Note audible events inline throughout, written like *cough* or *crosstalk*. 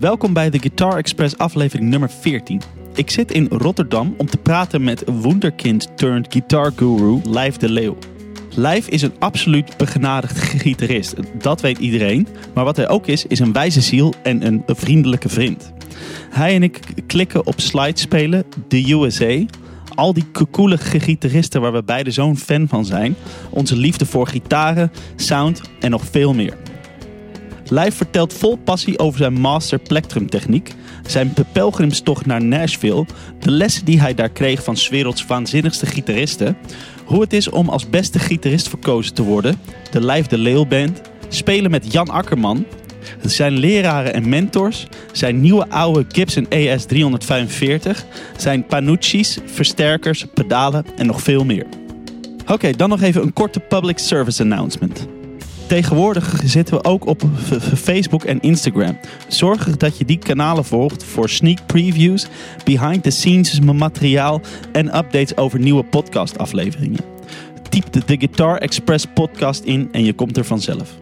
Welkom bij de Guitar Express aflevering nummer 14. Ik zit in Rotterdam om te praten met wonderkind turned guitar guru Lijf de Leeuw. Lijf is een absoluut begenadigd gitarist, dat weet iedereen. Maar wat hij ook is, is een wijze ziel en een vriendelijke vriend. Hij en ik klikken op slide spelen, de USA, al die coole gitaristen waar we beide zo'n fan van zijn, onze liefde voor gitaren, sound en nog veel meer. Lijf vertelt vol passie over zijn master plectrum techniek, zijn pelgrimstocht naar Nashville, de lessen die hij daar kreeg van 's werelds waanzinnigste gitaristen, hoe het is om als beste gitarist verkozen te worden, de Lijf de Leeuw Band, spelen met Jan Akkerman, zijn leraren en mentors, zijn nieuwe oude Gibson ES 345, zijn panucci's, versterkers, pedalen en nog veel meer. Oké, dan nog even een korte public service announcement. Tegenwoordig zitten we ook op Facebook en Instagram. Zorg dat je die kanalen volgt voor sneak previews, behind the scenes materiaal en updates over nieuwe podcastafleveringen. Typ de, de Guitar Express podcast in en je komt er vanzelf.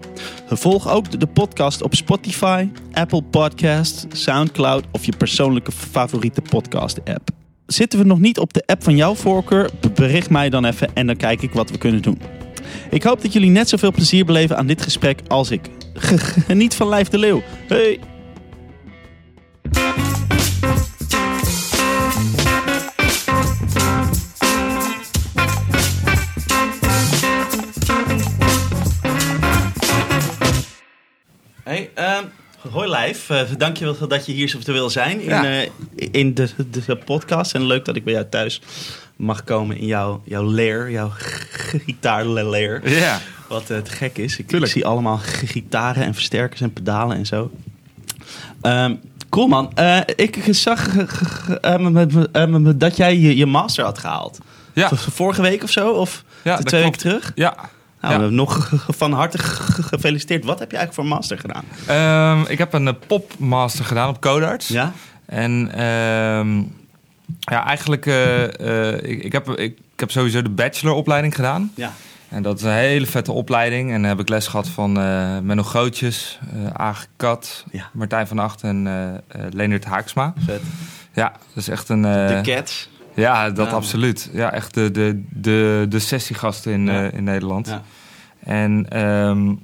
Volg ook de podcast op Spotify, Apple Podcasts, Soundcloud of je persoonlijke favoriete podcast app. Zitten we nog niet op de app van jouw voorkeur? Bericht mij dan even en dan kijk ik wat we kunnen doen. Ik hoop dat jullie net zoveel plezier beleven aan dit gesprek als ik. Geniet van Lijf de Leeuw. Hey! Hey, um, hoi Lijf. Uh, dankjewel dat je hier zo wil zijn in, Ja. uh, in de, de podcast. En leuk dat ik bij jou thuis mag komen in jouw, jouw lair, jouw *laughs* gitaarlair. Ja. Wat eh, te gek is. Ik, ik zie allemaal *laughs* gitaren en versterkers en pedalen en zo. Ehm, cool man. Eh, ik zag eh, eh, eh, dat jij je, je master had gehaald. Ja. Vorige week of zo? Of Ja, twee weken terug? Ja. Nou, Ja. nog *laughs* van harte gefeliciteerd. Wat heb je eigenlijk voor master gedaan? Ehm, ik heb een eh, popmaster gedaan op Codarts. Ja? En ehm, ja, eigenlijk, eh, eh, ik, ik, heb, ik, ik heb sowieso de bacheloropleiding gedaan. Ja. En dat is een hele vette opleiding. En dan heb ik les gehad van eh Menno Grootjes, eh Aage Kat, Ja. Martijn van Acht en Leonard Haaksma. Vet. Ja, dat is echt een... De Cats. Ja, dat Ja. absoluut. Ja, echt de, de, de, de sessiegasten in, Ja. in Nederland. Ja. En ehm,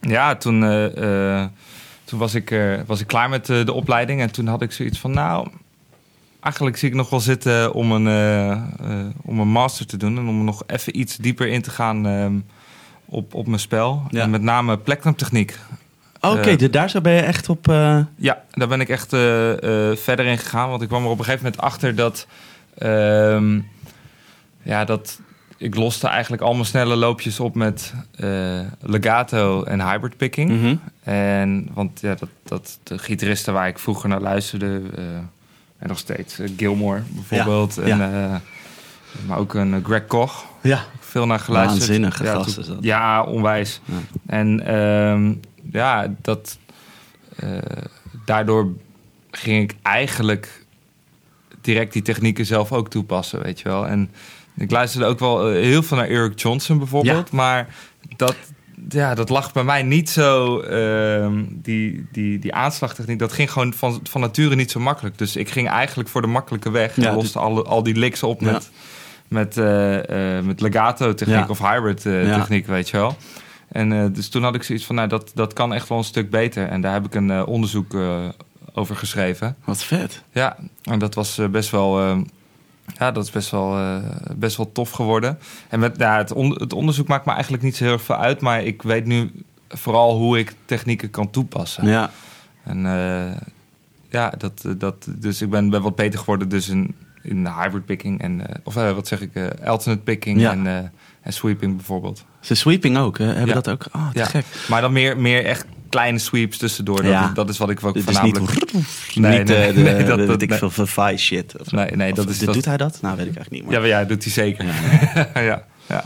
ja, toen, toen was, ik, was ik klaar met de opleiding. En toen had ik zoiets van, nou, eigenlijk zie ik nog wel zitten om een, eh, eh, om een master te doen. En om nog even iets dieper in te gaan ehm, op, op mijn spel. Ja. En met name plectrumtechniek. Oké, Eh, de- daar ben je echt op... eh, Ja, daar ben ik echt eh, eh, verder in gegaan. Want ik kwam er op een gegeven moment achter dat... ehm, ja, dat... Ik loste eigenlijk al mijn snelle loopjes op met eh, legato en hybrid picking. mhm. En, want ja, dat, dat, de gitaristen waar ik vroeger naar luisterde... en nog steeds eh, Gilmore bijvoorbeeld. Ja, en, ja. eh, maar ook een eh, Greg Koch. Ja. Veel naar geluisterd. Waanzinnige ja, gast toen- is dat. Ja, onwijs. En ehm, ja, dat, daardoor ging ik eigenlijk direct die technieken zelf ook toepassen, weet je wel. En ik luisterde ook wel heel veel naar Eric Johnson bijvoorbeeld, maar dat, ja, dat lag bij mij niet zo, ehm, die, die, die aanslagtechniek, dat ging gewoon van, van nature niet zo makkelijk. Dus ik ging eigenlijk voor de makkelijke weg en Ja, loste al, al die licks op Ja. met, met, eh, eh, met legato techniek Ja. of hybrid eh, techniek, weet je wel. En dus toen had ik zoiets van, nou, dat, dat kan echt wel een stuk beter. En daar heb ik een onderzoek over geschreven. Wat vet. Ja, en dat was best wel, eh, ja, dat is best wel, eh, best wel tof geworden. En met, ja, het, on- het onderzoek maakt me eigenlijk niet zo heel erg veel uit, maar ik weet nu vooral hoe ik technieken kan toepassen. Ja. En eh, ja, dat, dat, dus ik ben, ben wat beter geworden dus in, in hybrid picking en, eh, of wat zeg ik, alternate picking Ja. en, en sweeping bijvoorbeeld. Ze sweeping ook, hè? Hebben Ja. dat ook? Oh, te Ja. gek. Maar dan meer, meer echt kleine sweeps tussendoor. Dat, Ja. is, dat is wat ik ook is voornamelijk... niet, Nee, *laughs* niet nee, dat- dat- weet ik veel, Fi shit. of. Nee, nee, dat is... dit- dat, Doet hij dat? Nou, weet ik eigenlijk niet. Ja, Maar... maar ja, doet hij zeker. Ja, *laughs* Ja, ja.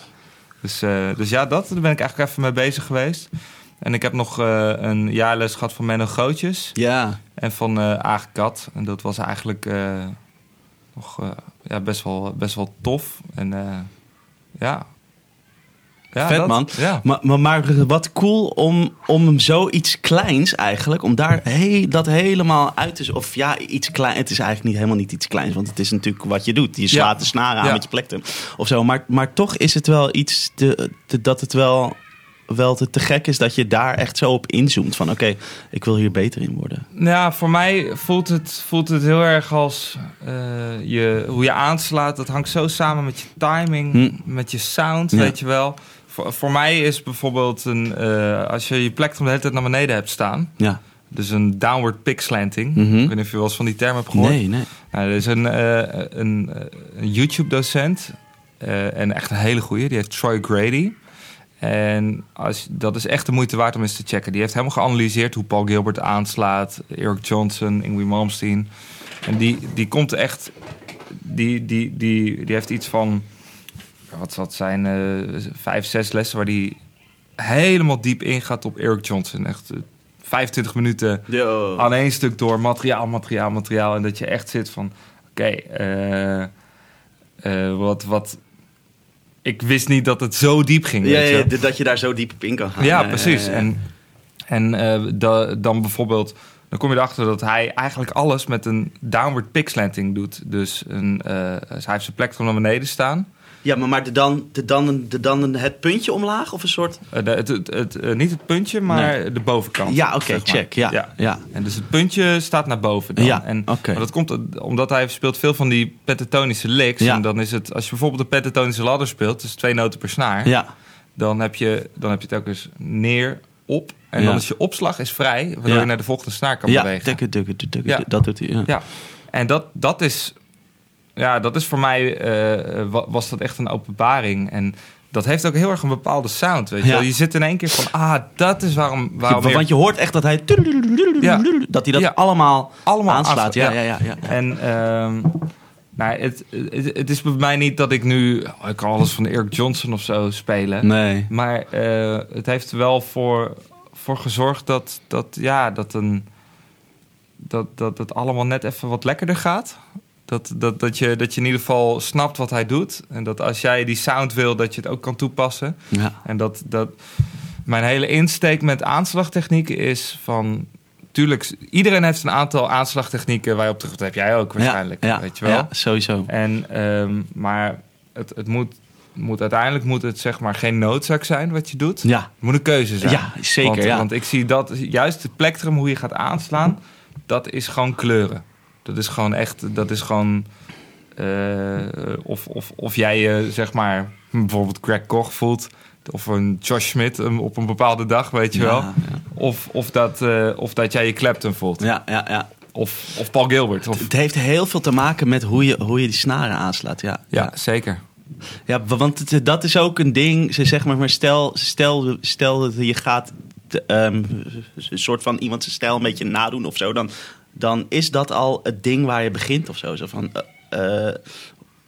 Dus, eh, dus ja, dat, daar ben ik eigenlijk even mee bezig geweest. En ik heb nog eh, een jaarles gehad van Menno Grootjes ja. en van Aag Kat. En dat was eigenlijk nog ja, best, wel, best wel tof. En ja, Ja, Vet dat- man. Ja. Maar, maar, maar wat cool om, om zoiets kleins eigenlijk, om daar he, dat helemaal uit te... Of ja, iets klein. Het is eigenlijk niet, helemaal niet iets kleins, want het is natuurlijk wat je doet. Je slaat Ja. de snaren aan met je plektrum of zo. Maar, maar toch is het wel iets te, te- dat het wel, wel te, te gek is dat je daar echt zo op inzoomt. Van oké, ik wil hier beter in worden. Ja, voor mij voelt het, voelt het heel erg als eh, je, hoe je aanslaat. Dat hangt zo samen met je timing, Hm. met je sound, weet je wel. Voor, voor mij is bijvoorbeeld een, eh, als je je plek de hele tijd naar beneden hebt staan. Ja. Dus een downward pick slanting. Mhm. Ik weet niet of je wel eens van die term hebt gehoord. Nee, nee. Nou, er is een, eh, een, eh, een YouTube-docent. en echt een hele goeie. Die heeft Troy Grady. En als, dat is echt de moeite waard om eens te checken. Die heeft helemaal geanalyseerd hoe Paul Gilbert aanslaat. Eric Johnson, Ingrid Malmsteen. En die, die komt echt... Die, die, die, die heeft iets van... Wat het zijn? eh, vijf, zes lessen waar die helemaal diep ingaat op Eric Johnson. Echt eh, 25 minuten Yo. aan één stuk door materiaal, materiaal, materiaal. En dat je echt zit van, oké, eh, eh, wat, wat... Ik wist niet dat het zo diep ging, Ja, weet je. ja, dat je daar zo diep op in kan gaan. Ja, precies. En, en eh, da- dan bijvoorbeeld, dan kom je erachter dat hij eigenlijk alles met een downward pick slanting doet. Dus een, eh, hij heeft zijn plek naar beneden staan. Ja, maar, maar de dan, de dan, de dan het puntje omlaag of een soort... Eh, de- het, het, het, eh, niet het puntje, maar de bovenkant. Ja, oké, zeg maar. check. Ja, ja. En dus het puntje staat naar boven dan. Ja, en. Maar dat komt omdat hij speelt veel van die pentatonische licks. Ja. En dan is het, als je bijvoorbeeld een pentatonische ladder speelt, dus twee noten per snaar, Ja, dan, heb je, dan heb je eens neer, op. En Ja. dan is je opslag is vrij, waardoor Ja. je naar de volgende snaar kan ja, bewegen. tukken, Ja. dat doet hij. Ja. Ja, en dat, dat is, ja, dat is voor mij, eh, wa- was dat echt een openbaring. En dat heeft ook heel erg een bepaalde sound, weet je Ja. Je zit in één keer van, ah, dat is waarom... waarom want je hoort echt dat hij... Ja. Dat hij dat Ja. allemaal, allemaal aanslaat. Ja, ja. ja. En ehm, nou, het, het, het is bij mij niet dat ik nu... oh, ik kan alles van Eric Johnson of zo spelen. Nee. Maar eh, het heeft er wel voor, voor gezorgd dat, dat, ja, dat, een, dat, dat het allemaal net even wat lekkerder gaat. Dat, dat, dat, je, dat je in ieder geval snapt wat hij doet. En dat als jij die sound wil, dat je het ook kan toepassen. Ja. En dat, dat mijn hele insteek met aanslagtechnieken is van... Tuurlijk, iedereen heeft een aantal aanslagtechnieken waar je op terug... Dat heb jij ook waarschijnlijk, ja, weet je wel. Ja, sowieso. En, ehm, maar het, het moet, moet, uiteindelijk moet het zeg maar geen noodzaak zijn wat je doet. Ja, Het moet een keuze zijn. ja zeker. want, ja. want ik zie dat juist het plektrum, hoe je gaat aanslaan, dat is gewoon kleuren. Dat is gewoon echt, dat is gewoon. eh, of, of, of jij je zeg maar bijvoorbeeld Greg Koch voelt. Of een Josh Smith um, op een bepaalde dag, weet je wel. Ja, Of, of, dat, eh, of dat jij je Clapton voelt. ja, ja, ja. Of, of Paul Gilbert. Of, Het heeft heel veel te maken met hoe je, hoe je die snaren aanslaat. Ja, ja, zeker. Ja, want het- dat is ook een ding. Ze zeg maar, maar stel, stel, stel dat je gaat te- ehm, een soort van iemand zijn stijl een beetje nadoen of zo, dan, dan is dat al het ding waar je begint of zo. zo van,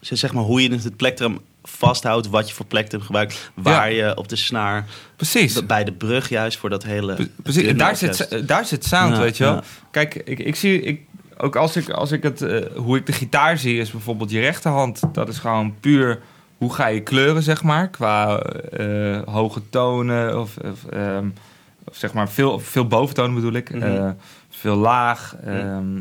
ze zeg maar hoe je het plektrum vasthoudt, wat je voor plektrum gebruikt, waar je op de snaar, Precies. bij de brug juist voor dat hele. Pre- Precies, en daar zit, daar zit sound, Ja, weet je wel. ja. Kijk, ik, ik zie, ik, ook als ik, als ik het, eh, hoe ik de gitaar zie, is bijvoorbeeld je rechterhand. Dat is gewoon puur, hoe ga je kleuren, zeg maar, qua hoge tonen of, of, ehm, of zeg maar veel, veel boventonen bedoel ik. Eh, veel laag. ehm,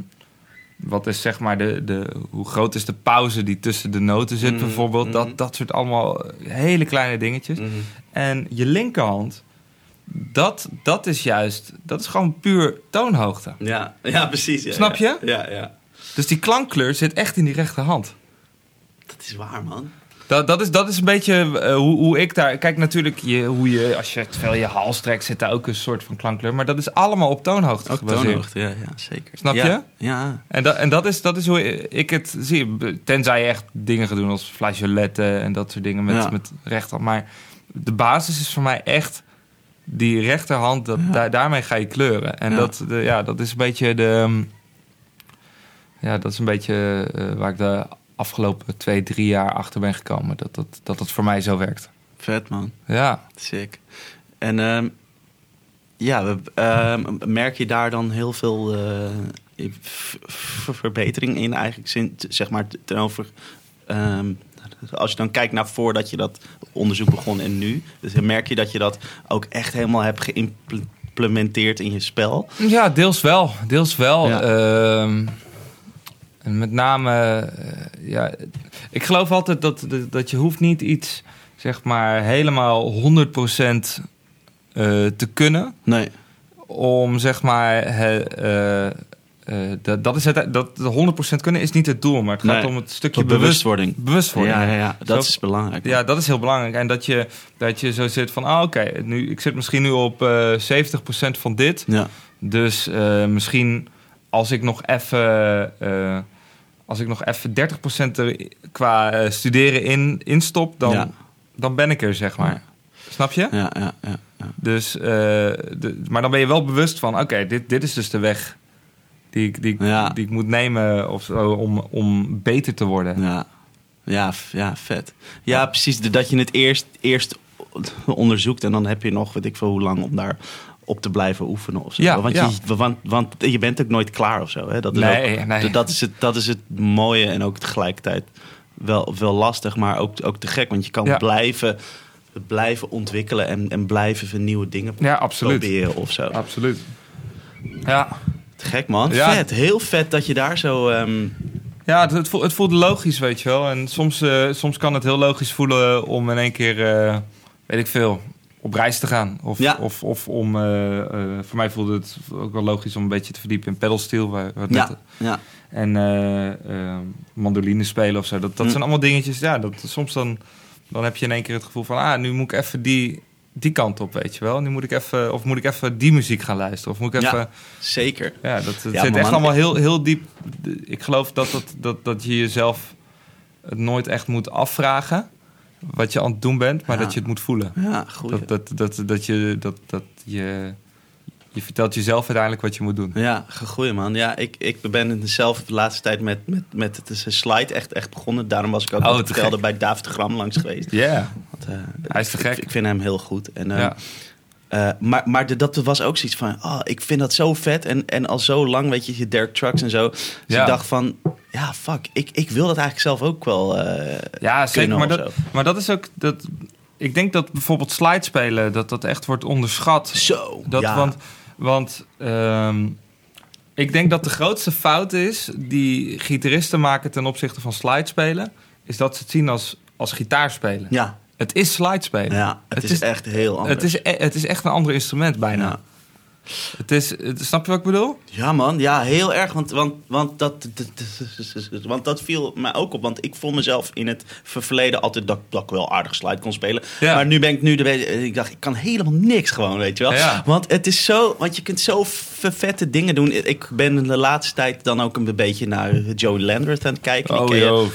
wat is zeg maar de, de, hoe groot is de pauze die tussen de noten zit, Mhm, bijvoorbeeld. Dat, dat soort allemaal hele kleine dingetjes. Mhm. En je linkerhand, dat, dat is juist, dat is gewoon puur toonhoogte. Ja, ja, precies. ja, Snap ja. je? Ja, ja. Dus die klankkleur zit echt in die rechterhand. Dat is waar, man. Dat, dat, is, dat is een beetje eh, hoe, hoe ik daar... Kijk, natuurlijk, je, hoe je, als je terwijl je hals trekt, zit daar ook een soort van klankkleur. Maar dat is allemaal op toonhoogte Ook gebaseerd. toonhoogte, ja, ja, zeker. Snap Ja, je? Ja. En, dat, en dat, is, dat is hoe ik het zie. Tenzij je echt dingen gaat doen als flageoletten en dat soort dingen met, Ja. met rechterhand. Maar de basis is voor mij echt die rechterhand. Dat, daar, daarmee ga je kleuren. En dat, de, ja, dat is een beetje de... ehm, Ja, dat is een beetje eh, waar ik de afgelopen twee, drie jaar achter ben gekomen. Dat dat, dat het voor mij zo werkt. Vet, man. Ja. Sick. En ehm, ja, ehm, merk je daar dan heel veel eh, verbetering in eigenlijk, zin- zeg maar, ten over ehm, als je dan kijkt naar voordat je dat onderzoek begon en nu, dus merk je dat je dat ook echt helemaal hebt geïmplementeerd in je spel. Ja, deels wel. Deels wel. Ja. En met name, eh, ja, ik geloof altijd dat, dat, dat je hoeft niet iets, zeg maar, helemaal 100% eh te kunnen. Nee. Om, zeg maar, he- eh, dat, dat is het, dat 100% kunnen is niet het doel, maar het gaat Nee. om het stukje bewust, bewustwording. bewustwording. Ja, ja, ja, dat Zo- is belangrijk. Ja, dat is heel belangrijk. En dat je, dat je zo zit van, ah, oké, nu ik zit misschien nu op eh 70% van dit. Ja. Dus misschien als ik nog even, als ik nog even 30% er qua eh, studeren in, instop, dan, Ja. dan ben ik er, zeg maar. Snap je? Ja, ja, ja, ja. Dus, eh, de, maar dan ben je wel bewust van, oké, dit, dit is dus de weg die ik, die, ik- Ja. die ik moet nemen of zo, om, om beter te worden. Ja, ja, ja vet. Ja, precies. Dat je het eerst, eerst onderzoekt en dan heb je nog, weet ik veel hoe lang, om daar op te blijven oefenen of zo. Ja, want, ja. Je, want, want je bent ook nooit klaar of zo. Hè? Dat, is Nee, ook, nee. Dat, is het, dat is het mooie en ook tegelijkertijd wel, wel lastig, maar ook, ook te gek. Want je kan Ja. blijven, blijven ontwikkelen en, en blijven nieuwe dingen proberen of zo. Absoluut. Ja, Te gek man. Ja. Vet. Heel vet dat je daar zo... ehm, Ja, het, het, voelt, het voelt logisch, weet je wel. En soms, eh, soms kan het heel logisch voelen om in één keer, eh, weet ik veel, op reis te gaan. Of, Ja. of, of om, eh, eh, voor mij voelde het ook wel logisch om een beetje te verdiepen in pedalsteel. Waar, waar het net- ja, ja. En eh, mandoline spelen of zo. Dat, dat Hm. zijn allemaal dingetjes, ja, dat, soms dan, dan heb je in één keer het gevoel van... ah, nu moet ik even die, die kant op, weet je wel. Nu moet ik even, of moet ik even die muziek gaan luisteren. Of moet ik Ja. even... Zeker. Ja, dat, Ja, zit echt man- allemaal heel, heel diep. Ik geloof dat, dat, dat, dat je jezelf het nooit echt moet afvragen. Wat je aan het doen bent, maar Ja. dat je het moet voelen. Ja, goed. Dat, dat, dat, dat, je, dat, dat je, je vertelt jezelf uiteindelijk wat je moet doen. Ja, goeie man. Ja, ik, ik ben zelf de laatste tijd met, met, met het is een slide echt, echt begonnen. Daarom was ik ook Oh, vertelde bij David Gram langs geweest. Ja, eh, Hij is te ik- gek. Ik, vind hem heel goed. En, eh, ja. eh, maar maar de- dat was ook zoiets van, oh, ik vind dat zo vet. En, en al zo lang, weet je, je Derek Trucks en zo. Dus Ja. ik dacht van, ja, fuck, ik, ik wil dat eigenlijk zelf ook wel eh, ja zeker. Maar dat, maar dat is ook... Dat, ik denk dat bijvoorbeeld slide spelen, dat dat echt wordt onderschat. Zo, Dat, ja. Want, want ehm, ik denk dat de grootste fout is die gitaristen maken ten opzichte van slide spelen, is dat ze het zien als, als gitaarspelen. ja, Het is slide spelen. ja, het, Het is, is- echt heel anders. Het is, e- het is echt een ander instrument bijna. Ja. Het is, het, snap je wat ik bedoel? Ja, man. Ja, heel erg. Want, want, want, dat, *laughs* want dat viel mij ook op. Want ik vond mezelf in het verleden altijd dat, dat ik wel aardig slide kon spelen. Ja. Maar nu ben ik nu de Ik dacht, ik kan helemaal niks gewoon, weet je wel. Ja. Want het is zo... Want je kunt zo vette dingen doen. Ik ben de laatste tijd dan ook een beetje naar Joey Landreth aan het kijken. Je. joh.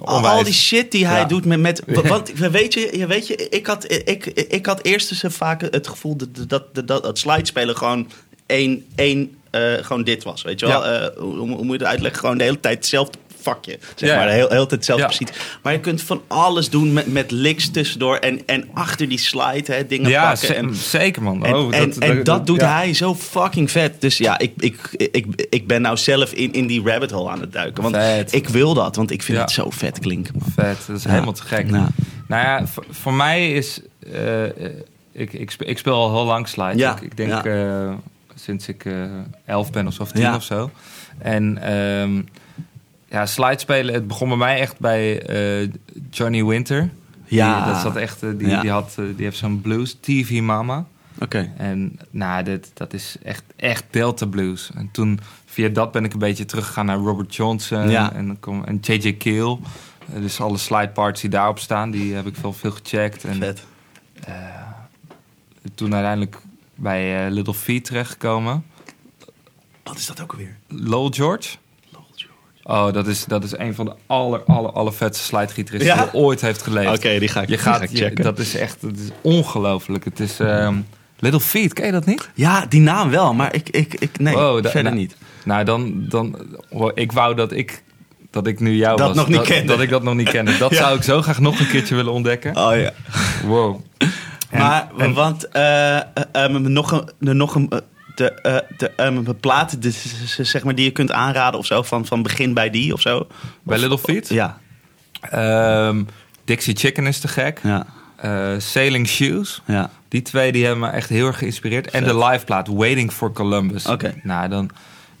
Al, Onwijs. al die shit die hij Ja. doet met... met *laughs* want weet je, weet je ik, had, ik, ik had eerst dus vaak het gevoel dat, dat, dat, dat het slidespelen gewoon één, één eh, gewoon dit was. Weet je wel? Ja. Eh, hoe, hoe moet je het uitleggen? Gewoon de hele tijd hetzelfde vakje. Zeg Ja. maar, de hele, hele tijd hetzelfde precies. Maar je kunt van alles doen met, met licks tussendoor en, en achter die slide hè, dingen Ja, pakken. En, zeker man. en, Oh, en, en dat, doet hij zo fucking vet. Dus ja, ik, ik, ik, ik ben nou zelf in, in die rabbit hole aan het duiken. Want Vet. ik wil dat, want ik vind het zo vet klinken. man. Vet, dat is helemaal te gek. Ja. Nou ja, voor, voor mij is... eh, eh, ik, ik, speel, ik speel al heel lang slide. Ja, Ik, ik denk ja. eh, sinds ik elf ben of zo, of tien Ja. of zo. En ehm, ja, slide spelen, het begon bij mij echt bij eh, Johnny Winter. Ja. Die, dat zat echt, eh, die, Ja. die, had, eh, die heeft zo'n blues, TV Mama. Oké. En nou, dit, dat is echt, echt Delta Blues. En toen, via dat ben ik een beetje teruggegaan naar Robert Johnson Ja. en, dan kom, en J.J. Keel. Dus alle slide parts die daarop staan, die heb ik veel, veel gecheckt. En Vet. toen uiteindelijk bij Little Feet terechtgekomen. Wat is dat ook alweer? Lowell George. Oh, dat is, dat is een van de aller, aller, aller vetste slidegitaristen Ja? die er ooit heeft geleefd. Oké, die ga ik, Je ga gaat, ik je- checken. dat is echt, dat is ongelooflijk. Het is ehm, Little Feet, ken je dat niet? Ja, die naam wel, maar ik, ik, ik nee, Wow, da- verder nou, niet. Nou, dan, dan, oh, ik wou dat ik, dat ik nu jou Dat was. nog niet dat, kende. dat ik dat nog niet kende. Dat *laughs* Ja. zou ik zo graag nog een keertje willen ontdekken. Oh ja. Wow. En- maar, en- want eh, eh, eh, nog een, nog een, de, eh, de eh, platen de, zeg maar, die je kunt aanraden of zo, van, van begin bij die of zo. Bij Little Feet? Ja. Ehm, Dixie Chicken is te gek. Ja, Eh, Sailing Shoes. ja. Die twee die hebben me echt heel erg geïnspireerd. En de liveplaat Waiting for Columbus. Oké. Nou, dan...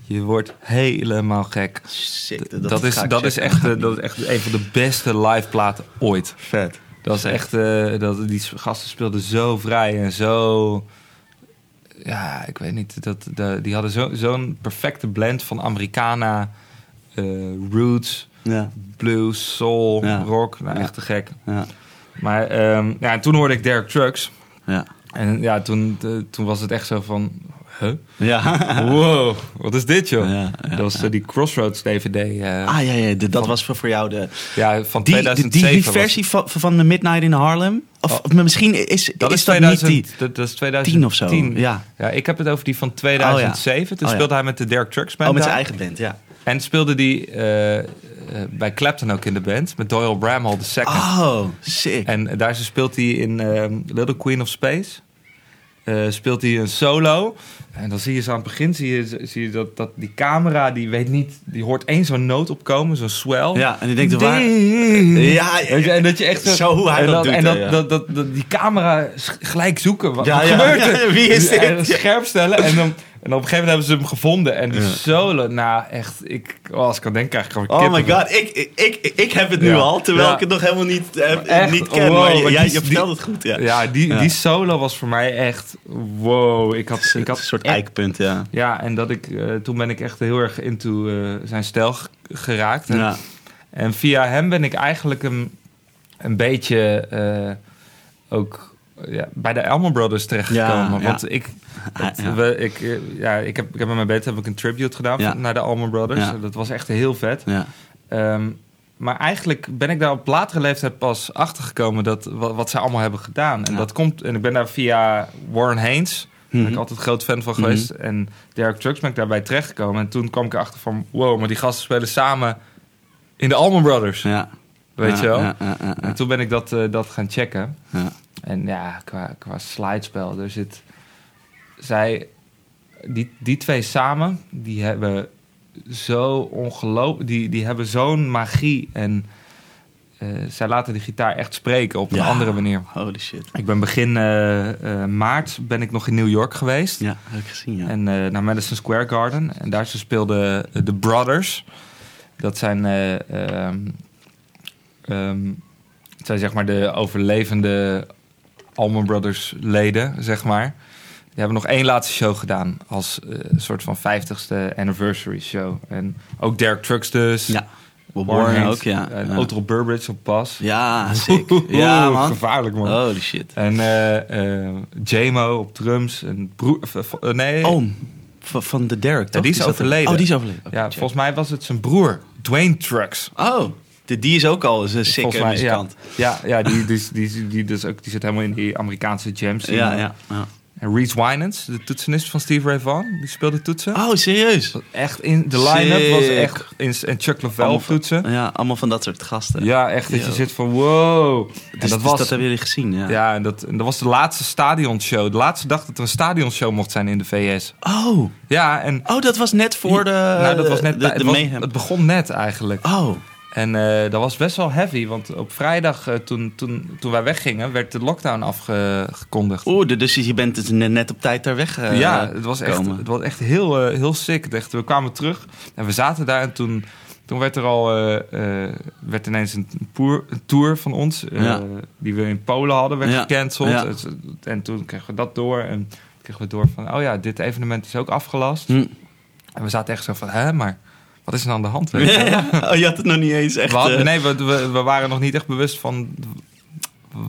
Je wordt helemaal gek. Sick. Dat, is, dat, is echt, eh, dat is echt een van de beste liveplaten ooit. vet. Dat is echt... dat, die gasten speelden zo vrij en zo... Ja, ik weet niet. Dat, die hadden zo- zo'n perfecte blend van Americana, eh, roots, Ja, blues, soul, Ja. rock. Nou, echt te gek. ja, Maar ehm, ja, en toen hoorde ik Derek Trucks. ja. En ja, toen, eh, toen was het echt zo van... Huh? Ja. Wow, wat is dit joh? Ja, ja, dat was eh, die Crossroads DVD. eh, Ah ja, ja de- dat was voor, voor jou de... ja, van Die, die, 2007. die was- versie van, van The Midnight in Harlem? Of, Oh. misschien is, dat is, is, dat 2000, niet die... dat, dat is 2010 of zo, ja. Ja, ik heb het over die van 2007. Toen Oh, speelde hij met de Derek Trucks band Oh, met zijn eigen band, ja. En speelde die eh, eh, bij Clapton ook in de band. Met Doyle Bramhall de second. Oh, sick. En daar speelt hij in ehm, Little Queen of Space. Eh, speelt hij een solo. En dan zie je zo aan het begin zie je, zie je dat, dat die camera, die weet niet, die hoort één zo'n noot opkomen, zo'n swell. Ja, en die denkt, waar... Ja, en dat je echt Zo hoe hij en dat doet, En dat, ja. dat, dat, dat- die camera gelijk zoeken. Wat, Ja, wat ja, gebeurt er? wie is dit? En scherp stellen. En, dan, en op een gegeven moment hebben ze hem gevonden. En die Ja. solo, nou echt, ik, oh, als ik aan denk, krijg ik gewoon Oh my god, ik, ik, ik, ik heb het nu Ja. al, terwijl Ja. ik het nog helemaal niet, eh, Echt? niet ken. Wow, maar je- maar jij, je vertelt het goed, ja. Ja, die, die solo was voor mij echt wow. Ik had, ik had een soort eikpunt, ja. Ja, en dat ik, eh, toen ben ik echt heel erg into eh, zijn stijl geraakt. En, en via hem ben ik eigenlijk een, een beetje ook ja, bij de Elmer Brothers terechtgekomen. Ja. Want ik, het- Ja. we, ik, eh, ja, ik, heb, ik heb met mijn bed heb ik een tribute gedaan naar de Elmer Brothers. Dat was echt heel vet. ja. Ehm, maar eigenlijk ben ik daar op latere leeftijd pas achter gekomen dat wat, wat zij allemaal hebben gedaan. En dat komt. En ik ben daar via Warren Haynes. Daar ben Mhm. ik altijd groot fan van geweest. En Derek Trucks ben ik daarbij terechtgekomen. En toen kwam ik erachter van... Wow, maar die gasten spelen samen in de Allman Brothers. Ja. Weet Ja, je wel? ja, ja. En toen ben ik dat, eh, dat gaan checken. En ja, qua, qua slidespel, er zit... Zij, die, die twee samen, die hebben zo ongelooflijk... Die, die hebben zo'n magie en... eh, zij laten de gitaar echt spreken op een Ja. andere manier. Holy shit. Ik ben begin eh, eh, maart ben ik nog in New York geweest. Ja, heb ik gezien, ja. En eh, naar Madison Square Garden. En daar speelden de Brothers. Dat zijn, eh, ehm, ehm, het zijn zeg maar de overlevende Allman Brothers leden, zeg maar. Die hebben nog één laatste show gedaan als eh, soort van 50ste anniversary show. En ook Derek Trucks dus. ja. Bob Warren ook, ja. En ja. Burbridge op pas. Ja, sick. *laughs* Ja, man. Gevaarlijk, man. Holy shit. En eh J-Mo op drums. En broer, nee, Oom van, van de Derek, toch? die is er- overleden. Oh, die is overleden. Ja, check. volgens mij was het zijn broer, Dwayne Trucks. Oh, de, die is ook al een sikke mij, muzikant. Ja, ja, ja die, die, die, die, dus ook, die zit helemaal in die Amerikaanse jams. Ja, ja. ja. En Reese Winans, de toetsenist van Steve Ray Vaughan, die speelde toetsen. Oh, serieus? Echt in de line-up was echt in, en Chuck op toetsen. Ja, allemaal van dat soort gasten. Ja, echt dat je zit van wow. Dus, en dat, was dat hebben jullie gezien, ja. ja, en dat, en dat was de laatste stadionshow. De laatste dag dat er een stadionshow mocht zijn in de VS. Oh. Ja, en oh, dat was net voor de... nou, dat was net de, bij- de het, was- het begon net eigenlijk. Oh, En eh, dat was best wel heavy, want op vrijdag eh, toen, toen, toen wij weggingen, werd de lockdown afgekondigd. Oeh, dus je bent dus net op tijd daar weg eh, ja, het was echt, komen. het was echt heel, heel sick. Echt, we kwamen terug en we zaten daar en toen, toen werd er al werd ineens een, poer, een tour van ons, Ja. die we in Polen hadden, werd Ja. gecanceld. Ja. Dus, En toen kregen we dat door en kregen we door van, oh ja, dit evenement is ook afgelast. Hm. En we zaten echt zo van, hè, maar wat is er aan de hand? Weet je Ja. Oh, je had het nog niet eens echt... We hadden- eh, nee, we, we, we waren nog niet echt bewust van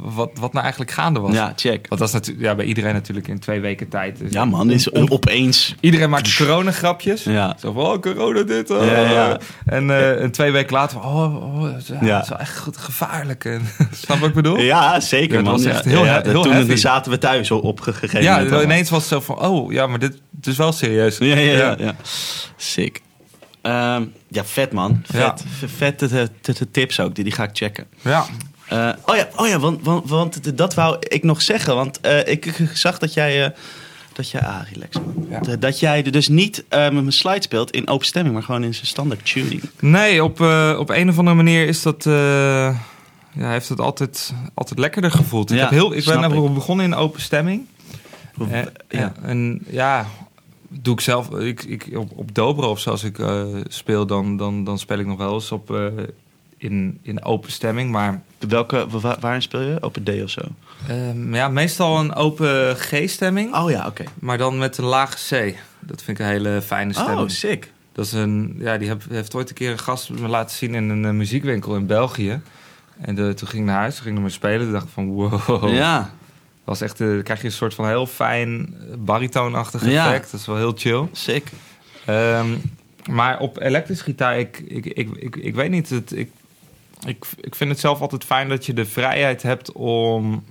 wat, wat nou eigenlijk gaande was. Ja, check. Want dat is natuurlijk ja, bij iedereen natuurlijk in twee weken tijd. Dus Ja, man, is opeens... Iedereen maakt coronagrapjes. Ja. Zo van, oh, corona dit. oh. Ja, ja. En, eh, en twee weken later, oh, oh het is, ja, Ja. het is wel echt goed, gevaarlijk. En, *laughs* snap wat ik bedoel? Ja, zeker, man. was echt heel Toen heavy. zaten we thuis op, op een gegeven Ja, ineens was het zo van, oh, ja, maar dit, dit is wel serieus. Ja, ja. ja. Sick. Ehm, ja, vet man. Vet. Ja. Vette tips ook, die, die ga ik checken. Ja. Eh, oh ja, oh ja want, want, want dat wou ik nog zeggen. Want eh, ik zag dat jij eh, Dat jij, ah, relax man. Ja. Dat- Dat jij er dus niet met een slide speelt in open stemming, maar gewoon in zijn standaard tuning. Nee, op, op een of andere manier is dat, ja, heeft het altijd, altijd lekkerder gevoeld. Ik, Ja, heb heel, ik ben ik. begonnen in open stemming. Eh, ja. En ja, doe ik zelf. Ik, ik, op, op Dobro of zoals ik eh, speel, dan, dan, dan speel ik nog wel eens op, eh, in, in open stemming. Maar Welke, wa- waarin speel je? Open D of zo? ehm, ja, meestal een open G-stemming, Oh ja, oké. maar dan met een lage C. Dat vind ik een hele fijne stemming. Oh, sick. Dat is een, ja, die heb- heeft ooit een keer een gast me laten zien in een eh, muziekwinkel in België. En de, toen ging ik naar huis, toen ging ik naar me spelen. Toen dacht ik van wow. Ja. Was echt, dan krijg je een soort van heel fijn eh, baritoonachtig Ja. effect. Dat is wel heel chill. Sick. Ehm, maar op elektrische gitaar, ik, ik, ik, ik, ik weet niet. Het, ik, ik, ik vind het zelf altijd fijn dat je de vrijheid hebt om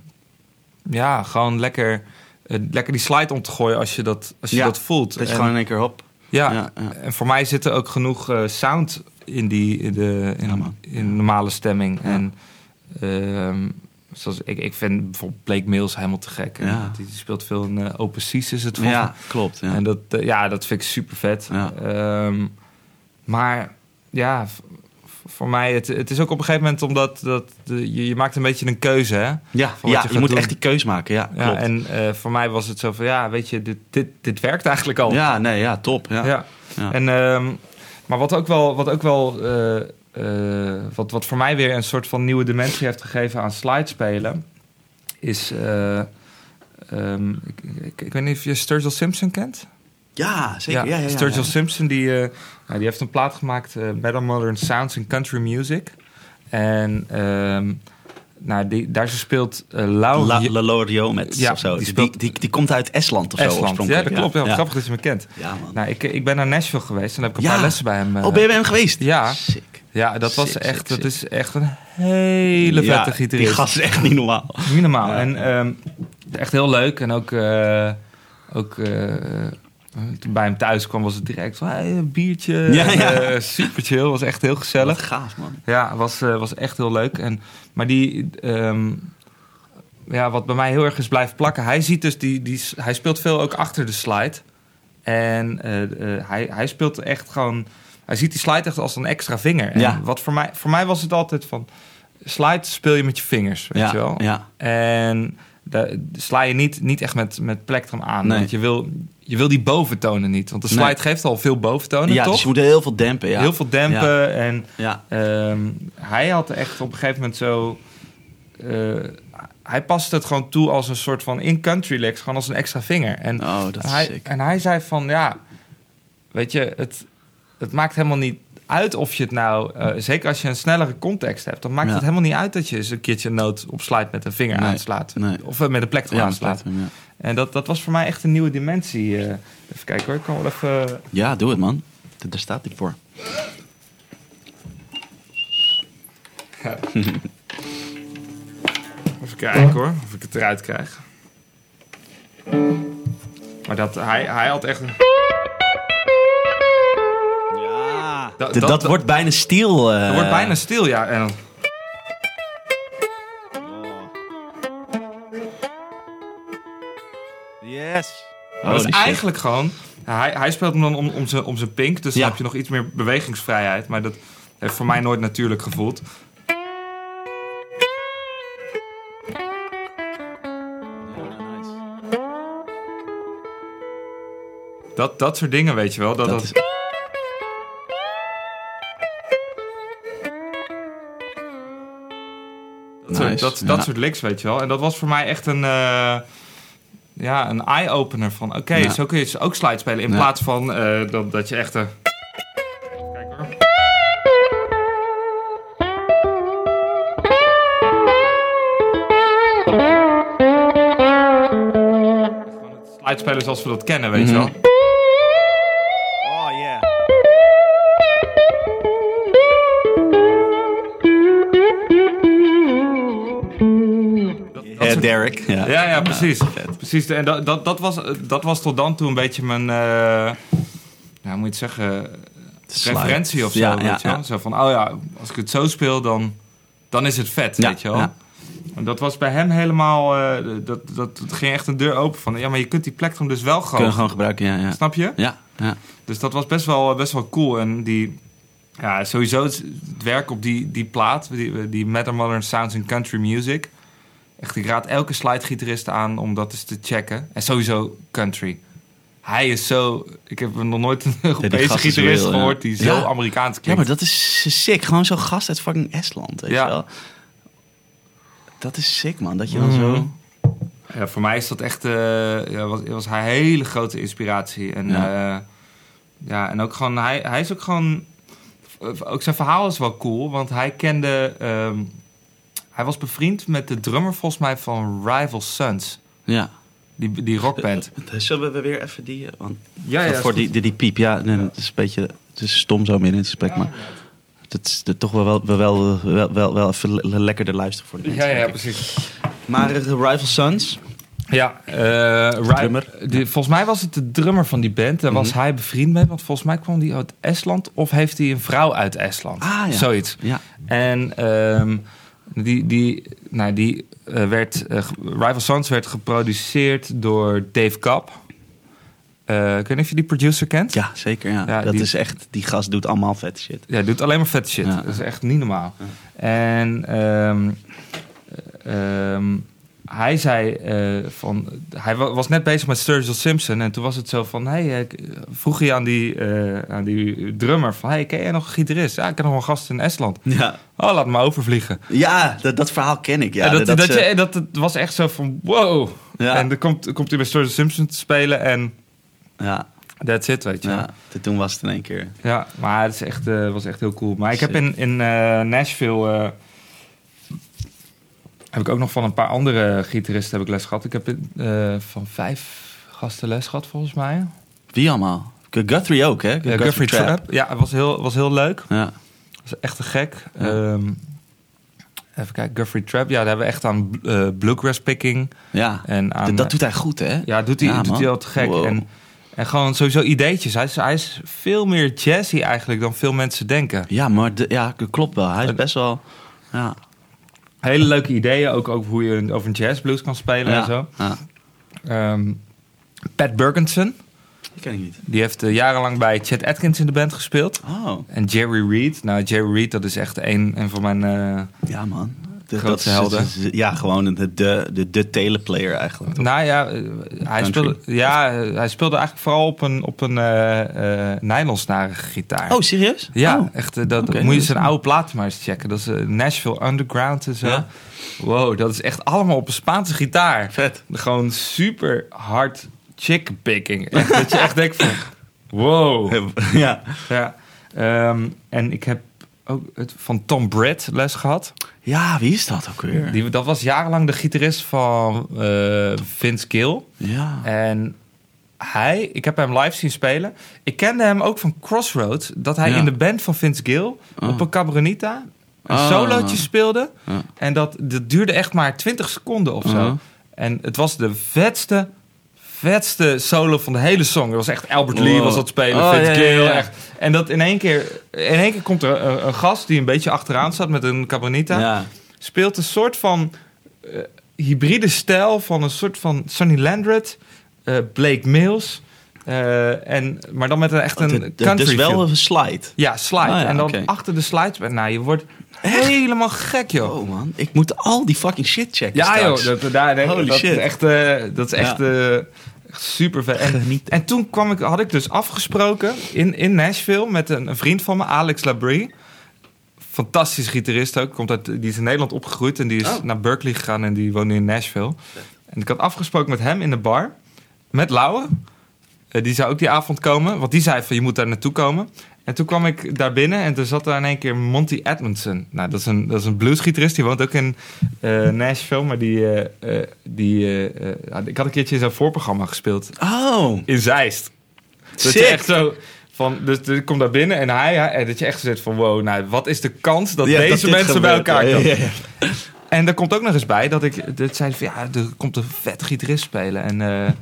ja, gewoon lekker, eh, lekker die slide om te gooien als je dat, als je Ja, dat voelt. Dat je En- gewoon in één keer hop. ja, Ja, ja. en voor mij zit er ook genoeg sound in, die, in, de, in, normale stemming. En ehm, zoals, ik, ik vind bijvoorbeeld Blake Mills helemaal te gek. Ja. Die, die speelt veel in eh, Open Seas is het volgens Ja, klopt. Ja. en dat, eh, ja, dat vind ik super vet. Ja. maar ja, voor mij, het, het is ook op een gegeven moment omdat dat, de, je, je maakt een beetje een keuze. Hè? ja, ja je moet doen. echt die keus maken. Ja, Ja, klopt. en eh, voor mij was het zo van, ja, weet je, dit, dit, dit werkt eigenlijk al. ja, nee, ja, top. Ja. Ja. Ja. En, ehm, maar wat ook wel, wat, ook wel eh, wat, wat voor mij weer een soort van nieuwe dimensie heeft gegeven aan slidespelen, is, eh, ehm, ik, ik, ik weet niet of je Sturgill Simpson kent. Ja, zeker. Ja, ja, ja, Sturgill. Simpson die, eh, ja, die heeft een plaat gemaakt, Better Modern Sounds in Country Music. En ehm, nou, die, daar speelt uh, Lau... La, La Lorio met Ja, of zo. die speelt- die, die, komt uit Estland of zo. Ja, dat klopt. Ja, ja. Grappig dat je me kent. Ja, man. Nou, ik, ik ben naar Nashville geweest en daar heb ik een Ja. paar lessen bij hem. eh, oh, ben je bij hem geweest? Ja. Sick. Ja, dat was Sick, echt, sick, dat sick. is echt een hele vette gitarist. Die gast is echt niet normaal. Niet normaal. En ehm, echt heel leuk. En ook, eh, ook toen bij hem thuis kwam, was het direct hey, een biertje. Ja, ja. Eh, super chill. Was echt heel Wat gezellig. gaaf, man. Ja, was, eh, was echt heel leuk. En, maar die, ehm, ja, wat bij mij heel erg is blijven plakken. Hij ziet dus die, die, hij speelt veel ook achter de slide. En eh, hij, hij speelt echt gewoon, hij ziet die slide echt als een extra vinger. En Ja. wat voor mij, voor mij was het altijd van, slide speel je met je vingers, weet ja, je wel. Ja. En daar sla je niet, niet echt met, met plektrum aan. Nee. Want je wil, je wil die boventonen niet. Want de slide Nee. geeft al veel boventonen, ja toch? dus je moet heel veel dempen. Ja. Heel veel dempen Ja. en... Ja. Ehm, hij had echt op een gegeven moment zo. eh, hij paste het gewoon toe als een soort van in country licks, gewoon als een extra vinger. En, Oh, dat is hij, sick. en hij zei van ja, weet je, het, het maakt helemaal niet uit of je het nou, eh, zeker als je een snellere context hebt, dan maakt Ja. het helemaal niet uit dat je eens een keertje een noot op slide met een vinger Nee, aanslaat. nee. Of eh, met een plektrum Ja, aanslaat. ja. En dat, dat was voor mij echt een nieuwe dimensie. eh. even kijken hoor, ik kan wel even. ja, doe het, man. Daar staat dit voor. *laughs* Even kijken hoor, of ik het eruit krijg. Maar dat, hij, hij had echt... een- Dat- Dat, dat- dat, wordt bijna stil. eh. Het wordt bijna stil, ja. En dan, Yes. dat is eigenlijk gewoon... Hij, hij speelt hem dan om, om zijn om zijn pink, dus Ja. dan heb je nog iets meer bewegingsvrijheid. Maar dat heeft voor mij nooit natuurlijk gevoeld. Dat, dat soort dingen, weet je wel. Dat, Dat dat, is... Dat, soort, dat, soort licks, weet je wel. En dat was voor mij echt een, eh, ja, een eye-opener van... Oké, Ja. zo kun je dus ook slide spelen. In Ja. plaats van eh, dat, dat je echt... eh, Kijk hoor. Slide spelen zoals we dat kennen, weet je wel. Derek. Ja, Ja, ja, precies. precies. En dat, dat, dat, was, dat was tot dan toe een beetje mijn, ja, hoe moet je het zeggen, Slide. referentie of zo. Ja, weet je wel? Zo van, oh ja, als ik het zo speel, dan, dan is het vet, weet je wel. ja. Dat was bij hem helemaal... eh, dat, dat, dat ging echt een deur open van... Ja, maar je kunt die plektrum dus wel Kunnen we gewoon... gewoon gebruiken, ja. Ja, Snap je? ja. ja. Dus dat was best wel, best wel cool. En die... Ja, sowieso het, werk op die, die plaat, die, die Modern Sounds in Country Music. Echt, ik raad elke slidegitarist aan om dat eens te checken. En sowieso country. Hij is zo... Ik heb nog nooit een Europese gitarist ja. gehoord die zo Ja. Amerikaans Ja, klinkt. maar dat is sick. Gewoon zo'n gast uit fucking Estland, weet Ja. je wel. Dat is sick, man. Dat je dan Mhm. zo... Ja, voor mij is dat echt... eh ja, was, was hij hele grote inspiratie. En, Ja. ja. ja, en ook gewoon... Hij, hij is ook gewoon... Ook zijn verhaal is wel cool, want hij kende... ehm, hij was bevriend met de drummer volgens mij van Rival Sons. Ja. Die, die rockband. Zullen we weer even die... eh, Want Ja, ja, voor die, die, die piep, ja. Nee, Het is een beetje... Het is stom zo midden in het gesprek, maar... Het is toch wel, wel, wel, wel, wel, wel even lekkerder luisteren voor de mensen. Ja, ja, precies. Maar eh, de Rival Sons... Ja, eh, Ri- drummer. Die, volgens mij was het de drummer van die band. Daar was Mhm. hij bevriend mee, want volgens mij kwam die uit Estland. Of heeft hij een vrouw uit Estland? Ah, ja. Zoiets. Ja. En ehm, die, die, nou, die eh, werd, eh, Rival Sons werd geproduceerd door Dave Kapp. Eh ik weet niet of je die producer kent. ja, zeker. Ja. Ja, dat die- is echt... Die gast doet allemaal vet shit. Ja, doet alleen maar vette shit. Ja. Dat is echt niet normaal. En ehm, hij zei eh, van... Hij wa- was net bezig met Sturgill Simpson. En toen was het zo van... Hey, ik- vroeg hij aan die, eh, aan die drummer van... Hey, ken jij nog een gitarist? Ja, ik heb nog een gast in Estland. Ja, Oh, laat me overvliegen. ja dat, dat verhaal ken ik. Ja, dat, dat, je- was echt zo van... Wow. Ja. En dan komt, komt hij bij Sturgill Simpson te spelen. En ja, that's it, weet je ja, toen was het in één keer. Ja, maar het is echt, eh, was echt heel cool. Maar ik heb in, in eh, Nashville... heb ik ook nog van een paar andere gitaristen heb ik les gehad. Ik heb eh, van vijf gasten les gehad, volgens mij. Wie allemaal? Guthrie ook, hè? Ja, Guthrie Trap. Ja, het was heel, was heel leuk. Ja. was echt te gek. Ja. Ehm, even kijken, Guthrie Trap. Ja, daar hebben we echt aan eh, bluegrass picking. ja. En aan, dat doet hij goed, hè? Ja, doet hij, Ja, doet hij al te gek. Wow. En, en gewoon sowieso ideetjes. Hij is, hij is veel meer jazzy eigenlijk dan veel mensen denken. Ja, maar de, ja, dat klopt wel. Hij is best wel... Ja, Hele leuke ideeën, ook over hoe je een- over een jazzblues kan spelen en zo. Ja. Ehm, Pat Burgenson, Die ken ik niet. die heeft eh, jarenlang bij Chet Atkins in de band gespeeld. Oh, En Jerry Reed, nou Jerry Reed, dat is echt een, een van mijn... eh, ja man. De, Grootste is- helden. is- ja, gewoon de, de, de, de teleplayer eigenlijk. nou ja, eh, hij speelde, ja, eh, hij speelde eigenlijk vooral op een, op een nylonsnarige gitaar. Oh, serieus? Ja, Oh. echt. Dat, moet je dat zijn oude platen maar eens checken. Dat is Nashville Underground en zo. Ja. Wow, dat is echt allemaal op een Spaanse gitaar. Vet. Gewoon super hard chick picking. Echt, dat je echt denkt van, *laughs* wow. Ja. Ja. Ehm, en ik heb ook het van Tom Britt les gehad. ja, wie is dat ook weer? Die, dat was jarenlang de gitarist van eh, Vince Gill. Ja. En hij, ik heb hem live zien spelen. Ik kende hem ook van Crossroads. Dat hij Ja. in de band van Vince Gill op een Cabronita een Ah. solootje speelde. En dat, dat duurde echt maar 20 seconden of zo. Uh-huh. En het was de vetste, vetste solo van de hele song. Het was echt Albert Lee Wow. was dat spelen, Oh, Vince ja, ja, ja. Echt. En dat in één keer, in één keer komt er een, een gast die een beetje achteraan staat met een Cabronita Ja. speelt een soort van eh, hybride stijl van een soort van Sonny Landred, eh, Blake Mills. eh, en, maar dan met een echt een De- de- country dus wel een slide. Ja, slide. Ah, en dan achter de slides, nou, je wordt helemaal gek, joh. Oh man, ik moet al die fucking shit checken ja, straks. joh, dat, daar, dat, Holy dat shit. is echt, dat is echt, Ja. Echt super vet. En, en toen kwam ik, had ik dus afgesproken in, in Nashville met een, een vriend van me, Alex Labrie. Fantastisch gitarist ook. Komt uit, die is in Nederland opgegroeid en die is Oh. naar Berkeley gegaan en die woonde in Nashville. En ik had afgesproken met hem in de bar, met Lauwe. Eh, die zou ook die avond komen, want die zei van je moet daar naartoe komen. En toen kwam ik daar binnen en toen zat daar in één keer Monty Edmondson. Nou, dat is een, dat is een bluesgitarist, die woont ook in eh, Nashville. Maar die, eh, die ik had een keertje in zijn voorprogramma gespeeld Oh, in Zeist. Dat je echt zo van, dus, dus ik kom daar binnen en hij, hij- en dat je echt zit van, wow, nou, wat is de kans dat Ja, deze mensen bij elkaar komen? ja, ja. En er komt ook nog eens bij dat ik, dat zei van, ja, er komt een vet gitarist spelen. En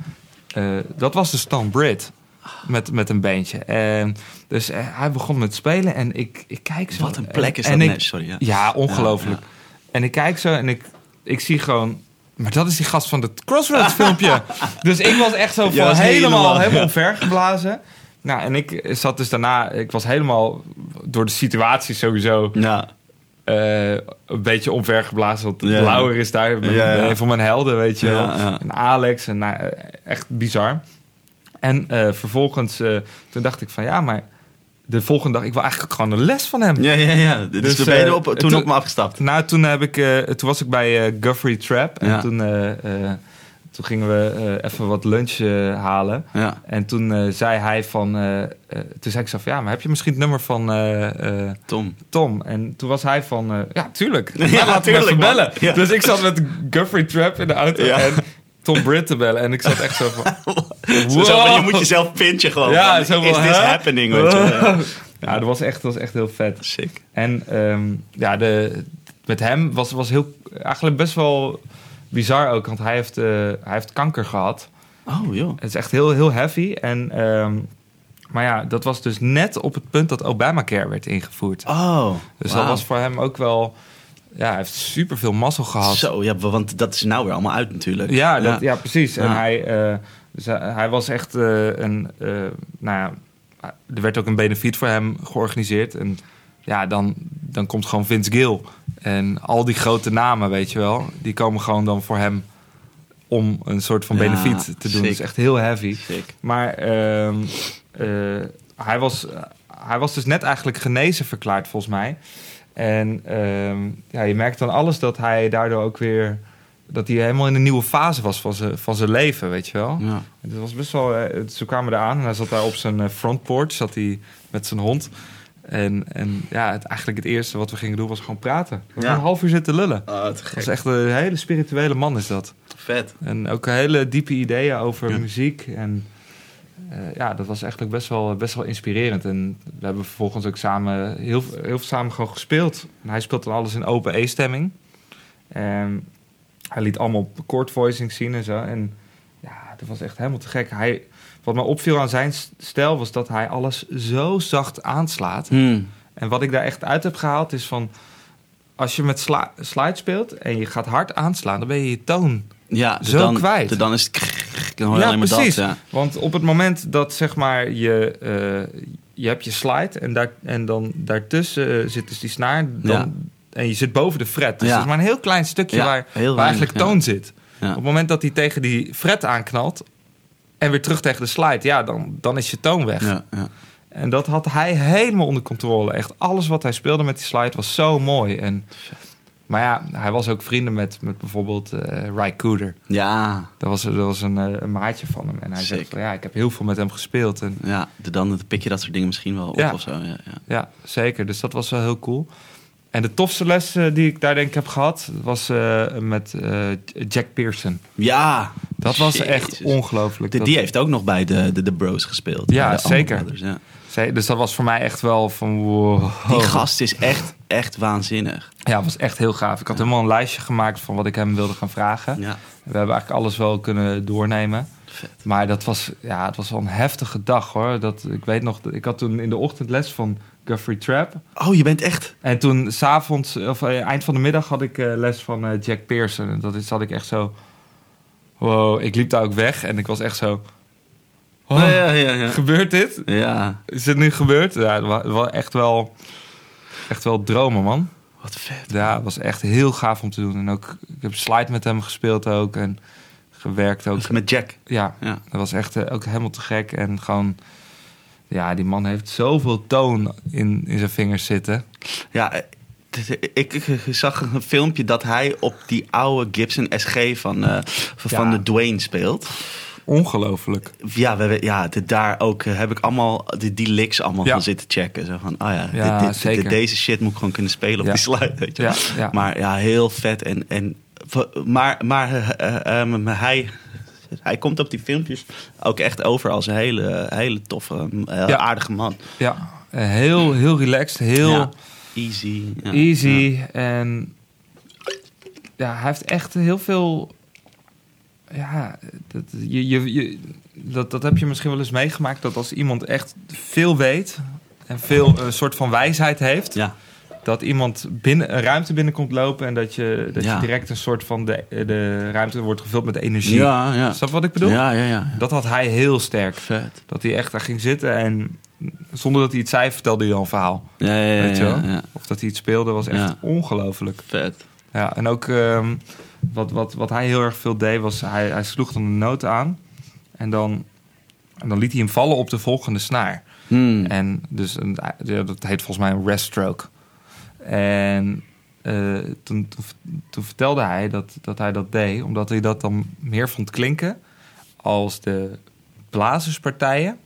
eh, dat was de Stan Britt met, met een bandje. En dus eh, hij begon met spelen en ik, ik kijk zo. Wat een plek is en, dat en net, ik, sorry. Ja. ja, ongelooflijk. Ja, En ik kijk zo en ik, ik zie gewoon... Maar dat is die gast van het Crossroads filmpje. *laughs* dus ik was echt zo van helemaal, helemaal, helemaal ja. omver geblazen. Nou, en ik zat dus daarna... Ik was helemaal door de situatie sowieso... Ja. Eh, een beetje omvergeblazen. Want Ja. Lauwer is daar een van mijn helden, weet je wel. Ja. En Alex, en, nou, eh, echt bizar. En eh, vervolgens, toen dacht ik van ja, maar de volgende dag, ik wil eigenlijk gewoon een les van hem. Ja, ja, ja. Dus, Dus, toen ben je op, toen toen- op me afgestapt. Nou, toen, heb ik, toen was ik bij Guthrie Trap. En Ja. toen, toen gingen we eh, even wat lunch eh, halen. Ja. En toen eh, zei hij van... toen zei ik zo van, ja, maar heb je misschien het nummer van Tom. Tom? En toen was hij van, ja, tuurlijk. *laughs* Ja, Ja, laten we tuurlijk, even man. bellen. Ja. Dus ik zat met Guthrie Trap in de auto Ja. en Tom Britt te bellen. En ik zat echt zo van... *laughs* Zo, zo, wow. je moet jezelf pinchen gewoon. Ja, van, zo is this happening? Weet je? wel. *laughs* Ja. Ja, dat was echt, dat was echt heel vet. Sick. En ehm, ja, de, met hem was, was heel, eigenlijk best wel bizar ook. Want hij heeft, eh, hij heeft kanker gehad. Oh, joh. Het is echt heel, heel heavy. En, ehm, maar ja, dat was dus net op het punt dat Obamacare werd ingevoerd. Oh, Dus dat was voor hem ook wel... Ja, hij heeft super veel mazzel gehad. Zo, ja, want dat is nou weer allemaal uit natuurlijk. Ja, dat, ja. precies. En hij, eh, dus hij, was echt eh, een... nou ja, er werd ook een benefiet voor hem georganiseerd. En ja, dan, dan komt gewoon Vince Gill. En al die grote namen, weet je wel... die komen gewoon dan voor hem om een soort van Ja, benefiet te doen. sick. Dat is echt heel heavy. Sick. Maar ehm, eh, hij, was, hij was dus net eigenlijk genezen verklaard, volgens mij. En ehm, ja, je merkt dan alles dat hij daardoor ook weer... dat hij helemaal in een nieuwe fase was van zijn, van zijn leven, weet je wel. Ja. Het was best wel... eh, Ze kwamen eraan en hij zat daar op zijn eh, front porch, zat hij met zijn hond. En, en ja, het, eigenlijk het eerste wat we gingen doen was gewoon praten. We Ja. een half uur zitten lullen. Oh, te Dat is echt een hele spirituele man is dat. Vet. En ook hele diepe ideeën over Ja. muziek. En eh, ja, dat was eigenlijk best wel, best wel inspirerend. En we hebben vervolgens ook samen heel, heel veel samen gewoon gespeeld. En hij speelt dan alles in open E-stemming. En hij liet allemaal chord voicing zien en zo. En ja, dat was echt helemaal te gek. Hij, wat me opviel aan zijn stijl was dat hij alles zo zacht aanslaat. Hmm. En wat ik daar echt uit heb gehaald is van... Als je met sla- slide speelt en je gaat hard aanslaan, dan ben je je toon Ja, Zo dan, kwijt. Dan is het... Dan hoor je ja, alleen maar precies. dat. Ja. Want op het moment dat zeg maar je, eh, je hebt je slide en, daar, en dan daartussen eh, zit dus die snaar. Dan, Ja. En je zit boven de fret. Dus Ja. dat is maar een heel klein stukje waar, waar weinig, eigenlijk toon zit. Op het moment dat hij tegen die fret aanknalt en weer terug tegen de slide, ja, dan, dan is je toon weg. Ja, ja. En dat had hij helemaal onder controle. Echt alles wat hij speelde met die slide was zo mooi. En, maar ja, hij was ook vrienden met, met bijvoorbeeld eh Ry Cooder. ja, Dat was, dat was een, eh, een maatje van hem. En hij Sick. van, ja, ik heb heel veel met hem gespeeld. En, ja. de- Dan pik je dat soort dingen misschien wel op Ja. of zo. Ja, ja. ja, zeker. Dus dat was wel heel cool. En de tofste les eh, die ik daar denk ik heb gehad... was eh, met eh, Jack Pearson. ja. Dat was Jezus. echt ongelooflijk. Dat- die heeft ook nog bij de, de, de Bros gespeeld. Ja, zeker. Brothers, ja. Ze- Dus dat was voor mij echt wel van... Wow. Die gast is echt, echt waanzinnig. Ja, was echt heel gaaf. Ik had helemaal een lijstje gemaakt van wat ik hem wilde gaan vragen. Ja. We hebben eigenlijk alles wel kunnen doornemen. Vet. Maar dat was, ja, het was wel een heftige dag hoor. Dat, ik weet nog, ik had toen in de ochtend les van Guthrie Trap. Oh, je bent echt... En toen s'avonds, of eh, eind van de middag, had ik eh, les van eh, Jack Pearson. En dat is, zat ik echt zo. Wow, ik liep daar ook weg en ik was echt zo. Oh, ja, ja, ja. ja. Gebeurt dit? Ja, Is het nu gebeurd? Ja, het wa- het was echt wel, echt wel dromen, man. wat vet. Ja, het was echt heel gaaf om te doen. En ook, ik heb slide met hem gespeeld ook en gewerkt ook. Met Jack. Ja, Ja. dat was echt eh, ook helemaal te gek. En gewoon, ja, die man heeft zoveel toon in, in zijn vingers zitten. Ja, dit- ik, zag een filmpje dat hij op die oude Gibson SG van, eh, van Ja. de Dwayne speelt. Ongelooflijk. Ja, we, ja dit, daar ook eh, heb ik allemaal die, die licks allemaal Ja. van zitten checken. Zo van, oh ja, Ja, dit, dit- zeker. deze shit moet ik gewoon kunnen spelen op die slide. Weet je? Maar ja, heel vet. En, en, maar maar maar hij, hij komt op die filmpjes ook echt over als een hele, hele toffe, eh, Ja. aardige man. Ja, eh, heel, heel relaxed, heel Ja. Easy. ja. easy. En ja, hij heeft echt heel veel... Ja, dat, je, je, je, dat, dat heb je misschien wel eens meegemaakt. Dat als iemand echt veel weet en veel een soort van wijsheid heeft... Ja. Dat iemand binnen, een ruimte binnenkomt lopen en dat je, dat Ja. je direct een soort van de, de ruimte wordt gevuld met energie. Ja, ja. Snap wat ik bedoel? Ja, ja, ja. Dat had hij heel sterk. Vet. Dat hij echt daar ging zitten en zonder dat hij het zei, vertelde hij al een verhaal. Ja, ja, ja. Weet je wel? Of dat hij iets speelde, was echt ongelooflijk. Vet. Ja, en ook ehm, wat, wat, wat hij heel erg veel deed, was hij, hij sloeg dan een noot aan. En dan, en dan liet hij hem vallen op de volgende snaar. Hmm. En dus een, dat heet volgens mij een rest stroke. En eh, toen, toen, vertelde hij dat, dat hij dat deed, omdat hij dat dan meer vond klinken als de blazerspartijen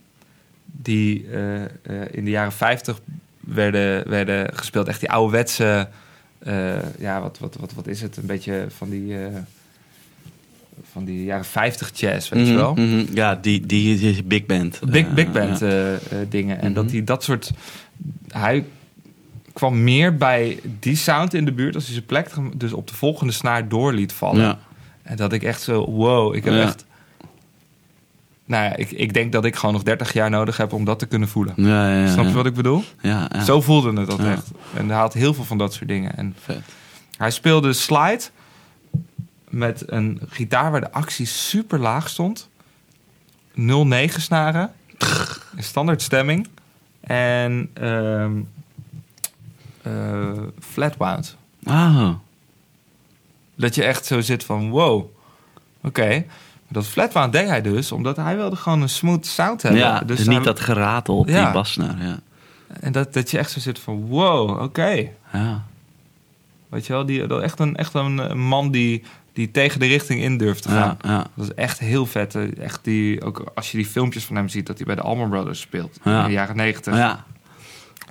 die eh, eh, in de jaren 50 werden, werden gespeeld. Echt die ouderwetse, ja, wat, wat, wat, wat is het? Een beetje van die, van die jaren 50 jazz, weet je Mhm, wel? mhm. Ja, die, die, die big band. Big, big band ja. dingen. En Mhm. dat hij dat soort... Hij kwam meer bij die sound in de buurt als hij zijn plek dus op de volgende snaar door liet vallen. Ja. En dat ik echt zo, wow, ik heb Ja. echt... Nou ja, ik, ik denk dat ik gewoon nog 30 jaar nodig heb om dat te kunnen voelen. Ja, ja, ja. Snap je wat ik bedoel? Ja. Zo voelde het dat echt. En hij had heel veel van dat soort dingen. En Vet. hij speelde slide met een gitaar waar de actie super laag stond. 0,9 snaren. Standaard stemming. En ehm eh, flatwound. Ah. Dat je echt zo zit van wow. Oké. Dat flatwound deed hij dus omdat hij wilde gewoon een smooth sound hebben. Ja, dus niet dat geratel op Ja. die basnaar. Ja. En dat, dat je echt zo zit van wow, oké. Ja. Weet je wel, die, dat echt, een, echt een, man die, die tegen de richting in durft te gaan. Ja, ja. Dat is echt heel vet. eh, Echt die, ook als je die filmpjes van hem ziet, dat hij bij de Allman Brothers speelt. Ja. In de jaren negentig. Ja.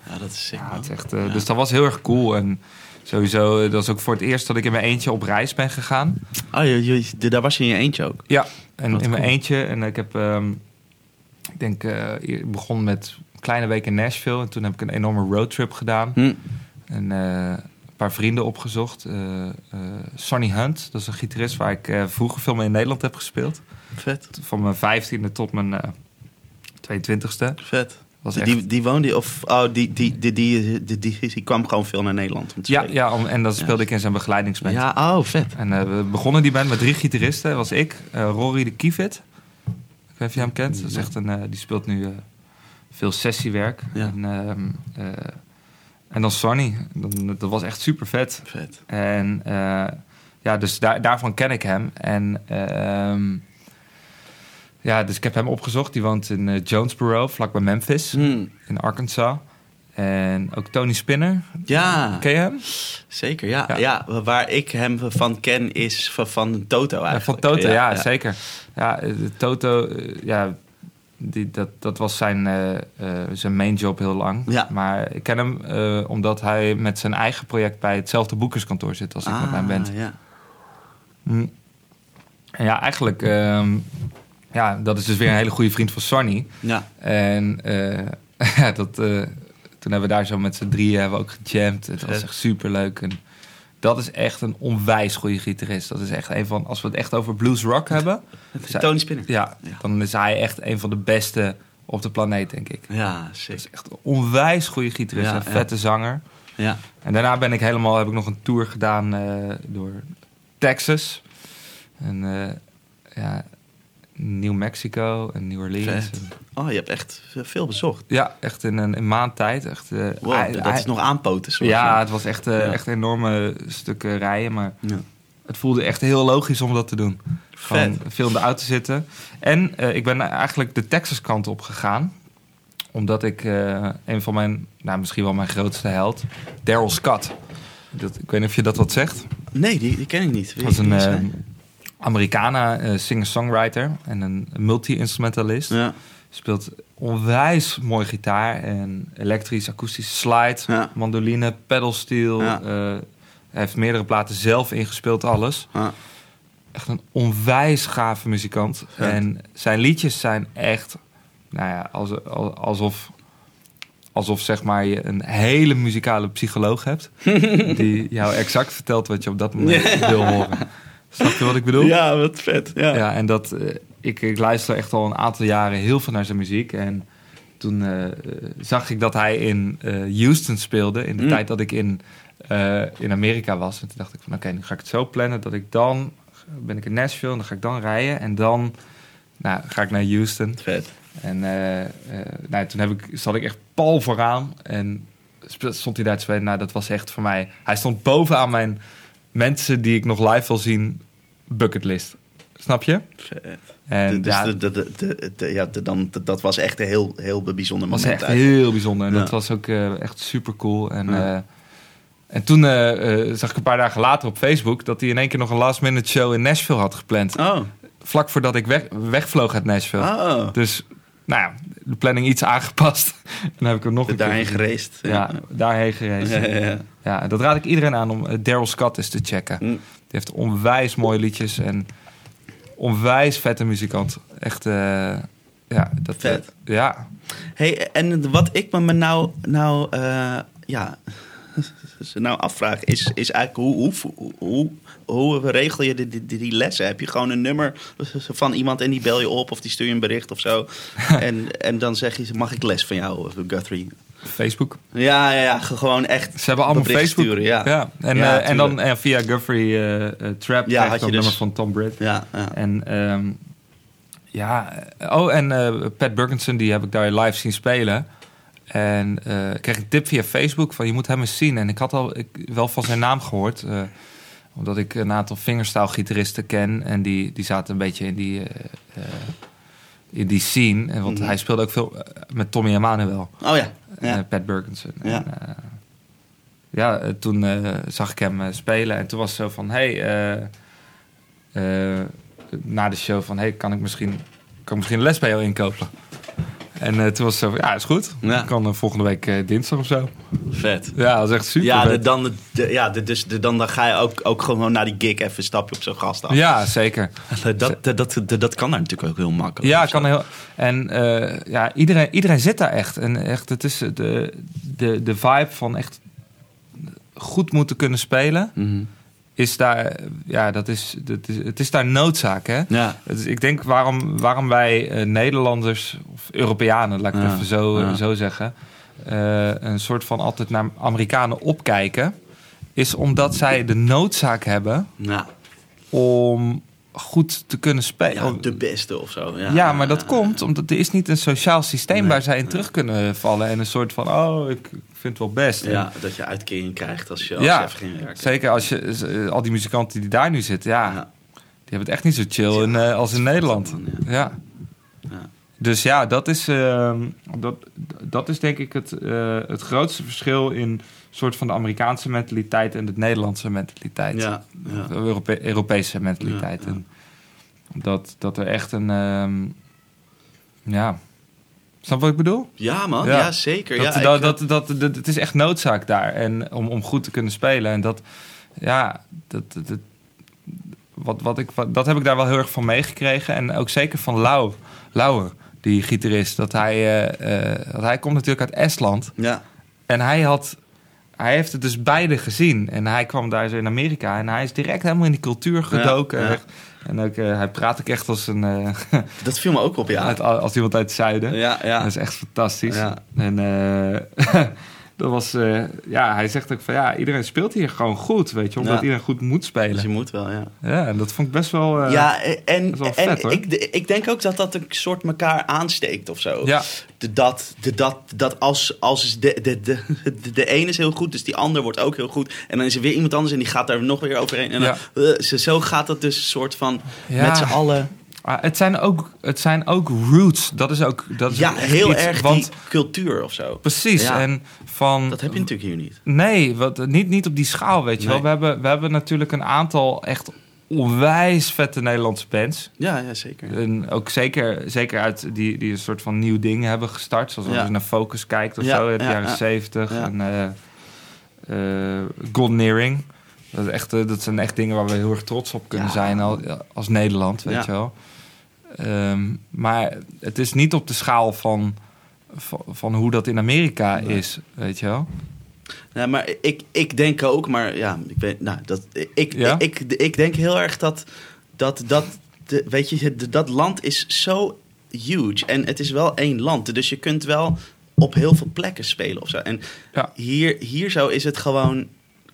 Ja, dat is sick. Ja, man. het is echt, eh, Ja. Dus dat was heel erg cool. En sowieso, eh, dat is ook voor het eerst dat ik in mijn eentje op reis ben gegaan. Oh, je, je, daar was je in je eentje ook. Ja, en Wat in mijn eentje. En ik heb, ehm, ik denk, eh, ik begon met een kleine week in Nashville. En toen heb ik een enorme roadtrip gedaan. Hm. En eh, een paar vrienden opgezocht. Eh, eh, Sonny Hunt, dat is een gitarist waar ik eh, vroeger veel mee in Nederland heb gespeeld. Vet. Van mijn vijftiende tot mijn eh 22e. Vet. Was echt... Die, die woonde, of oh, die, die, die, die, die, die, die kwam gewoon veel naar Nederland om te Ja, spelen. ja en dan speelde ik in zijn begeleidingsband. Ja, oh, vet. En eh, we begonnen die band met drie gitaristen. Dat was ik, eh, Rory de Kievit. Ik weet niet of je hem kent. Dat is echt een, eh, die speelt nu veel sessiewerk. Ja. En, ehm, eh, en dan Sonny. Dat was echt super vet. Vet. En ja, dus daar, daarvan ken ik hem. En ehm, ja, dus ik heb hem opgezocht. Die woont in eh, Jonesboro, vlakbij Memphis, Hm. in Arkansas. En ook Tony Spinner. Ja, Ken je hem? zeker. Ja. Ja. Ja. waar ik hem van ken is van, van Toto Ja, eigenlijk. van Toto, ja, zeker. Ja, eh, de Toto, eh, ja, die, dat, dat was zijn, zijn main job heel lang. Ja. Maar ik ken hem omdat hij met zijn eigen project bij hetzelfde boekerskantoor zit als ik met mijn band. Ah, Ja. Hm. En ja, eigenlijk, ehm, ja, dat is dus weer een hele goede vriend van Sonny. ja. En eh, *laughs* ja, dat, eh, toen hebben we daar zo met z'n drieën hebben we ook gejamd. Het was echt super leuk. En dat is echt een onwijs goede gitarist. Dat is echt een van, als we het echt over blues rock hebben, *laughs* Zij- Tony Spinner. ja, Ja. dan is hij echt een van de beste op de planeet, denk ik. Ja, Dat zeker. is echt een onwijs goede gitarist, Ja, een ja. vette zanger. Ja. En daarna ben ik helemaal, heb ik nog een tour gedaan eh, door Texas. En ja, New Mexico en New Orleans. En- Oh, je hebt echt veel bezocht. ja, echt in een, maand tijd. Echt, Wow, hij- dat is nog aanpoten. Ja, het was echt, eh, Ja. echt enorme stukken rijden. Maar Ja. het voelde echt heel logisch om dat te doen. Vet. veel in de auto zitten. En eh, ik ben eigenlijk de Texas kant op gegaan. Omdat ik een van mijn, nou misschien wel mijn grootste held, Daryl Scott. Dat, ik weet niet of je dat wat zegt. Nee, die, die ken ik niet. Dat is een Americana eh, singer-songwriter en een multi-instrumentalist. Ja, Speelt onwijs mooi gitaar en elektrisch, akoestisch slide, Ja. mandoline, pedalsteel. Ja. eh, hij heeft meerdere platen zelf ingespeeld, alles. ja. Echt een onwijs gave muzikant. En zijn liedjes zijn echt, nou ja, als, als- alsof, alsof zeg maar je een hele muzikale psycholoog hebt. *laughs* die jou exact vertelt wat je op dat moment wil horen. Snap je wat ik bedoel? ja, wat vet. Ja. Ja, en dat, eh, ik, ik luister echt al een aantal jaren heel veel naar zijn muziek. En toen eh, zag ik dat hij in eh, Houston speelde. In de Mm. tijd dat ik in, eh, in Amerika was. En toen dacht ik van oké, nu ga ik het zo plannen dat ik dan... Ben ik in Nashville en dan ga ik dan rijden. En dan nou, ga ik naar Houston. Vet. En eh, eh, nou, toen heb ik, zat ik echt pal vooraan. En stond hij daar te spelen. Nou, dat was echt voor mij... Hij stond bovenaan mijn mensen die ik nog live wil zien bucketlist. Snap je? En dus ja, de, de, de, ja, de- dan, dat was echt een heel, heel bijzonder was moment. echt eigenlijk. heel bijzonder. En Ja. dat was ook eh, echt super cool. En, Ja. eh, en toen eh, zag ik een paar dagen later op Facebook... dat hij in één keer nog een last minute show in Nashville had gepland. Oh. Vlak voordat ik weg, wegvloog uit Nashville. Oh. Dus nou ja, de planning iets aangepast. en *laughs* dan heb ik hem nog een Daarheen keer gereisd. Ja, daarheen gereisd. Ja, Ja, ja, ja. dat raad ik iedereen aan om eh, Daryl Scott eens te checken. Mm. Die heeft onwijs mooie liedjes en onwijs vette muzikant. Echt, eh, ja, dat Vet. eh, ja, Hey, en wat ik me nou, nou, ja, *laughs* nou afvraag is, is eigenlijk hoe, hoe, hoe, hoe regel je die, die, die lessen? Heb je gewoon een nummer van iemand en die bel je op of die stuur je een bericht of zo? *laughs* en, en dan zeg je, mag ik les van jou, Guthrie? Facebook. Ja, ja, ja, gewoon echt. Ze hebben allemaal Facebook. sturen, ja. En, Ja, eh, en dan tuurlijk. eh, via Guthrie eh, Trap Ja, had je dus- nummer van Tom Britt. Ja, ja. En ehm, ja, oh, en Pat Burkinson, die heb ik daar live zien spelen. En eh, ik kreeg een tip via Facebook van je moet hem eens zien. En ik had al ik, wel van zijn naam gehoord. eh, omdat ik een aantal fingerstyle gitaristen ken. En die, die zaten een beetje in die, eh, in die scene. En want Mhm. hij speelde ook veel met Tommy Emmanuel. Oh ja. ja. Pat Burkinson. Ja. En, ja, toen zag ik hem spelen. En toen was het zo van... Hey, na de show van... Hey, kan ik misschien, kan ik misschien een les bij jou inkopen? En eh, toen was het zo. Ja, is goed. Ja. Ik kan eh, volgende week eh, dinsdag of zo. Vet. Ja, dat is echt super Ja, de- dan, de, ja de, dus dan, dan ga je ook, ook gewoon na die gig even een stapje op zo'n gast af. Ja, zeker. *laughs* Dat, dat, dat, dat, kan daar natuurlijk ook heel makkelijk. Ja, kan heel. En ja, iedereen, iedereen zit daar echt. En echt, het is de, de, de vibe van echt goed moeten kunnen spelen. Mhm. Is daar, ja, dat is, dat is, het is daar noodzaak, hè? Ja. Dus ik denk waarom, waarom wij eh, Nederlanders, of Europeanen, laat ik het even zo, eh, ja. zo zeggen, eh, een soort van altijd naar Amerikanen opkijken, is omdat zij de noodzaak hebben Ja. om goed te kunnen spelen. ja, de beste of zo. Ja, Ja, maar dat komt omdat er is niet een sociaal systeem Nee, waar zij in nee. terug kunnen vallen. En een soort van, oh, ik vind het wel best. En Ja, dat je uitkering krijgt als je, als Ja, je even. Zeker als je, eh, al die muzikanten die daar nu zitten, ja, Ja. die hebben het echt niet zo chill in, eh, als in Nederland. man, ja. Ja. Dus ja, dat is, ehm, dat, dat is denk ik het, eh, het grootste verschil in soort van de Amerikaanse mentaliteit en de Nederlandse mentaliteit. Ja, ja. De Europe- Europese mentaliteit. Ja. En dat, dat er echt een, ehm, ja, snap wat ik bedoel? Ja, man. Ja. Zeker. Dat, ja, dat, dat, dat, dat- het is echt noodzaak daar en om, om goed te kunnen spelen. En dat, ja, dat, dat, dat- wat, wat ik, wat, dat heb ik daar wel heel erg van meegekregen. En ook zeker van Lau, Lauwer, die gitarist. Dat hij, eh, eh, dat hij komt natuurlijk uit Estland. ja. En hij had... Hij heeft het dus beide gezien. En hij kwam daar zo in Amerika. En hij is direct helemaal in die cultuur gedoken. ja. En ook, eh, hij praat ook echt als, een, eh, Dat viel me ook op, ja. *laughs* uit- als iemand uit het zuiden. Ja, ja. Dat is echt fantastisch. Ja. En eh, *laughs* dat was, eh, ja, hij zegt ook van ja, iedereen speelt hier gewoon goed, weet je, omdat Ja. iedereen goed moet Dus spelen. je moet wel, ja. Ja, en dat vond ik best wel. eh, ja, en, en hoor. ik, ik denk ook dat dat een soort elkaar aansteekt of zo. Ja. De, dat, de, dat, dat als, als de, de, de, de, de ene is heel goed, dus die ander wordt ook heel goed. En dan is er weer iemand anders en die gaat daar nog weer overheen. En dan, eh, zo- zo gaat dat dus een soort van Ja. met z'n allen. Ah, het, zijn ook, het zijn ook roots. Dat is ook. Dat is Ja, heel iets, erg Want cultuur of zo. precies. Ja. En van. Dat heb je natuurlijk hier niet. Nee, wat, niet, niet op die schaal, weet je Nee. wel. We hebben, we hebben natuurlijk een aantal echt onwijs vette Nederlandse bands. Ja, ja zeker. En ook zeker, zeker uit die, die een soort van nieuw ding hebben gestart. Zoals als Ja. je naar Focus kijkt of Ja, zo in de ja, jaren ja. zeventig. En Earring. Dat, is echt, eh, dat zijn echt dingen waar we heel erg trots op kunnen zijn al, als Nederland, weet je wel. Ehm, maar het is niet op de schaal van, van, van hoe dat in Amerika Nee. is, weet je wel. Ja, maar ik, ik denk ook, maar ja, ik weet, nou, dat, ik, Ja? ik, ik, ik denk heel erg dat, dat, dat de, weet je, de- dat land is zo huge. En het is wel één land. Dus je kunt wel op heel veel plekken spelen of zo. En Ja. hier, hier zo is het gewoon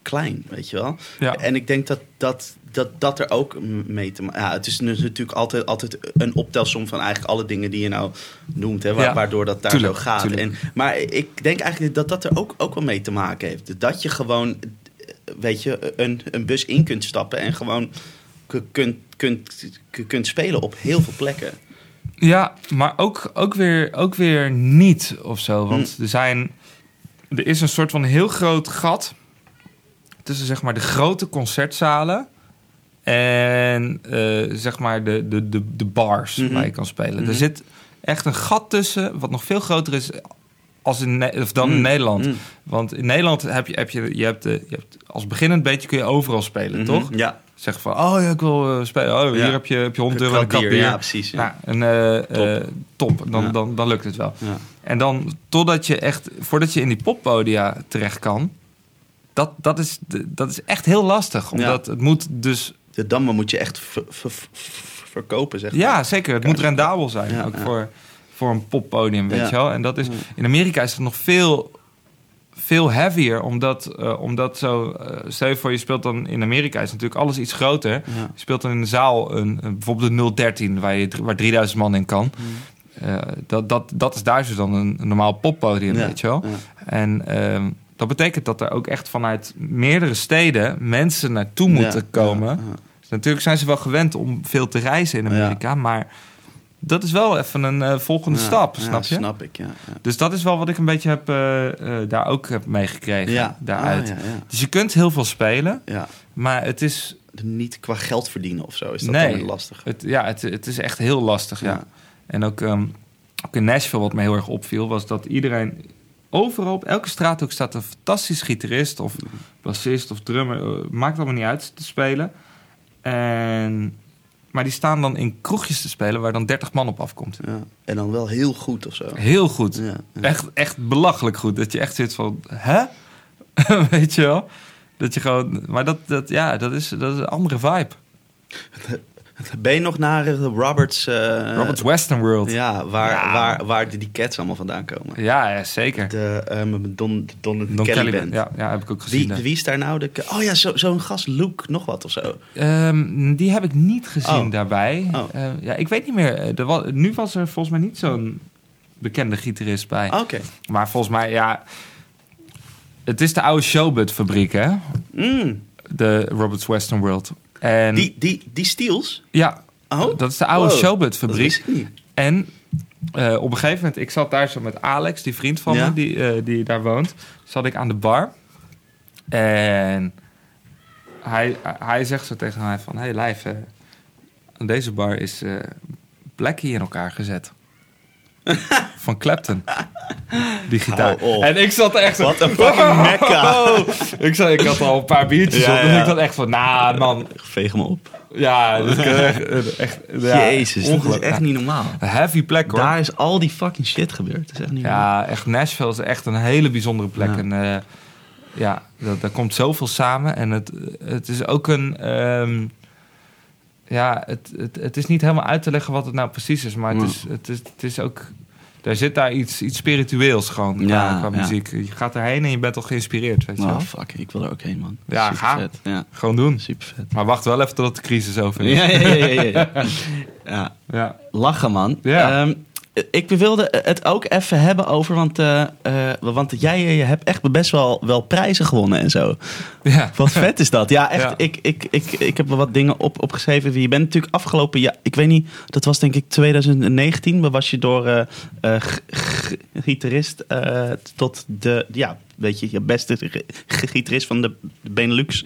klein, weet je wel. Ja. En ik denk dat dat, dat, dat er ook mee te maken... Ja, het is natuurlijk altijd, altijd een optelsom van eigenlijk alle dingen die je nou noemt. Hè, wa- Ja. Waardoor dat daar Tuurlijk, zo gaat. tuurlijk. En, maar ik denk eigenlijk dat dat er ook, ook wel mee te maken heeft. Dat je gewoon, weet je, een, een bus in kunt stappen en gewoon kunt, kunt, kunt spelen op heel veel plekken. Ja, maar ook, ook, weer, ook weer niet of zo. Want er, zijn, er is een soort van heel groot gat tussen zeg maar de grote concertzalen en eh, zeg maar de, de, de, de bars Mhm. waar je kan spelen. Mhm. Er zit echt een gat tussen wat nog veel groter is als in, of dan in Mm. Nederland. Mm. Want in Nederland heb je, heb je, je, hebt, je hebt als beginnend beetje kun je overal spelen, Mhm. toch? Ja. Zeg van, oh ja, ik wil eh, spelen. Oh, hier heb je, heb je 100 euro en. Ja, precies. Ja. En, eh, top. Dan, Ja. dan, dan lukt het wel. Ja. En dan, totdat je echt, voordat je in die poppodia terecht kan, dat, dat, is, dat is echt heel lastig. Omdat het moet dus, De dammen moet je echt ver- ver- ver- verkopen, zeg maar. ja zeker, het moet rendabel zijn. Ja, ook ja. voor, voor een poppodium, weet Ja. je wel. En dat is, in Amerika is het nog veel, veel heavier, omdat, eh, omdat zo, eh, stel je voor je speelt dan in Amerika, is natuurlijk alles iets groter. Je speelt dan in een zaal een, een- bijvoorbeeld een 013 waar, je, waar 3000 man in kan. Eh, dat, dat, dat is daar zo dan een, een normaal poppodium, weet je wel. En ehm, dat betekent dat er ook echt vanuit meerdere steden mensen naartoe moeten Ja, komen. ja, ja. Dus natuurlijk zijn ze wel gewend om veel te reizen in Amerika, maar dat is wel even een eh, volgende stap, snap je? snap ik, ja. Dus dat is wel wat ik een beetje heb, eh, eh, daar ook heb meegekregen, Ja, daaruit. ah. Dus je kunt heel veel spelen, ja. maar het is, Niet qua geld verdienen of zo is dat Nee. dan lastig. het, ja, het, het is echt heel lastig, ja. Ja. En ook, ehm, ook in Nashville, wat me heel erg opviel, was dat iedereen overal op elke straathoek staat een fantastisch gitarist of bassist of drummer, eh, maakt allemaal niet uit te spelen. En, maar die staan dan in kroegjes te spelen waar dan 30 man op afkomt. Ja. En dan wel heel goed of zo. Heel goed. Ja, ja. Echt, echt belachelijk goed. Dat je echt zit van, hè? *laughs* Weet je wel? Dat je gewoon, maar dat, dat, ja, dat is, dat is een andere vibe. *laughs* Ben je nog naar de Roberts... eh, Robert's Western World. Ja, Ja, waar, Ja. Waar, waar die, die cats allemaal vandaan komen. ja, zeker. De ehm, Don, Don, Don Kelly, Kelly, Band. ja, ja, heb ik ook gezien. Wie, is daar nou de... Oh ja, zo- zo'n gast, Luke, nog wat of zo. Ehm, die heb ik niet gezien Oh. daarbij. Oh. Eh, ja, ik weet niet meer. Eh, Er nu was er volgens mij niet zo'n bekende gitarist bij. Ah, Oké. Maar volgens mij, ja... Het is de oude Showbud-fabriek, hè? Mm, De Robert's Western World. En die, die, die Steels? ja, Oh, dat is de oude wow. Ik niet. En eh, op een gegeven moment, ik zat daar zo met Alex, die vriend van Ja. me, die, eh, die daar woont. Zat ik aan de bar. En hij, hij zegt zo tegen mij van... hey, lijf, eh, aan deze bar is Blackie in elkaar gezet. *laughs* van Clapton. Die gitaar. Hou op. En ik zat echt zo... Wat een fucking *laughs* mekka. ik, zat, ik had al een paar biertjes Ja, op. Dus ja. ik dacht echt van, nou man... Veeg hem op. Ja, dat is echt... echt ja, Jezus, dat is echt niet normaal. Een heavy plek hoor. Daar is al die fucking shit gebeurd. Dat is echt niet normaal. Ja, echt Nashville is echt een hele bijzondere plek. Ja. En eh, ja, dat, daar komt zoveel samen. En het, het is ook een... ehm, ja, het, het, het is niet helemaal uit te leggen wat het nou precies is. Maar het, Ja. is, het, is, het is ook... Daar zit daar iets, iets spiritueels gewoon qua, Ja, qua ja. muziek. Je gaat erheen en je bent al geïnspireerd, weet je Oh, wel. fuck. Ik wil er ook heen, man. Ja, Super ga. Vet. Ja, Gewoon doen. super vet. Maar wacht wel even totdat de crisis over is. Ja, ja, ja, ja, ja. *laughs* ja. Ja. Lachen, man. Ja. Ehm, ik wilde het ook even hebben over, want, eh, eh, want jij je hebt echt best wel, wel prijzen gewonnen en zo. ja. Wat vet is dat. Ja, echt. Ja. Ik, ik, ik, ik heb wel wat dingen op, opgeschreven. Je bent natuurlijk afgelopen jaar, ik weet niet, dat was denk ik 2019. Maar was je door g- gitarist tot de, ja, weet je, je beste gitarist van de Benelux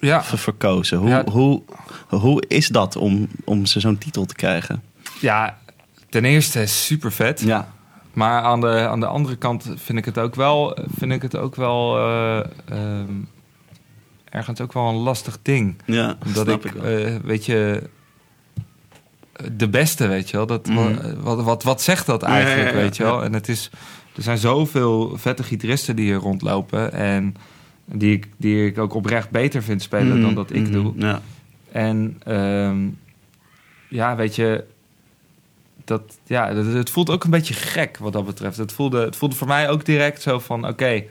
ja. ver- verkozen. Hoe, Ja. hoe, hoe is dat om, om ze zo'n titel te krijgen? ja, ten eerste super vet. Ja. Maar aan de, aan de andere kant vind ik het ook wel, vind ik het ook wel eh, ehm, ergens ook wel een lastig ding. Ja, Omdat ik, ik, wel. eh, weet je, de beste, weet je wel. Dat, Mhm. wat, wat, wat zegt dat eigenlijk, Ja, ja, ja, weet je wel? En het is, er zijn zoveel vette gitaristen die hier rondlopen. En die ik, die ik ook oprecht beter vind spelen dan dat ik Mhm, doe. Ja. En ehm, ja, weet je, dat, ja, dat, het voelt ook een beetje gek wat dat betreft. Het voelde, het voelde voor mij ook direct zo van: oké,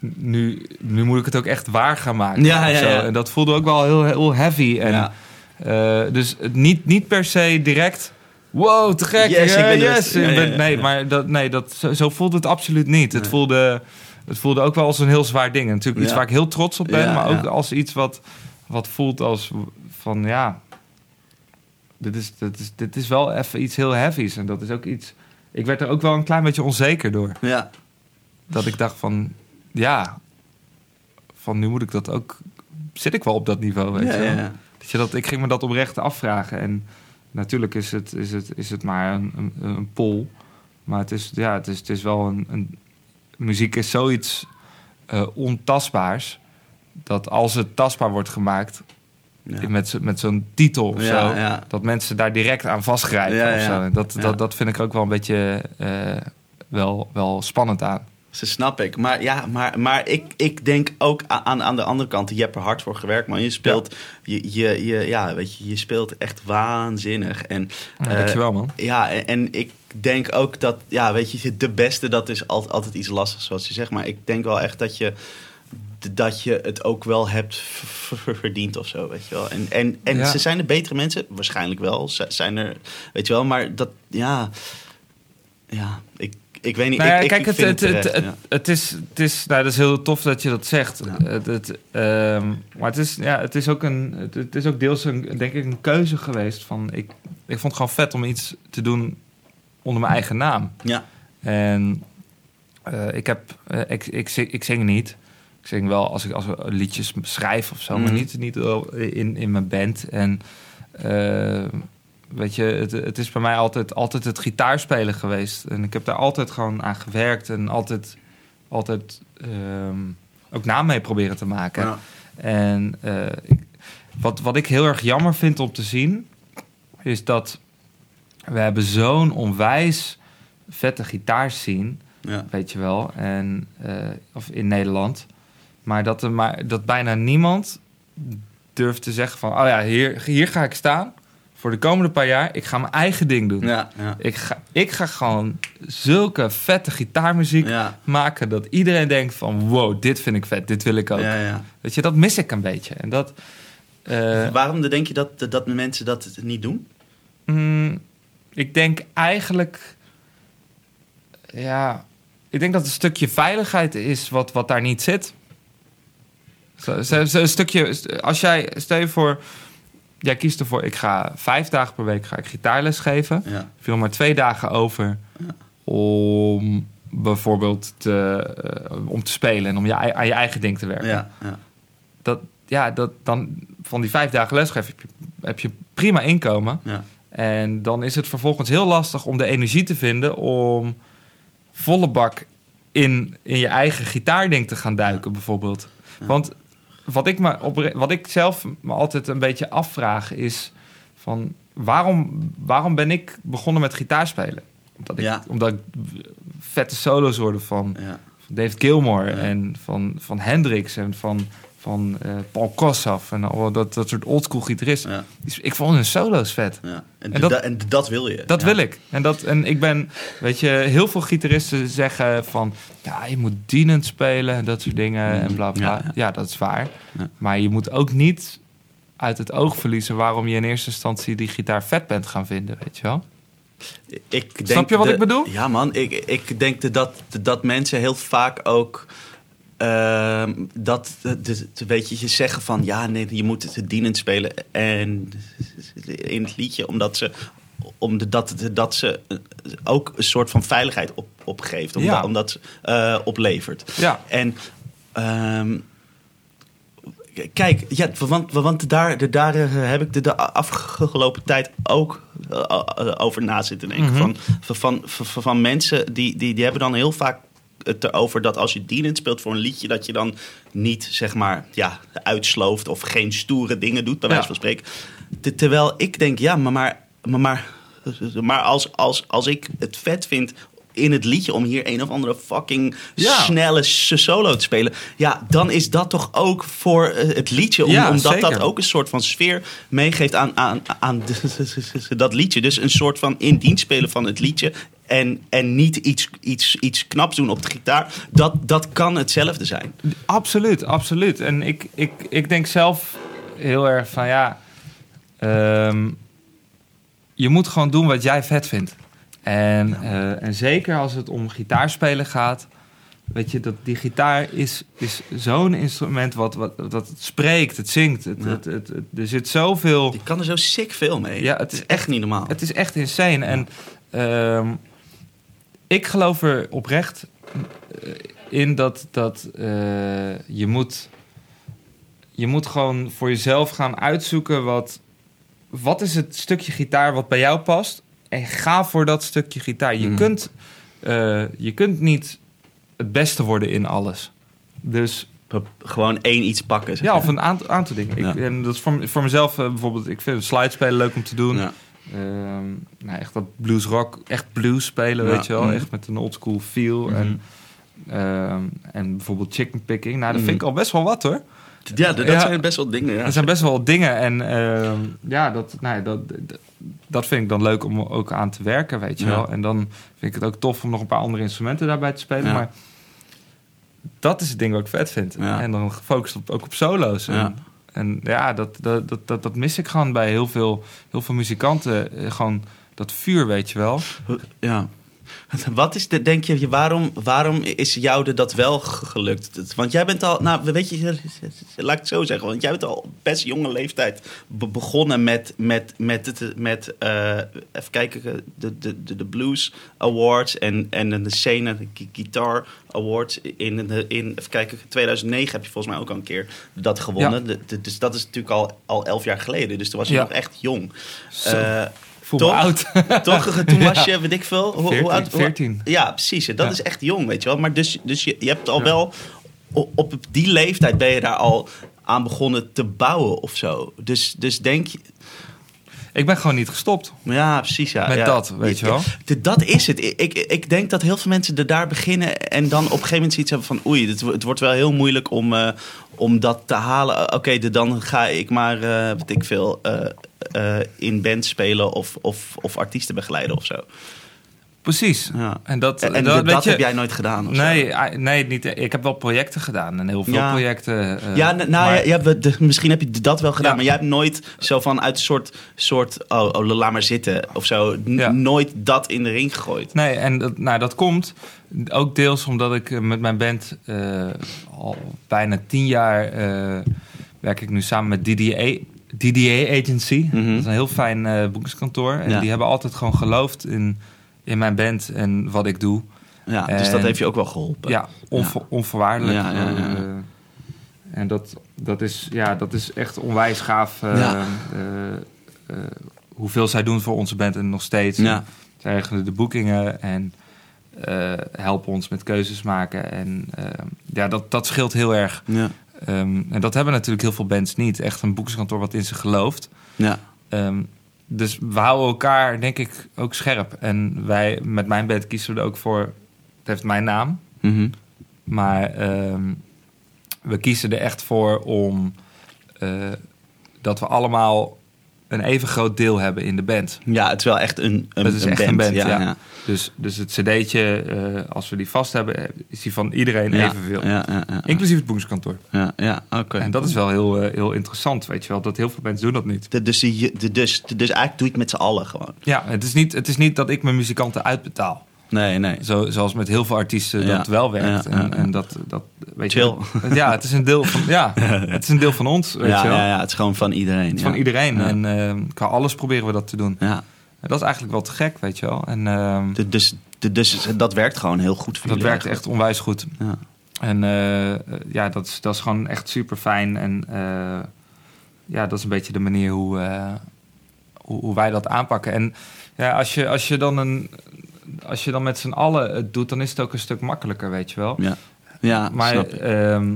nu, nu moet ik het ook echt waar gaan maken. Ja, ja, Zo. ja. En dat voelde ook wel heel, heel heavy. En, eh, dus niet, niet per se direct. Wow, te gek. Yes, ik ben yes. ik ben- nee, maar dat, nee, dat, zo, zo voelde het absoluut niet. Het, voelde, het voelde ook wel als een heel zwaar ding. En natuurlijk iets waar ik heel trots op ben, maar ook als iets wat, wat voelt als van ja. Dit is, dit, is, dit is wel even iets heel heavies. En dat is ook iets. Ik werd er ook wel een klein beetje onzeker door. Ja. Dat ik dacht van ja. Van nu moet ik dat ook. Zit ik wel op dat niveau, weet Ja, je wel? ja, ja. Dat je dat, ik ging me dat oprecht afvragen. En natuurlijk is het, is het, is het maar een, een, een pol. Maar het is, ja, het is, het is wel een, een... Muziek is zoiets eh, ontastbaars... dat als het tastbaar wordt gemaakt... Ja. met, met zo'n titel of Ja, zo... ja. dat mensen daar direct aan vastgrijpen of zo. Dat, dat, dat vind ik ook wel een beetje eh, wel, wel spannend aan. Ze snap ik. Maar ja, maar, maar ik, ik denk ook aan, aan de andere kant. Je hebt er hard voor gewerkt, man. Je speelt, je, je, je, ja, weet je, je speelt echt waanzinnig. En, Ja, eh, dankjewel, man. Ja, en, en ik denk ook dat, ja, weet je, de beste, dat is altijd, altijd iets lastigs, zoals je zegt. Maar ik denk wel echt dat je, dat je het ook wel hebt verdiend of zo, weet je wel. En, en, en Ja. ze zijn de betere mensen, waarschijnlijk wel. Ze zijn er, weet je wel, maar dat, ja, ja, ik, ik weet niet. Nou ja, ik, ik, kijk, ik het, het, het, het, ja. het is, het is, nou, dat is heel tof dat je dat zegt. Ja. Het, het, ehm, maar het is, ja, het is ook een, het, is ook deels een, denk ik, een keuze geweest van, ik, ik vond het gewoon vet om iets te doen onder mijn eigen naam. Ja, En eh, ik heb, eh, ik, ik, ik zing niet. Ik zing wel als ik als ik liedjes schrijf of zo, maar Mhm. niet, niet in, in mijn band. En eh, weet je, het, het is bij mij altijd, altijd het gitaarspelen geweest. En ik heb daar altijd gewoon aan gewerkt en altijd, altijd ehm, ook naam mee proberen te maken. ja. En eh, ik, wat, wat ik heel erg jammer vind om te zien, is dat we hebben zo'n onwijs vette gitaarscene, ja. weet je wel, en, eh, of in Nederland. Maar dat, er maar dat bijna niemand durft te zeggen van, oh ja, hier, hier ga ik staan voor de komende paar jaar. Ik ga mijn eigen ding doen. Ja, ja. Ik, ga, ik ga gewoon zulke vette gitaarmuziek Ja, maken dat iedereen denkt van, wow, dit vind ik vet, dit wil ik ook. ja, ja. Weet je, dat mis ik een beetje. En dat. eh, Waarom denk je dat, dat mensen dat niet doen? mm, ik denk eigenlijk. Ja. Ik denk dat het een stukje veiligheid is wat, wat daar niet zit. Zo, zo- zo een stukje. Als jij. Stel je voor. Jij kiest ervoor. Ik ga vijf dagen per week ga ik gitaarles geven. Ja, maar twee dagen over Ja. om bijvoorbeeld te, eh, om te spelen en om je, aan je eigen ding te werken. ja, ja. Dat, ja, dat, dan van die vijf dagen lesgeven heb je, heb je prima inkomen. ja. En dan is het vervolgens heel lastig om de energie te vinden om volle bak in, in je eigen gitaarding te gaan duiken, bijvoorbeeld. Ja. Want wat ik, me opre- wat ik zelf me altijd een beetje afvraag is van waarom, waarom ben ik begonnen met gitaarspelen? Omdat ik, Ja. omdat ik vette solo's hoorde van, ja. van David Gilmour en van, van Hendrix en van, van eh, Paul Kossoff en al dat, dat soort oldschool gitaristen. ja, Dus ik vond hun solo's vet. ja. En, En dat- dat, en dat wil je. Dat ja. wil ik. En, dat, en ik ben, weet je, heel veel gitaristen zeggen van, ja, je moet dienend spelen en dat soort dingen en bla bla. Ja, dat is waar. Maar je moet ook niet uit het oog verliezen waarom je in eerste instantie die gitaar vet bent gaan vinden, weet je wel? Ik denk Snap je wat de- ik bedoel? Ja, man. Ik, ik denk de- dat, dat mensen heel vaak ook. Ehm, dat, de, de- de- weet je, je zeggen van ja, nee, je moet het dienend spelen. En in het liedje, omdat ze, omdat, dat ze ook een soort van veiligheid op, opgeeft. Omdat, Ja. omdat ze eh, oplevert. Ja. En ehm, kijk, ja, want, want daar, daar eh, heb ik de, de afgelopen tijd ook eh, eh, over na zitten denken. Mhm. van, van, van, van mensen die, die, die hebben dan heel vaak het erover dat als je dienend speelt voor een liedje, dat je dan niet zeg maar ja, uitslooft of geen stoere dingen doet, bij wijze van spreken. Te- terwijl ik denk, ja, maar, maar, maar, maar, als, als, als ik het vet vind in het liedje om hier een of andere fucking Ja. snelle solo te spelen. Ja, dan is dat toch ook voor eh, het liedje. Om, Ja, omdat dat ook een soort van sfeer meegeeft aan, aan, aan *laughs* dat liedje. Dus een soort van in dienst spelen van het liedje. En, en niet iets, iets, iets knaps doen op de gitaar. Dat, dat kan hetzelfde zijn. Absoluut, absoluut. En ik, ik, ik denk zelf heel erg van ja, ehm, je moet gewoon doen wat jij vet vindt. En, eh, en zeker als het om gitaarspelen gaat, weet je, dat die gitaar is, is zo'n instrument wat, wat, wat het spreekt, het zingt. Het, Ja. het, het, het- er zit zoveel. Je kan er zo sick veel mee. Ja, het is echt niet normaal. Het is echt insane. En ehm, ik geloof er oprecht eh, in dat, dat eh, je, moet, je moet gewoon voor jezelf gaan uitzoeken wat, wat is het stukje gitaar wat bij jou past. En ga voor dat stukje gitaar. Je, Mhm. kunt, eh, je kunt niet het beste worden in alles. Dus Gewoon één iets pakken. zeg ja, of een aantal, aantal dingen. Ja. Ik, en dat is voor, voor mezelf bijvoorbeeld, ik vind slidespelen leuk om te doen. Ja. Ehm, nou, echt dat blues rock, echt blues spelen, Ja. weet je wel. Mhm. Echt met een oldschool feel. Mhm. En, ehm, en bijvoorbeeld chicken picking. Nou, dat Mhm. vind ik al best wel wat hoor. Ja, dat Ja. zijn best wel dingen. Ja. Er zijn best wel dingen. En ehm, ja, dat, nou, dat, dat, dat vind ik dan leuk om ook aan te werken, weet je Ja. wel. En dan vind ik het ook tof om nog een paar andere instrumenten daarbij te spelen. Maar dat is het ding wat ik vet vind. En dan gefocust op, ook op solo's. En. En ja, dat, dat, dat, dat, dat mis ik gewoon bij heel veel, heel veel muzikanten. Eh, Gewoon dat vuur, weet je wel. Ja. *laughs* Wat is de, denk je, waarom, waarom is jou dat wel gelukt? Want jij bent al, nou weet je, *laughs* laat ik het zo zeggen, want jij bent al best jonge leeftijd be- begonnen met, met, met, het, met eh, even kijken, de, de, de, de Blues Awards en, en de scene, de Gu- Guitar Awards. In, de, in, even kijken, 2009 heb je volgens mij ook al een keer dat gewonnen. De- de- dus dat is natuurlijk al, al elf jaar geleden, dus toen was je Ja. nog echt jong. Voel me toch? oud. *laughs* toch? Toen *laughs* was je, weet ik veel, hoe, hoe 14, oud? hoe- 14. ja, precies. Dat is echt jong, weet je wel. Maar dus, dus je, je hebt al wel... Op die leeftijd ben je daar al aan begonnen te bouwen of zo. Dus, dus denk. Ik ben gewoon niet gestopt. Ja, precies. Ja, Met ja. dat, weet je wel. Dat is het. Ik, ik, denk dat heel veel mensen er daar beginnen... en dan op een gegeven moment zoiets hebben van... oei, het, het wordt wel heel moeilijk om, eh, om dat te halen. Oké, dan ga ik maar, eh weet ik veel... eh, in band spelen of, of, of artiesten begeleiden of zo. Precies. Ja. En dat, En, en dat, dat, weet je, heb jij nooit gedaan? Nee, ah, nee, niet. Ik heb wel projecten gedaan en heel veel Ja. projecten. eh, Ja, nou, maar- ja, de- misschien heb je dat wel gedaan, maar jij hebt nooit zo van uit een soort, soort oh, oh, laat maar zitten of zo, nooit dat in de ring gegooid. Nee, en dat, nou, dat komt ook deels omdat ik eh, met mijn band eh, al bijna tien jaar eh, werk ik nu samen met DDA, DDA Agency. Mhm. Dat is een heel fijn eh boekingskantoor. En die hebben altijd gewoon geloofd in, in mijn band en wat ik doe. Ja, dus dat heeft je ook wel geholpen. Ja, onvo- onvoorwaardelijk. Ja, ja, ja, ja. Eh, en dat, dat, is, ja, dat is echt onwijs gaaf. eh, eh, hoeveel zij doen voor onze band en nog steeds. Ja. Zij regelen de boekingen en helpen ons met keuzes maken. En ja, dat, dat scheelt heel erg. Ja. Ehm, en dat hebben natuurlijk heel veel bands niet. Echt een boekingskantoor wat in ze gelooft. Ja. Ehm, dus we houden elkaar, denk ik, ook scherp. En wij, met mijn band kiezen we er ook voor... Het heeft mijn naam. Mhm. Maar ehm, we kiezen er echt voor om eh, dat we allemaal een even groot deel hebben in de band. ja, het is wel echt een, een, Het is een echt band. een band, ja. ja. ja. Dus, dus het cd'tje, eh, als we die vast hebben, is die van iedereen Ja, evenveel. Ja, ja, ja, Inclusief het boekingskantoor. ja, ja, oké. En dat is wel heel, eh, heel interessant, weet je wel. Dat heel veel mensen doen dat niet. De- dus, die- de- dus, dus eigenlijk doe je het met z'n allen gewoon. Ja, het is niet, het is niet dat ik mijn muzikanten uitbetaal. Nee, nee. Zo, zoals met heel veel artiesten Ja, dat wel werkt. ja, ja, en, en dat, dat, weet Chill. Je, ja, het is een deel van, ja, *laughs* het is een deel van ons, weet Ja, je wel. ja, ja, het is gewoon van iedereen. Het is van iedereen. En eh, qua alles proberen we dat te doen. Ja. En dat is eigenlijk wel te gek, weet je wel. En ehm, De- Dus, de- dus dat werkt gewoon heel goed voor dat werkt echt onwijs goed. En eh, ja, dat is, dat is gewoon echt super fijn. En eh, ja, dat is een beetje de manier hoe, hoe, hoe wij dat aanpakken. En ja, als je, als je dan een. Als je dan met z'n allen het doet, dan is het ook een stuk makkelijker, weet je wel. Ja, ja. maar snap ik. ehm,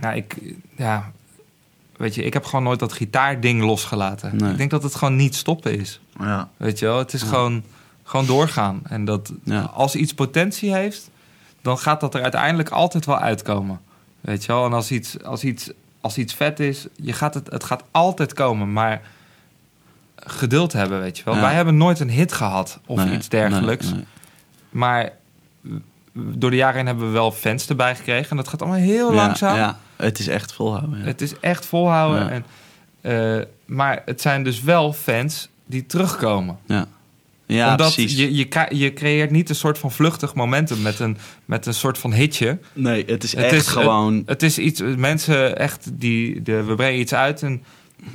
ja, ik, ja, weet je, ik heb gewoon nooit dat gitaarding losgelaten. Nee. Ik denk dat het gewoon niet stoppen is. ja. Weet je wel, het is Ja. gewoon Gewoon doorgaan. En dat Ja. als iets potentie heeft, dan gaat dat er uiteindelijk altijd wel uitkomen. Weet je wel? En als iets, als iets, als iets vet is, je gaat het, het gaat altijd komen. Maar geduld hebben, weet je wel. Ja. Wij hebben nooit een hit gehad of Nee, iets dergelijks. nee, nee. Maar door de jaren heen hebben we wel fans erbij gekregen. En dat gaat allemaal heel Ja, langzaam. Ja, het is echt volhouden. Ja. Het is echt volhouden. En, eh, maar het zijn dus wel fans die terugkomen. ja. ja Omdat precies. je, je, je creëert niet een soort van vluchtig momentum met een, met een soort van hitje. Nee, het is Het echt is, gewoon... Het is iets, mensen echt, die, de, we brengen iets uit en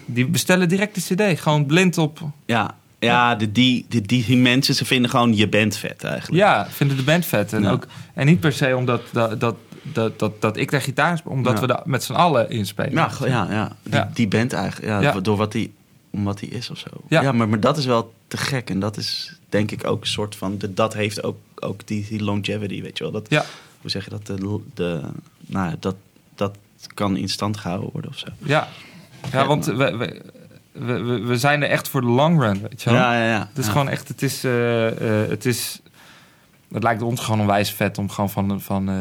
die bestellen direct de cd. Gewoon blind op, ja, ja de, die, de, die, die mensen, ze vinden gewoon je bent vet eigenlijk. ja, vinden de band vet. En, Ja. ook, en niet per se omdat dat, dat, dat, dat, dat ik daar gitaar speel, omdat Ja. we daar met z'n allen inspelen. Ja, ja, ja. Die, Ja. die band eigenlijk. Ja. Door wat die, om wat die is of zo. Ja. Maar, maar dat is wel te gek. En dat is denk ik ook een soort van... De, dat heeft ook, ook die, die longevity, weet je wel. Dat, Ja. Hoe zeg je dat? De, de, nou, dat, dat kan in stand gehouden worden of zo. Ja, ja want we, we, we, we- we zijn er echt voor de long run, weet je wel. Ja, ja, ja. Het is Ja. gewoon echt, het is, eh, eh, het is, het lijkt ons gewoon onwijs vet om gewoon van, van eh,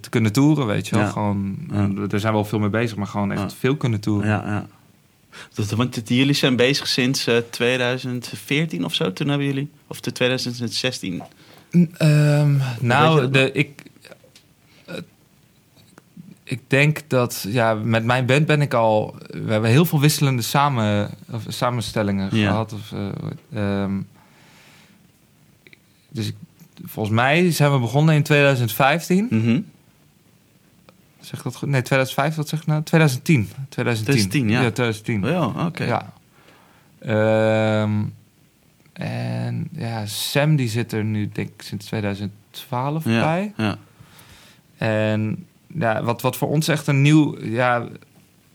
te kunnen toeren, weet je wel. Ja. Gewoon, Ja. er zijn wel veel mee bezig, maar gewoon echt veel kunnen toeren. Ja, ja. Dat, want het- jullie zijn bezig sinds eh, 2014 of zo. Toen hebben jullie... Of de 2016. Ehm, Weet je nou, de, ik, ik denk dat, ja, met mijn band ben ik al, we hebben heel veel wisselende samen, of samenstellingen Ja. gehad. Of, eh, ehm, dus ik, volgens mij zijn we begonnen in 2015. Mhm. Zeg dat goed? Nee, 2005, wat zeg ik nou? 2010. 2010, 2010, ja. 2010. Ja, oké. Ja. Ehm, en ja, Sam die zit er nu denk ik sinds 2012 Ja, bij. ja. En ja, wat, wat voor ons echt een nieuw, ja,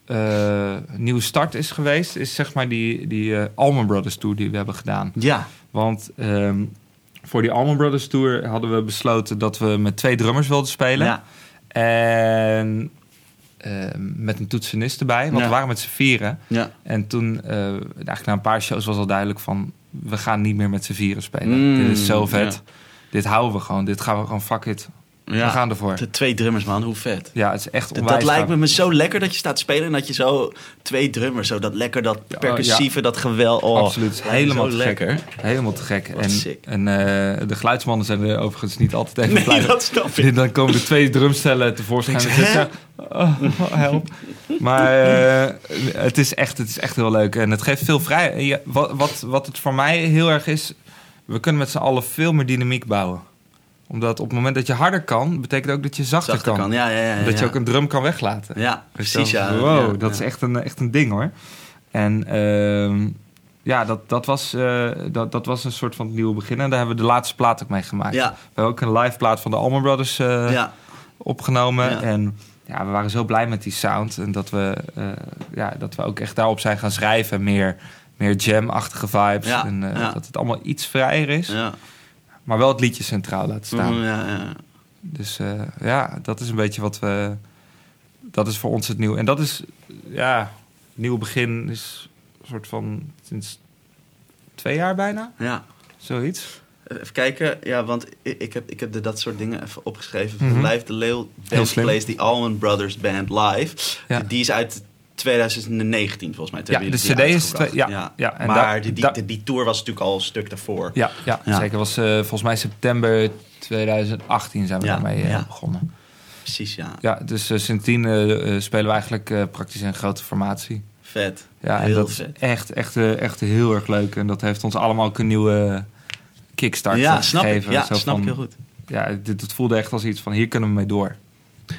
eh, nieuwe start is geweest... is zeg maar die, die eh, Allman Brothers Tour die we hebben gedaan. Ja, Want ehm, voor die Allman Brothers Tour hadden we besloten... dat we met twee drummers wilden spelen. ja. En ehm, met een toetsenist erbij. Want Ja. we waren met z'n vieren. ja. En toen, eh, eigenlijk na een paar shows was al duidelijk van... we gaan niet meer met z'n vieren spelen. Mm, Dit is zo vet. ja. Dit houden we gewoon. Dit gaan we gewoon, fuck it. Ja. We gaan ervoor. De twee drummers, man. Hoe vet. Ja, het is echt Dat, onwijs dat lijkt me zo lekker dat je staat spelen en dat je zo twee drummers, zo dat lekker, dat percussieve, dat geweld. Oh, Absoluut. Helemaal te gek. lekker. Helemaal te gek. Wat en sick. en eh, de geluidsmannen zijn er overigens niet altijd even Nee, blij. dat snap ik. En Dan komen er twee drumstellen tevoorschijn. Oh, *laughs* help. Maar eh, het, is echt, het is echt heel leuk. En het geeft veel vrij. Wat, wat, wat het voor mij heel erg is... We kunnen met z'n allen veel meer dynamiek bouwen. Omdat op het moment dat je harder kan... betekent ook dat je zachter, Zachter kan. kan. Ja, ja, ja. ja, Dat je ook een drum kan weglaten. Ja, Dus precies, dan- ja. Wow, Ja, dat ja. is echt een, echt een ding hoor. En ehm, ja, dat, dat, was, eh, dat, dat was een soort van het nieuwe begin. En daar hebben we de laatste plaat ook mee gemaakt. Ja. We hebben ook een live plaat van de Allman Brothers eh, Ja, opgenomen. Ja. En ja, we waren zo blij met die sound. En dat we, eh, ja, dat we ook echt daarop zijn gaan schrijven. Meer, meer jam-achtige vibes. Ja, En ja. dat het allemaal iets vrijer is. ja. Maar wel het liedje centraal laten staan. Mhm, ja, ja. Dus eh, ja, dat is een beetje wat we. Dat is voor ons het nieuwe. En dat is, ja, nieuw begin is een soort van sinds twee jaar bijna, ja. zoiets. Even kijken, ja, want ik, heb, ik heb de, dat soort dingen even opgeschreven. Mhm. Live de Leeuw slim. Plays the Allman Brothers Band live. Ja. Die is uit 2019 volgens mij. Ja, de CD is twee- ja, ja, en maar die, die, tour was natuurlijk al een stuk daarvoor. Ja, ja, Ja. zeker. was eh, volgens mij september 2018 zijn we daarmee eh, begonnen. Precies, ja. Ja, dus sindsdien eh, eh, spelen we eigenlijk praktisch een grote formatie. Vet. Ja, en Heel dat vet. is echt, echt, echt heel erg leuk. En dat heeft ons allemaal ook een nieuwe kickstart ja, snap ik. gegeven. Ja, Zo snap ik van, heel goed. Ja, dit, het voelde echt als iets van hier kunnen we mee door.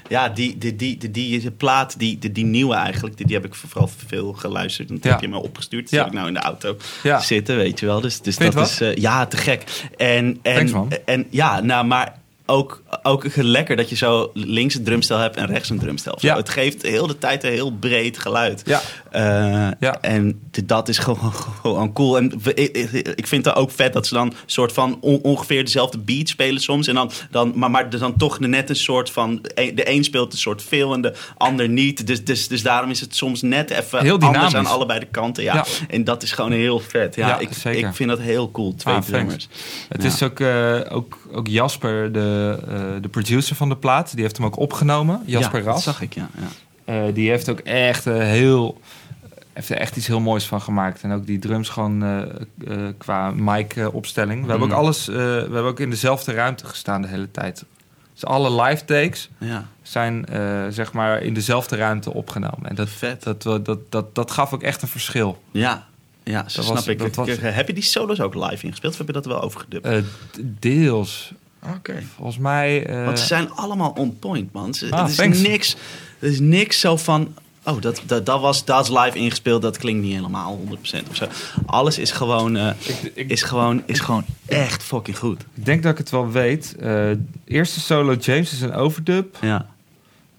Ja, die, die, die, die, plaat, die, die, nieuwe eigenlijk, die, die heb ik vooral veel geluisterd. En dat heb je me opgestuurd. Heb ik nou in de auto zitten, weet je wel. Dus, dus dat is, eh, ja, te gek. En, en, en ja, nou, maar ook, ook lekker dat je zo links een drumstel hebt en rechts een drumstel. Ja. Het geeft heel de tijd een heel breed geluid. Ja. Eh, Ja. En dat is gewoon, *laughs* gewoon cool. En ik, vind het ook vet dat ze dan soort van on- ongeveer dezelfde beat spelen soms. En dan, dan, maar, maar dan toch net een soort van... De een speelt een soort veel en de ander niet. Dus, dus, dus daarom is het soms net even Heel anders aan allebei de kanten. Ja. Ja. En dat is gewoon heel vet. Ja, Ja, ik, zeker. ik vind dat heel cool. Twee Ah, drummers. Het is ook, eh, ook, ook Jasper, de, eh, de producer van de plaat, die heeft hem ook opgenomen. Jasper ja, dat Ras. zag ik, ja. ja. Die heeft ook echt heel. Heeft er echt iets heel moois van gemaakt. En ook die drums gewoon eh, eh, qua mic-opstelling. we hebben Mm. ook alles. eh, we hebben ook in dezelfde ruimte gestaan de hele tijd. Dus alle live takes ja. zijn eh, zeg maar in dezelfde ruimte opgenomen. En dat, Vet. dat, dat, dat, dat, dat gaf ook echt een verschil. Ja, ja Dat snap was- ik. dat was- Heb je die solos ook live ingespeeld of heb je dat wel overgedubt? Eh, d- deels. Oké. Volgens mij. eh, Want ze zijn allemaal on point, man. Ze, Ah, het is thanks. niks. Er is niks zo van. Oh, dat, dat, dat, was, dat is live ingespeeld. Dat klinkt niet helemaal 100% of zo. Alles is gewoon, eh, ik, ik, is gewoon, is gewoon echt fucking goed. ik denk dat ik het wel weet. Eh, eerste solo James is een overdub. Ja.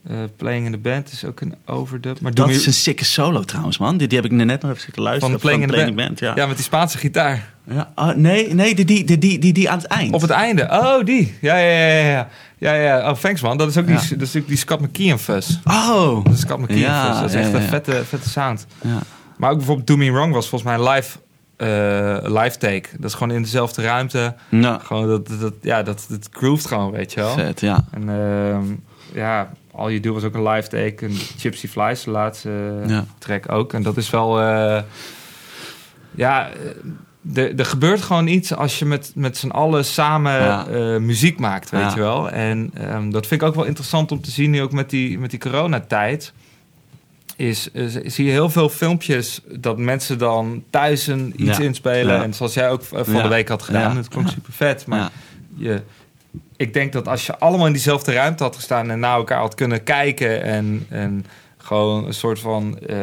Eh, Playing in the Band is ook een overdub. Maar Dat is een sikke solo trouwens, man. Die, die heb ik net nog even zitten luisteren. Van Playing in the Playing Band. ja. Ja, met die Spaanse gitaar. Ja. Oh, nee, nee die, die, die, die, die, die aan het eind. Op het einde. Oh, die. Ja, ja, ja, ja. Ja. Ja. Oh, thanks man. Dat is ook die, dat is ook die Scott McKeon fuzz. Oh. Dat is Scott McKeon Ja, fuzz. Dat is echt een vette, vette sound. Ja. Maar ook bijvoorbeeld Do Me Wrong was volgens mij een live, eh, live take. Dat is gewoon in dezelfde ruimte. Gewoon dat, dat, ja, dat, dat grooved gewoon, weet je wel. vet, ja. En ehm, ja, All You Do was ook een live take. En Gypsy Flies, de laatste Ja. track ook. En dat is wel... eh, ja, eh, er er gebeurt gewoon iets als je met, met z'n allen samen Ja. eh, muziek maakt, weet Ja. je wel. En ehm, dat vind ik ook wel interessant om te zien, nu ook met die, met die coronatijd. Is, is, zie je heel veel filmpjes dat mensen dan thuis een iets Ja. inspelen. En zoals jij ook eh, van de week had gedaan. Het klonk super vet. Maar je, ik denk dat als je allemaal in diezelfde ruimte had gestaan en naar elkaar had kunnen kijken en, en gewoon een soort van eh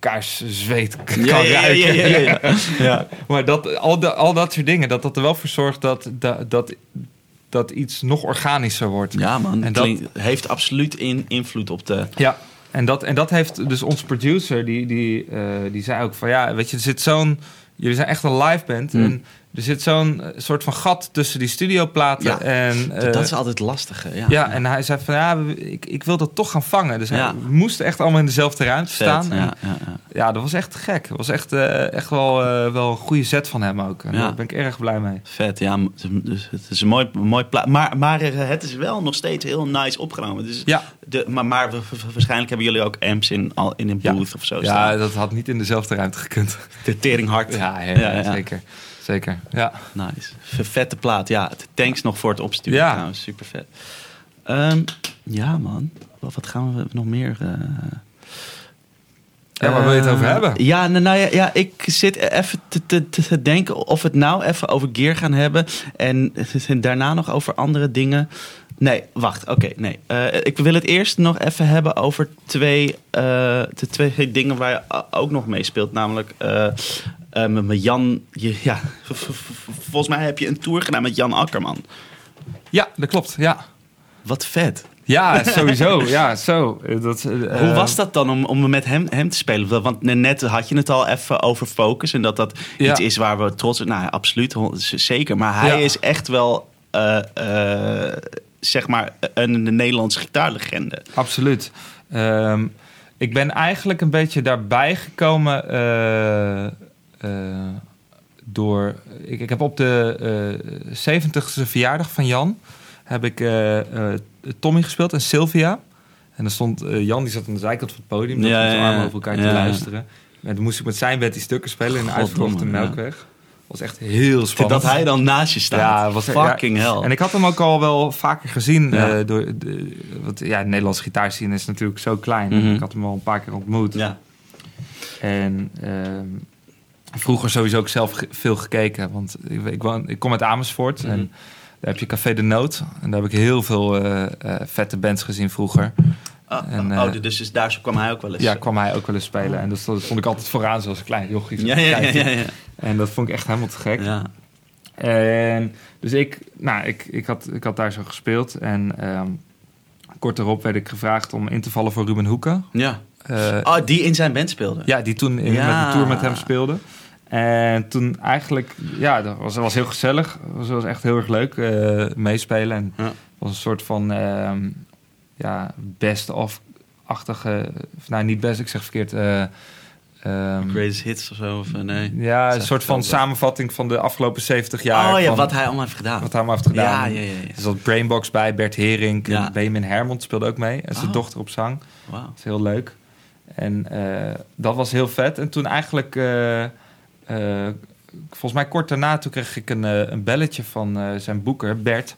elkaars zweet kan Ja, ruiken. ja, ja, ja. Ja. *laughs* Maar dat, al, de, al dat soort dingen, dat dat er wel voor zorgt dat, dat, dat, dat iets nog organischer wordt. Ja, man. En dat- heeft absoluut in, invloed op de. Ja, en dat, en dat heeft dus onze producer, die, die, eh, die zei ook van ja, weet je, er zit zo'n. Jullie zijn echt een live band. Hmm. En er zit zo'n eh, soort van gat tussen die studioplaten. Ja, en, eh, dat is altijd lastige. Ja, ja, en hij zei van ja, ik, ik wil dat toch gaan vangen. Dus hij- Ja. we moesten echt allemaal in dezelfde ruimte staan. Ja, ja, ja. ja, dat was echt gek. Dat was echt, eh, echt wel, wel een goede set van hem ook. En. Daar ben ik erg blij mee. Vet, ja. Dus het is een mooi, mooi plaat. Maar, maar het is wel nog steeds heel nice opgenomen. Dus Ja, de, maar, maar waarschijnlijk hebben jullie ook amps in, al, in een booth of zo ja, dat had niet in dezelfde ruimte gekund. De tering hard. Ja. zeker. Zeker, ja. Nice. Vette plaat. Ja, thanks nog voor het opsturen Ja. trouwens. Super vet. Ehm, ja, man. Wat, gaan we nog meer... eh, Ja, waar wil je het over Eh, hebben? Ja, nou, nou ja, ja, ik zit even te, te, te denken of we het nou even over gear gaan hebben. En *laughs* daarna nog over andere dingen. Nee, wacht. Oké, nee. Eh, ik wil het eerst nog even hebben over twee, eh, de twee dingen waar je ook nog mee speelt. Namelijk eh, met Jan. Je, ja, volgens mij heb je een tour gedaan met Jan Akkerman. Ja, dat klopt. Ja, Wat vet. ja sowieso. ja, zo. Dat, *laughs* Hoe was dat dan om, om met hem, hem te spelen? Want net had je het al even over focus. En dat dat Ja. iets is waar we trots op Nou, absoluut, zeker. Maar hij Ja. is echt wel, zeg maar, een, Nederlandse gitaarlegende. Absoluut. Ehm, ik ben eigenlijk een beetje daarbij gekomen eh, eh, door... Ik, ik heb op de eh 70ste verjaardag van Jan... heb ik Tommy gespeeld en Sylvia. En dan stond Jan, die zat aan de zijkant van het podium... Ja, met zijn ja, armen over elkaar Ja, te luisteren. En dan moest ik met zijn bed die stukken spelen... in de uitverkochte. Melkweg. Was echt heel spannend. Dat hij dan naast je staat. Ja, was Fucking hell. En ik had hem ook al wel vaker gezien. Ja. eh, door de, want ja, de Nederlandse gitaarscene is natuurlijk zo klein. Mhm. Ik had hem al een paar keer ontmoet. ja. En ehm, vroeger sowieso ook zelf ge- veel gekeken. Want ik, ik, woon, ik kom uit Amersfoort. Mhm. En daar heb je Café de Noot. En daar heb ik heel veel eh, eh, vette bands gezien vroeger. Oh, En, oh, eh, dus, dus daar kwam hij ook wel eens. Ja, kwam hij ook wel eens spelen. En dat stond, stond ik altijd vooraan zoals een klein jochie. ja, ja, ja, ja, ja. En dat vond ik echt helemaal te gek. ja. En dus ik, nou, ik, ik, had, ik had daar zo gespeeld. En ehm, kort daarop werd ik gevraagd om in te vallen voor Ruben Hoeken. Ja. Eh, Oh, die in zijn band speelde? ja, die toen in, Ja. met de tour met hem speelde. En toen eigenlijk, ja, dat was, was heel gezellig. Dat was, echt heel erg leuk eh, meespelen. En Ja. het was een soort van, ehm, ja, best-of-achtige... of Nou, niet best, ik zeg verkeerd. Ehm, Greatest Hits of zo? Of, eh, nee. ja, een soort van samenvatting van de afgelopen 70 jaar. oh ja, van wat hij allemaal heeft gedaan. wat hij allemaal heeft gedaan. Ja, ja, ja. ja. Er zat Brainbox bij, Bert Hering, Ja. en Benjamin Hermond speelde ook mee. En zijn Oh. dochter op zang. Wauw. Dat is heel leuk. En eh, dat was heel vet. En toen eigenlijk, eh, volgens mij kort daarna, toen kreeg ik een, een belletje van zijn boeker, Bert.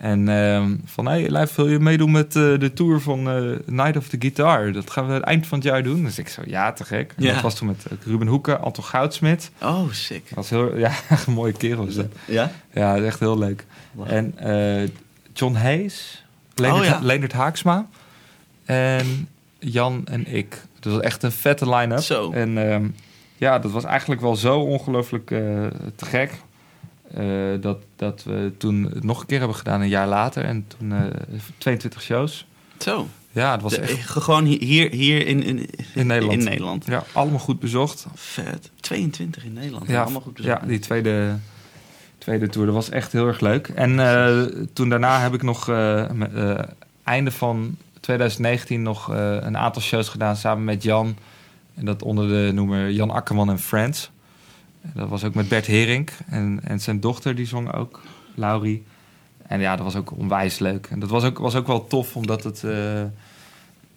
En ehm, van, hey, Lijf, wil je meedoen met eh, de tour van eh, Night of the Guitar? Dat gaan we het eind van het jaar doen. Dus ik zo, ja, te gek. En Ja. Dat was toen met eh, Ruben Hoeken, Anton Goudsmit. Oh, sick. Dat was heel, *laughs* ja, een mooie kerel is dat. Ja? Ja, dat is echt heel leuk. En John Hayes, Leonard, Oh, ja. Leonard Haaksma en Jan en ik. Dat was echt een vette line-up. Zo. En ehm, ja, dat was eigenlijk wel zo ongelooflijk te gek. Eh, dat, dat we toen het nog een keer hebben gedaan, een jaar later. En toen eh 22 shows. Zo. Ja, het was De- echt Gewoon hier, hier in, in, in Nederland. in Nederland. Ja, allemaal goed bezocht. Vet. 22 in Nederland. Ja, allemaal goed ja, die tweede, tweede tour, dat was echt heel erg leuk. En eh, toen daarna heb ik nog eh, eh, einde van 2019 nog eh, een aantal shows gedaan samen met Jan. En dat onder de noemer Jan Akkerman en Friends. Dat was ook met Bert Herink en, en zijn dochter, die zong ook, Laurie. En ja, dat was ook onwijs leuk. En dat was ook, was ook wel tof, omdat het... eh,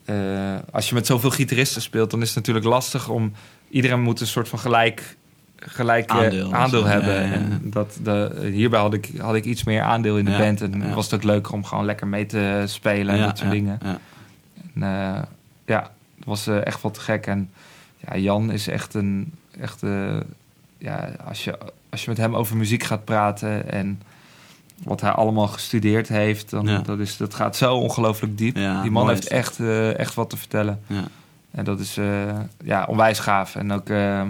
eh, als je met zoveel gitaristen speelt, dan is het natuurlijk lastig om... Iedereen moet een soort van gelijk, gelijk Aandeel. hebben. ja, ja. En dat, de, hierbij had ik, had ik iets meer aandeel in de band. En was het ook leuker om gewoon lekker mee te spelen en dat soort dingen. ja. En, eh, ja, het was echt wel te gek. En ja, Jan is echt een... Echt, ja, als, je, als je met hem over muziek gaat praten en wat hij allemaal gestudeerd heeft, dan Ja. dat, is, dat gaat zo ongelooflijk diep. Ja, Die man heeft echt, eh, echt wat te vertellen. Ja. En dat is eh, ja, onwijs gaaf. En ook ehm,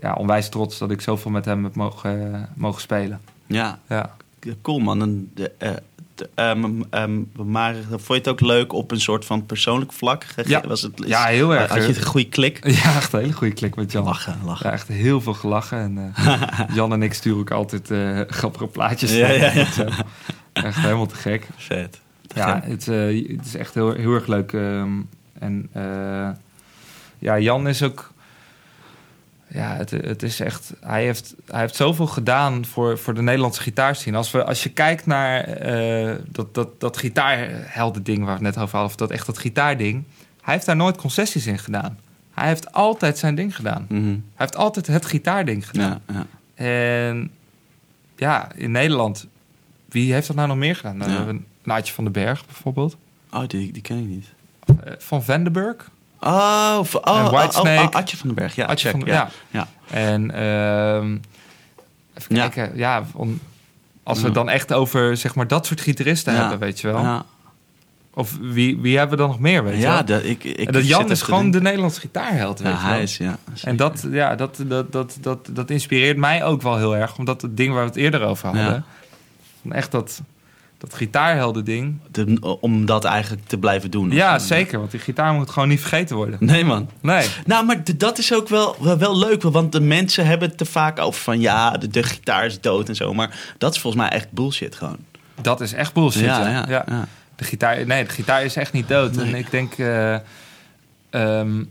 ja, onwijs trots dat ik zoveel met hem heb mogen, mogen spelen. Ja, Ja. cool man. En ehm, ehm, maar vond je het ook leuk op een soort van persoonlijk vlak? Ja. Was het, ja, heel erg. Had je een goede klik? *laughs* Ja, echt een hele goede klik met Jan. Lachen, lachen. Ja, echt heel veel gelachen. En eh, *laughs* Jan en ik sturen ook altijd eh, grappige plaatjes. *laughs* Ja, ja, ja. Echt helemaal te gek. Vet. Te Ja, het, eh, het is echt heel, heel erg leuk. ehm, en ja, Jan is ook... Ja, het, het is echt... Hij heeft, hij heeft zoveel gedaan voor, voor de Nederlandse gitaarscene. Als, we, als je kijkt naar eh, dat, dat, dat gitaarhelden ding waar we het net over hadden... of dat echt dat gitaarding... Hij heeft daar nooit concessies in gedaan. Hij heeft altijd zijn ding gedaan. Mhm. Hij heeft altijd het gitaarding gedaan. Ja, ja. En ja, in Nederland, wie heeft dat nou nog meer gedaan? Nou, Ja. we hebben Naatje van den Berg bijvoorbeeld. Oh, die, die ken ik niet. Eh, Van Vandenberg. Oh, oh, En oh, Whitesnake. oh, oh, Adje van den Berg. Ja, Adje check, van- ja. ja. ja. En ehm, even kijken, ja, om- als we het dan echt over zeg maar dat soort gitaristen hebben, weet je wel. Ja, Of wie, wie hebben we dan nog meer, weet je ja wel? ik, ik en dat Jan is gewoon de Nederlandse gitaarheld, weet Ja, je wel. hij is, ja. En dat, ja, dat, dat, dat, dat, dat, inspireert mij ook wel heel erg. Omdat het ding waar we het eerder over hadden... Echt dat, dat gitaarhelden ding. De- om dat eigenlijk te blijven doen. Ja, zeker. Want die gitaar moet gewoon niet vergeten worden. Nee, man. Nee. Nou, maar dat is ook wel, wel, wel leuk. Want de mensen hebben het te vaak over van... ja, de, de gitaar is dood en zo. Maar dat is volgens mij echt bullshit gewoon. Dat is echt bullshit. ja, ja, Ja. ja. De gitaar, nee, de gitaar is echt niet dood. Nee. En ik denk... ehm,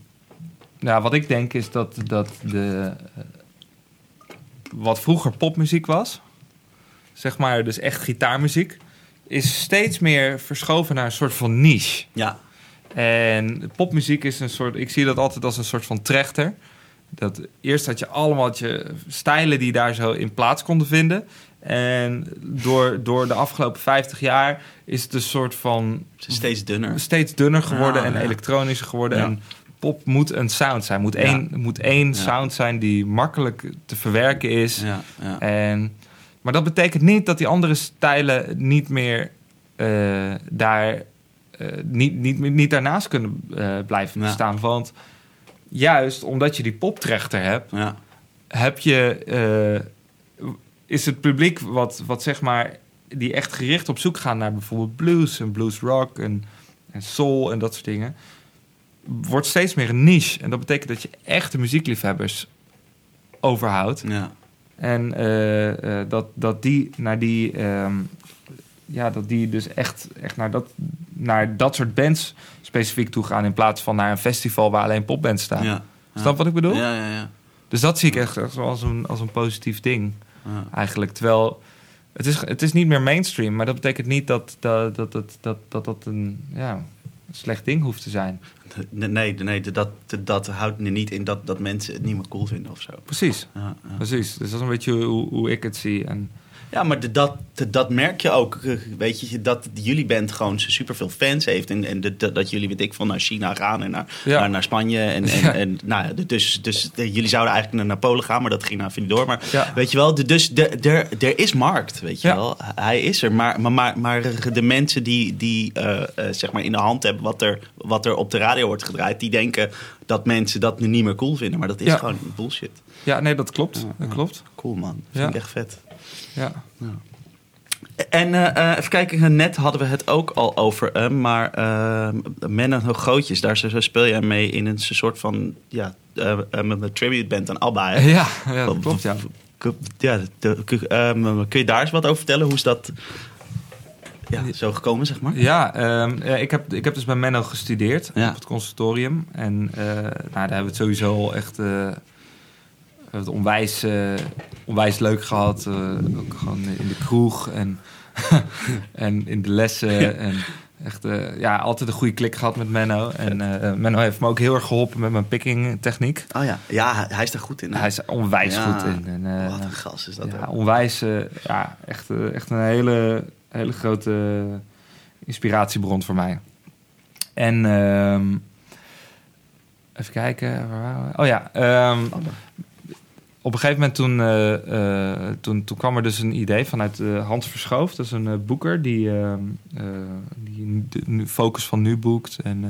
nou, wat ik denk is dat, dat de... wat vroeger popmuziek was... zeg maar dus echt gitaarmuziek... is steeds meer verschoven naar een soort van niche. Ja, En popmuziek is een soort, ik zie dat altijd als een soort van trechter. Dat eerst had je allemaal je stijlen die daar zo in plaats konden vinden. En door, door de afgelopen 50 jaar is het een soort van steeds dunner. steeds dunner geworden Ja, en ja. elektronischer geworden. Ja. En pop moet een sound zijn. Moet Ja. één, moet één sound zijn die makkelijk te verwerken is. Ja, ja. En, maar dat betekent niet dat die andere stijlen niet meer eh, daar eh, niet, niet, niet daarnaast kunnen eh, blijven Ja. bestaan. Want juist omdat je die poptrechter hebt, ja. heb je, is het publiek wat, wat zeg maar, die echt gericht op zoek gaan naar bijvoorbeeld blues en blues rock en, en soul en dat soort dingen, wordt steeds meer een niche. En dat betekent dat je echte muziekliefhebbers overhoudt. Ja. En eh, eh, dat, dat die naar die. ehm, ja, dat die dus echt, echt naar, dat, naar dat soort bands specifiek toe gaan. In plaats van naar een festival waar alleen popbands staan. Ja. Snap wat ik bedoel? Ja, ja, ja. Dus dat zie ik echt, echt als een, als een positief ding. Ja. Eigenlijk. Terwijl het is, het is niet meer mainstream. Maar dat betekent niet dat dat, dat, dat, dat, dat, dat een, ja, een slecht ding hoeft te zijn. Nee, nee, nee dat, dat houdt er niet in dat, dat mensen het niet meer cool vinden of zo. Precies. Ja, ja. Precies. Dus dat is een beetje hoe, hoe ik het zie. En, Ja, maar de- dat, de- dat merk je ook. Weet je, dat jullie band gewoon superveel fans heeft. En, en de- de- dat jullie, weet ik, van naar China gaan en naar, Ja. naar, naar Spanje. En, en, Ja. en nou, dus, dus jullie zouden eigenlijk naar Polen gaan, maar dat ging nou niet door. Maar Ja. weet je wel, de- dus de- er is markt, weet je wel. Hij is er. Maar, maar, maar, maar de mensen die, die eh, eh, zeg maar in de hand hebben wat er, wat er op de radio wordt gedraaid, die denken dat mensen dat nu niet meer cool vinden. Maar dat is gewoon bullshit. ja, nee, dat klopt. Dat klopt. Cool man. Vind ik echt vet. Ja. En eh, eh, even kijken, net hadden we het ook al over hem, maar uh, Men en Grootjes, daar speel jij mee in een soort van ja, eh, eh, met een tribute band aan ABBA. Hè? Ja, ja, dat klopt, ja. Ja, de- ehm, kun je daar eens wat over vertellen? Hoe is dat ja, zo gekomen, zeg maar? Ja, ehm, ja, ik, heb, ik heb dus bij Menno gestudeerd Ja. op het conservatorium. En eh, nou, daar hebben we het sowieso echt eh, we hebben het onwijs, eh, onwijs leuk gehad. eh, ook gewoon in de kroeg en, *laughs* en in de lessen. En echt, eh, ja, altijd een goede klik gehad met Menno. En Menno heeft me ook heel erg geholpen met mijn picking techniek. Oh ja, ja hij- is daar goed in. hè? Hij is onwijs Ja. goed in. En, Wat een gas is dat. ja, ook. onwijs, ja, echt, echt een hele, hele grote inspiratiebron voor mij. En ehm, even kijken, waar waren we? Oh ja, ehm, op een gegeven moment toen, eh, eh, toen, toen kwam er dus een idee vanuit eh, Hans Verschoof. Dat is een boeker die, die de nu- focus van nu boekt. En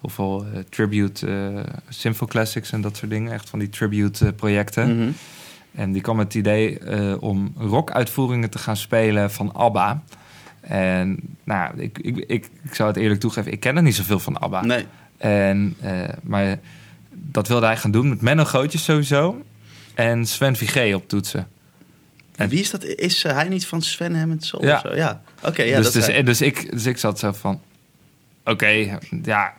heel veel tribute, Sympho Classics en dat soort dingen. Echt van die tribute projecten. Mhm. En die kwam met het idee om rockuitvoeringen te gaan spelen van ABBA. En nou, ik, ik, ik, ik zou het eerlijk toegeven, ik ken er niet zoveel van ABBA. Nee. En, maar dat wilde hij gaan doen met Menno Gootjes sowieso. En Sven Vigé op toetsen. En wie is dat? Is eh, hij niet van Sven Hammond Soul Ja. of zo? Ja. Oké, ja, dus, dat dus, hij. dus, ik, dus ik zat zo van... Oké, ja,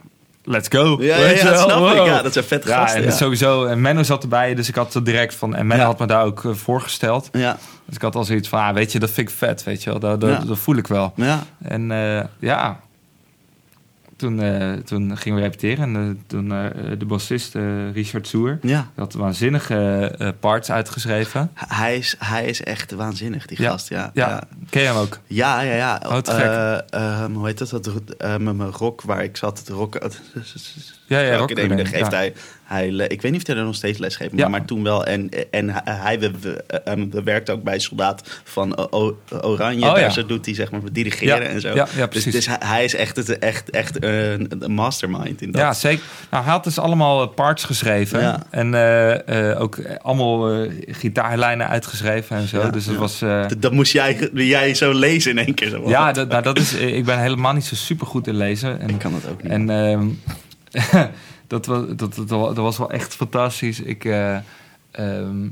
let's go. Ja, ja, ja, dat snap ik. Wow. Ja, dat zijn vet Ja, gasten. en ja. sowieso. En Menno zat erbij, dus ik had het direct van... En Menno Ja. had me daar ook eh, voorgesteld. Ja, Dus ik had al zoiets van, ah, weet je, dat vind ik vet, weet je wel. Dat, dat, Ja. dat voel ik wel. ja. En eh, ja, toen, eh, toen gingen we repeteren. En eh, toen eh, de bassist Richard Soer... ja. had waanzinnige parts uitgeschreven. Hij is, hij is echt waanzinnig, die Ja. gast. Ja, Ja, ja. ken je hem ook? Ja, ja, ja. Oh, te gek. Hoe heet dat? dat met mijn rock waar ik zat. Het rock, *laughs* Ja, ja, Rock geeft hij, hij... Ik weet niet of hij er nog steeds les geeft, maar, Ja. maar toen wel. En, en hij, we- we- eh, we werkt ook bij Soldaat van O- Oranje. Oh, daar ja. zo doet hij zeg maar dirigeren Ja, en zo. ja, ja, dus, precies. dus hij, is echt, het, echt, echt een, een mastermind in dat. Ja, zeker. Nou, hij had dus allemaal parts geschreven. En eh, eh, ook allemaal eh, gitaarlijnen uitgeschreven en zo. Dus dat was... eh, Dat, dat moest jij, jij zo lezen in één keer. Zo. ja, dat, nou, dat is, ik ben helemaal niet zo super goed in lezen. En Ik kan dat ook niet. En ehm, *laughs* dat, was, dat, dat, dat was wel echt fantastisch. Ik, eh, ehm,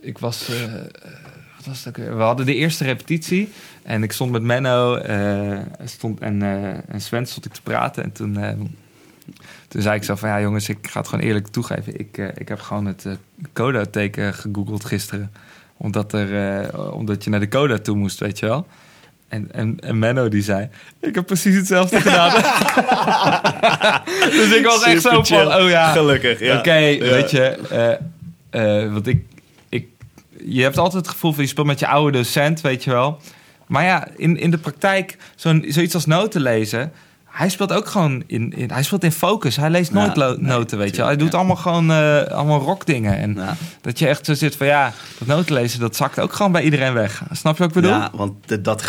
ik was. eh, wat was weer? We hadden de eerste repetitie. En ik stond met Menno eh, stond, en, en Sven stond ik te praten. En toen, toen zei ik zo van... Ja jongens, ik ga het gewoon eerlijk toegeven. Ik, ik heb gewoon het uh, Coda-teken gegoogeld gisteren. Omdat, er, omdat je naar de Coda toe moest, weet je wel. En, en, en Menno die zei, ik heb precies hetzelfde gedaan. *laughs* dus ik was echt zo chill. van, oh ja, Gelukkig, ja. oké, Ja. weet je. eh, eh, want ik, ik, je hebt altijd het gevoel van, je speelt met je oude docent, weet je wel. Maar ja, in, in de praktijk, zo'n, zoiets als noten lezen... Hij speelt ook gewoon in, in, hij speelt in focus. Hij leest nooit Ja, lo- nee, noten, weet je. Hij doet allemaal gewoon eh, allemaal rockdingen. En Ja. dat je echt zo zit van, ja, dat noten lezen, dat zakt ook gewoon bij iedereen weg. Snap je wat ik bedoel? Ja, want dat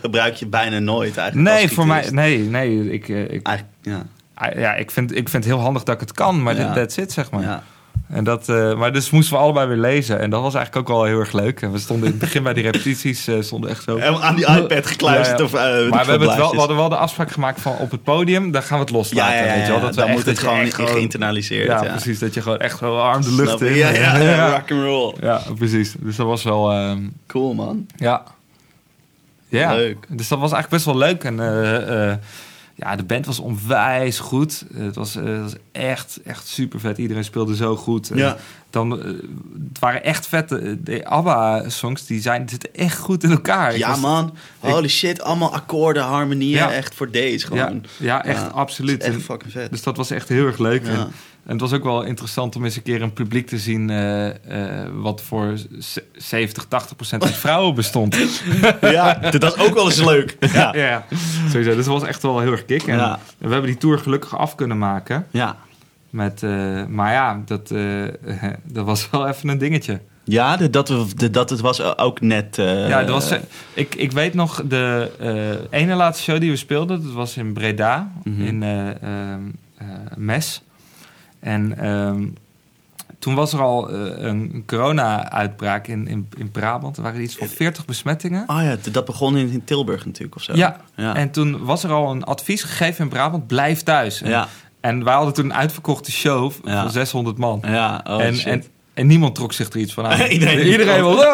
gebruik je bijna nooit eigenlijk. Nee, voor mij, nee, nee. Ik, eh, ik, ja. ah, ja, ik, vind, ik vind het heel handig dat ik het kan, maar dat that's it, zeg maar. En dat, eh, maar dus moesten we allebei weer lezen. En dat was eigenlijk ook wel heel erg leuk. En we stonden in het begin bij die repetities, eh, stonden echt zo... Helemaal aan die iPad gekluisterd. Ja, ja. Of, eh, maar we, hebben het wel, we hadden wel de afspraak gemaakt van op het podium, daar gaan we het loslaten. ja, ja, weet je wel? Dat we dan echt- moet het gewoon gewoon- geïnternaliseerd. Ja, Ja, precies. Dat je gewoon echt wel arm de lucht in. Ja, ja, *laughs* ja, rock and roll. Ja, precies. Dus dat was wel... ehm, Cool, man. ja. Ja. Leuk. Dus dat was eigenlijk best wel leuk. En ja, de band was onwijs goed. Het was, eh, het was echt, echt super vet. Iedereen speelde zo goed. En Ja. Dan, eh, het waren echt vette... De ABBA-songs, die zijn, zitten echt goed in elkaar. Ja, was- man. Holy shit. Allemaal akkoorden, harmonieën. Ja. Echt voor deze gewoon. ja, echt Ja, absoluut. Echt fucking vet. Dus dat was echt heel erg leuk. En, en het was ook wel interessant om eens een keer een publiek te zien... eh, eh, wat voor z- 70, 80 procent uit vrouwen bestond. *laughs* Ja, dat is ook wel eens leuk. *laughs* Ja. sowieso. Dus dat was echt wel heel erg kick. En Ja. we hebben die tour gelukkig af kunnen maken. Ja. Met, eh, maar ja, dat, eh, *laughs* dat was wel even een dingetje. Ja, de, dat, de, dat het was ook net... eh, ja, dat was, ik, ik weet nog de eh, ene laatste show die we speelden. Dat was in Breda, Mhm. in eh, ehm, eh, Mes. En ehm, toen was er al eh, een corona-uitbraak in, in, in Brabant. Er waren iets van 40 besmettingen. Oh ja, dat begon in, in Tilburg natuurlijk of zo. Ja, Ja. en toen was er al een advies gegeven in Brabant: blijf thuis. En, Ja. en wij hadden toen een uitverkochte show Ja. van 600 man. Ja, oh en, shit. en, en niemand trok zich er iets van aan. *laughs* Iedereen- Iedereen was. *laughs*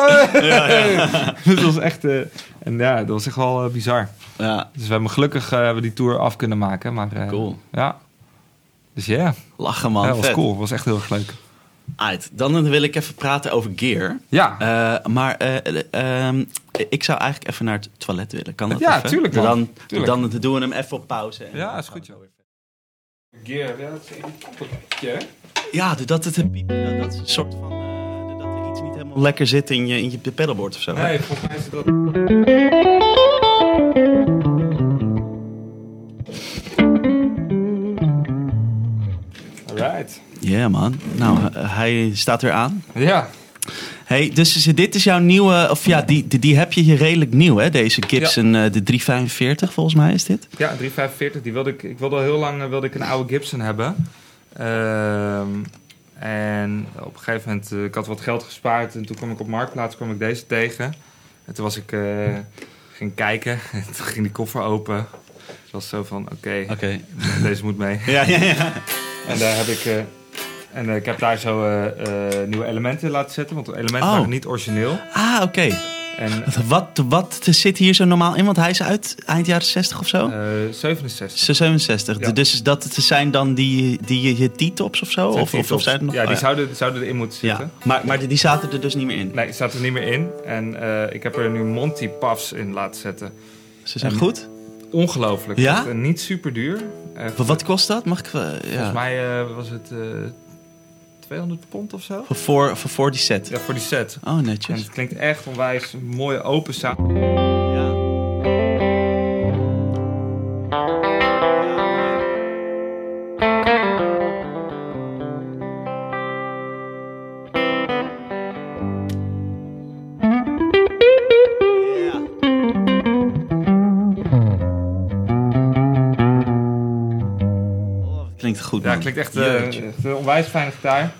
*laughs* Dus dat was echt. eh, en ja, dat was echt wel eh, bizar. ja, Dus we hebben gelukkig hebben die tour af kunnen maken. Maar, Cool. Ja. Dus ja, lachen man. ja, dat was vet. cool. Dat was echt heel erg leuk. Uit. Dan wil ik even praten over gear. Ja. Eh, maar eh, eh, ehm, ik zou eigenlijk even naar het toilet willen. Kan dat Ja, even? tuurlijk, man. Dan, Tuurlijk. dan doen we hem even op pauze. En- ja, is goed joh. Gear, ja, dat is een Ja, dat het een piep, dat, is een soort van... eh, dat er iets niet helemaal lekker zit in je, in je pedalboard of zo. Nee, volgens mij is dat. Ja man. Nou, hij staat er aan. Ja. Hey, dus is- dit is jouw nieuwe... Of ja, die, die, die heb je hier redelijk nieuw, hè? Deze Gibson, eh, de 345 volgens mij is dit. Ja, 345. Die wilde ik, ik wilde al heel lang eh, wilde ik een oude Gibson hebben. Ehm, en op een gegeven moment, eh, ik had wat geld gespaard. En toen kwam ik op Marktplaats, kwam ik deze tegen. En toen was ik, ging kijken. *laughs* En toen ging die koffer open. Het was zo van, oké, Oké. deze moet mee. *laughs* Ja, ja, ja. En daar heb ik... eh, en eh, ik heb daar zo eh, nieuwe elementen laten zetten. Want de elementen Oh. waren niet origineel. Ah, oké. En *laughs* Wat, wat zit hier zo normaal in? Want hij is uit eind jaren 60 of zo? eh 67. 67. Ja. Dus dat zijn dan die, die je T-tops of zo? Of, of, of zijn er nog? Ja, oh, die zouden, zouden erin moeten zitten. Ja. Maar, maar die, die zaten er dus niet meer in. Nee, die staat er niet meer in. En ik heb er nu Monty Puffs in laten zetten. Ze zijn En- goed. Ongelooflijk. Ja? Eh, niet super duur. Eh, Wat, wat kost dat? Mag ik... ja. Volgens mij eh, was het eh 200 pond of zo. Voor, voor, voor, die set. Ja, voor die set. Oh, En netjes. het klinkt echt onwijs een mooie open sound. Klinkt echt, eh, een onwijs fijne gitaar.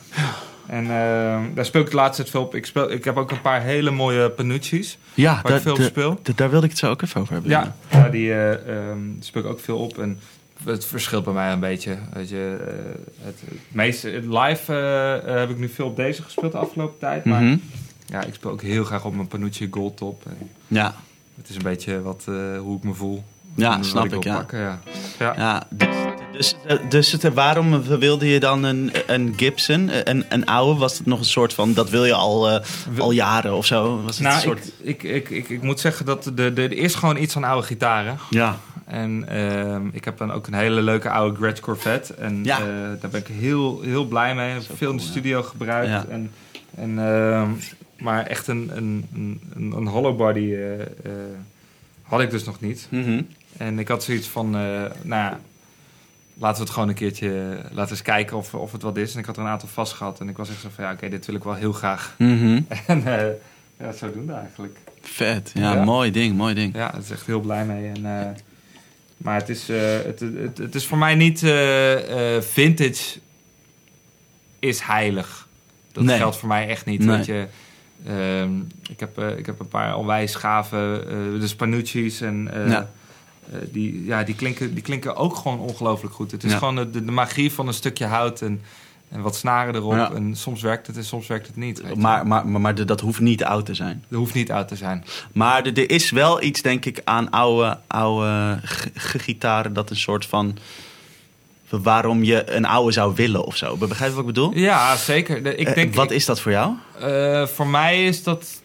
En eh, daar speel ik de laatste tijd veel op. Ik, speel, ik heb ook een paar hele mooie Panucci's. Ja, waar ik daar, veel op daar- speel. daar- wilde ik het zo ook even over hebben. Ja, ja die eh, ehm, speel ik ook veel op. En het verschilt bij mij een beetje. Weet je, eh, het, het meeste live heb ik nu veel op deze gespeeld de afgelopen tijd. Maar Mhm. ja, ik speel ook heel graag op mijn Panucci Gold Top. En ja. het is een beetje wat, hoe ik me voel. Ja, snap ik, ja. pakken, ja. Ja. Ja, dus, dus, dus het, waarom wilde je dan een, een Gibson, een, een oude? Was het nog een soort van, dat wil je al, eh, al jaren of zo? Was het een Nou, soort... ik, ik, ik, ik, ik moet zeggen dat de, de, er is gewoon iets aan oude gitaren. Ja, En ehm, ik heb dan ook een hele leuke oude Gretsch Corvette. En Ja. eh, daar ben ik heel, heel blij mee. Heb veel in de studio gebruikt. Ja. En, en, ehm, maar echt een, een, een, een hollow body eh, eh, had ik dus nog niet. Mhm. En ik had zoiets van, eh, nou ja, laten we het gewoon een keertje, laten we eens kijken of, of het wat is. En ik had er een aantal vast gehad. En ik was echt zo van, ja, oké, dit wil ik wel heel graag. Mhm. *laughs* En uh, ja, zodoende eigenlijk. Vet, ja, Ja. mooi ding, mooi ding. Ja, het is echt heel blij mee. En, eh, maar het is, eh, het, het, het is voor mij niet eh, eh, vintage is heilig. Dat Nee. geldt voor mij echt niet. Nee. Weet je, Ehm, ik, heb, eh, ik heb een paar onwijs gave, eh, de Spanucci's en eh, Ja. Eh, die, ja, die, klinken, die klinken ook gewoon ongelooflijk goed. Het is Ja. gewoon de, de magie van een stukje hout en, en wat snaren erop. Ja. En soms werkt het en soms werkt het niet. weet. Maar, maar, maar, dat hoeft niet oud te zijn. Dat hoeft niet oud te zijn. Maar er, is wel iets, denk ik, aan oude, oude gitaren dat een soort van. waarom je een oude zou willen of zo. Begrijp je wat ik bedoel? Ja, zeker. Ik Eh, denk, wat ik- is dat voor jou? Eh, voor mij is dat.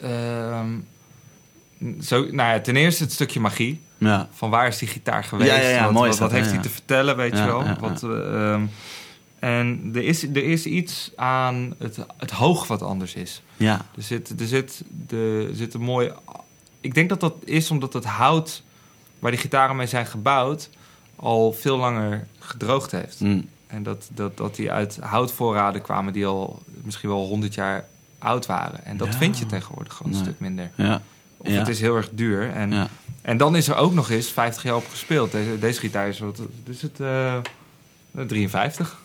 ehm, zo, nou ja, ten eerste het stukje magie. Ja. Van waar is die gitaar geweest? Ja, ja, wat mooi wat, heeft hij te vertellen, weet je wel? Wat, eh, ehm, en er is, er is iets aan het, het hoog wat anders is. Ja. Er zit, er, zit, de, er zit een mooi. Ik denk dat dat is omdat het hout waar die gitaren mee zijn gebouwd. al veel langer gedroogd heeft. Mm. En dat, dat, dat die uit houtvoorraden kwamen die al misschien wel 100 jaar oud waren. En dat Ja. vind je tegenwoordig gewoon een Nee. stuk minder. Ja. Of Ja. het is heel erg duur. En, Ja. En dan is er ook nog eens 50 jaar op gespeeld. Deze, deze gitaar is wat, is het eh, 53.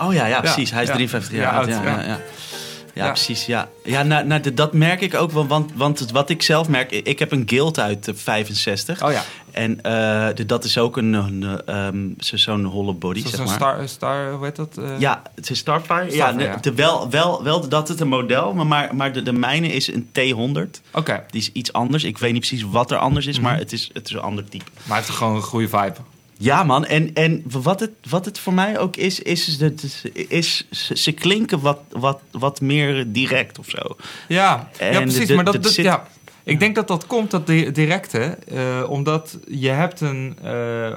Oh ja, ja, precies. Ja, Hij is ja. 53 jaar Ja, oud. Ja, ja. ja. precies. Ja, ja nou, nou, dat merk ik ook wel. Want, want wat ik zelf merk... Ik heb een guild uit de 65. Oh ja, En eh, de- dat is ook een, een, ehm, zo- zo'n hollow body, zoals zeg maar. star, star, hoe heet dat? Eh, Ja, het is Starfire. Starfire, ja. de- wel, wel, wel dat het een model, maar, maar, de, de mijne is een T100. Oké, Die is iets anders. Ik weet niet precies wat er anders is, Mhm. maar het is, het is een ander type. maar hij heeft gewoon een goede vibe. Ja, man. En, en wat, het, wat het voor mij ook is, is, dat het- is ze, klinken wat, wat, wat meer direct of zo. Ja, En ja precies. de- maar dat, dat dat- zit- ja. Ik denk dat dat komt, dat di- directe, eh, omdat je hebt een... eh,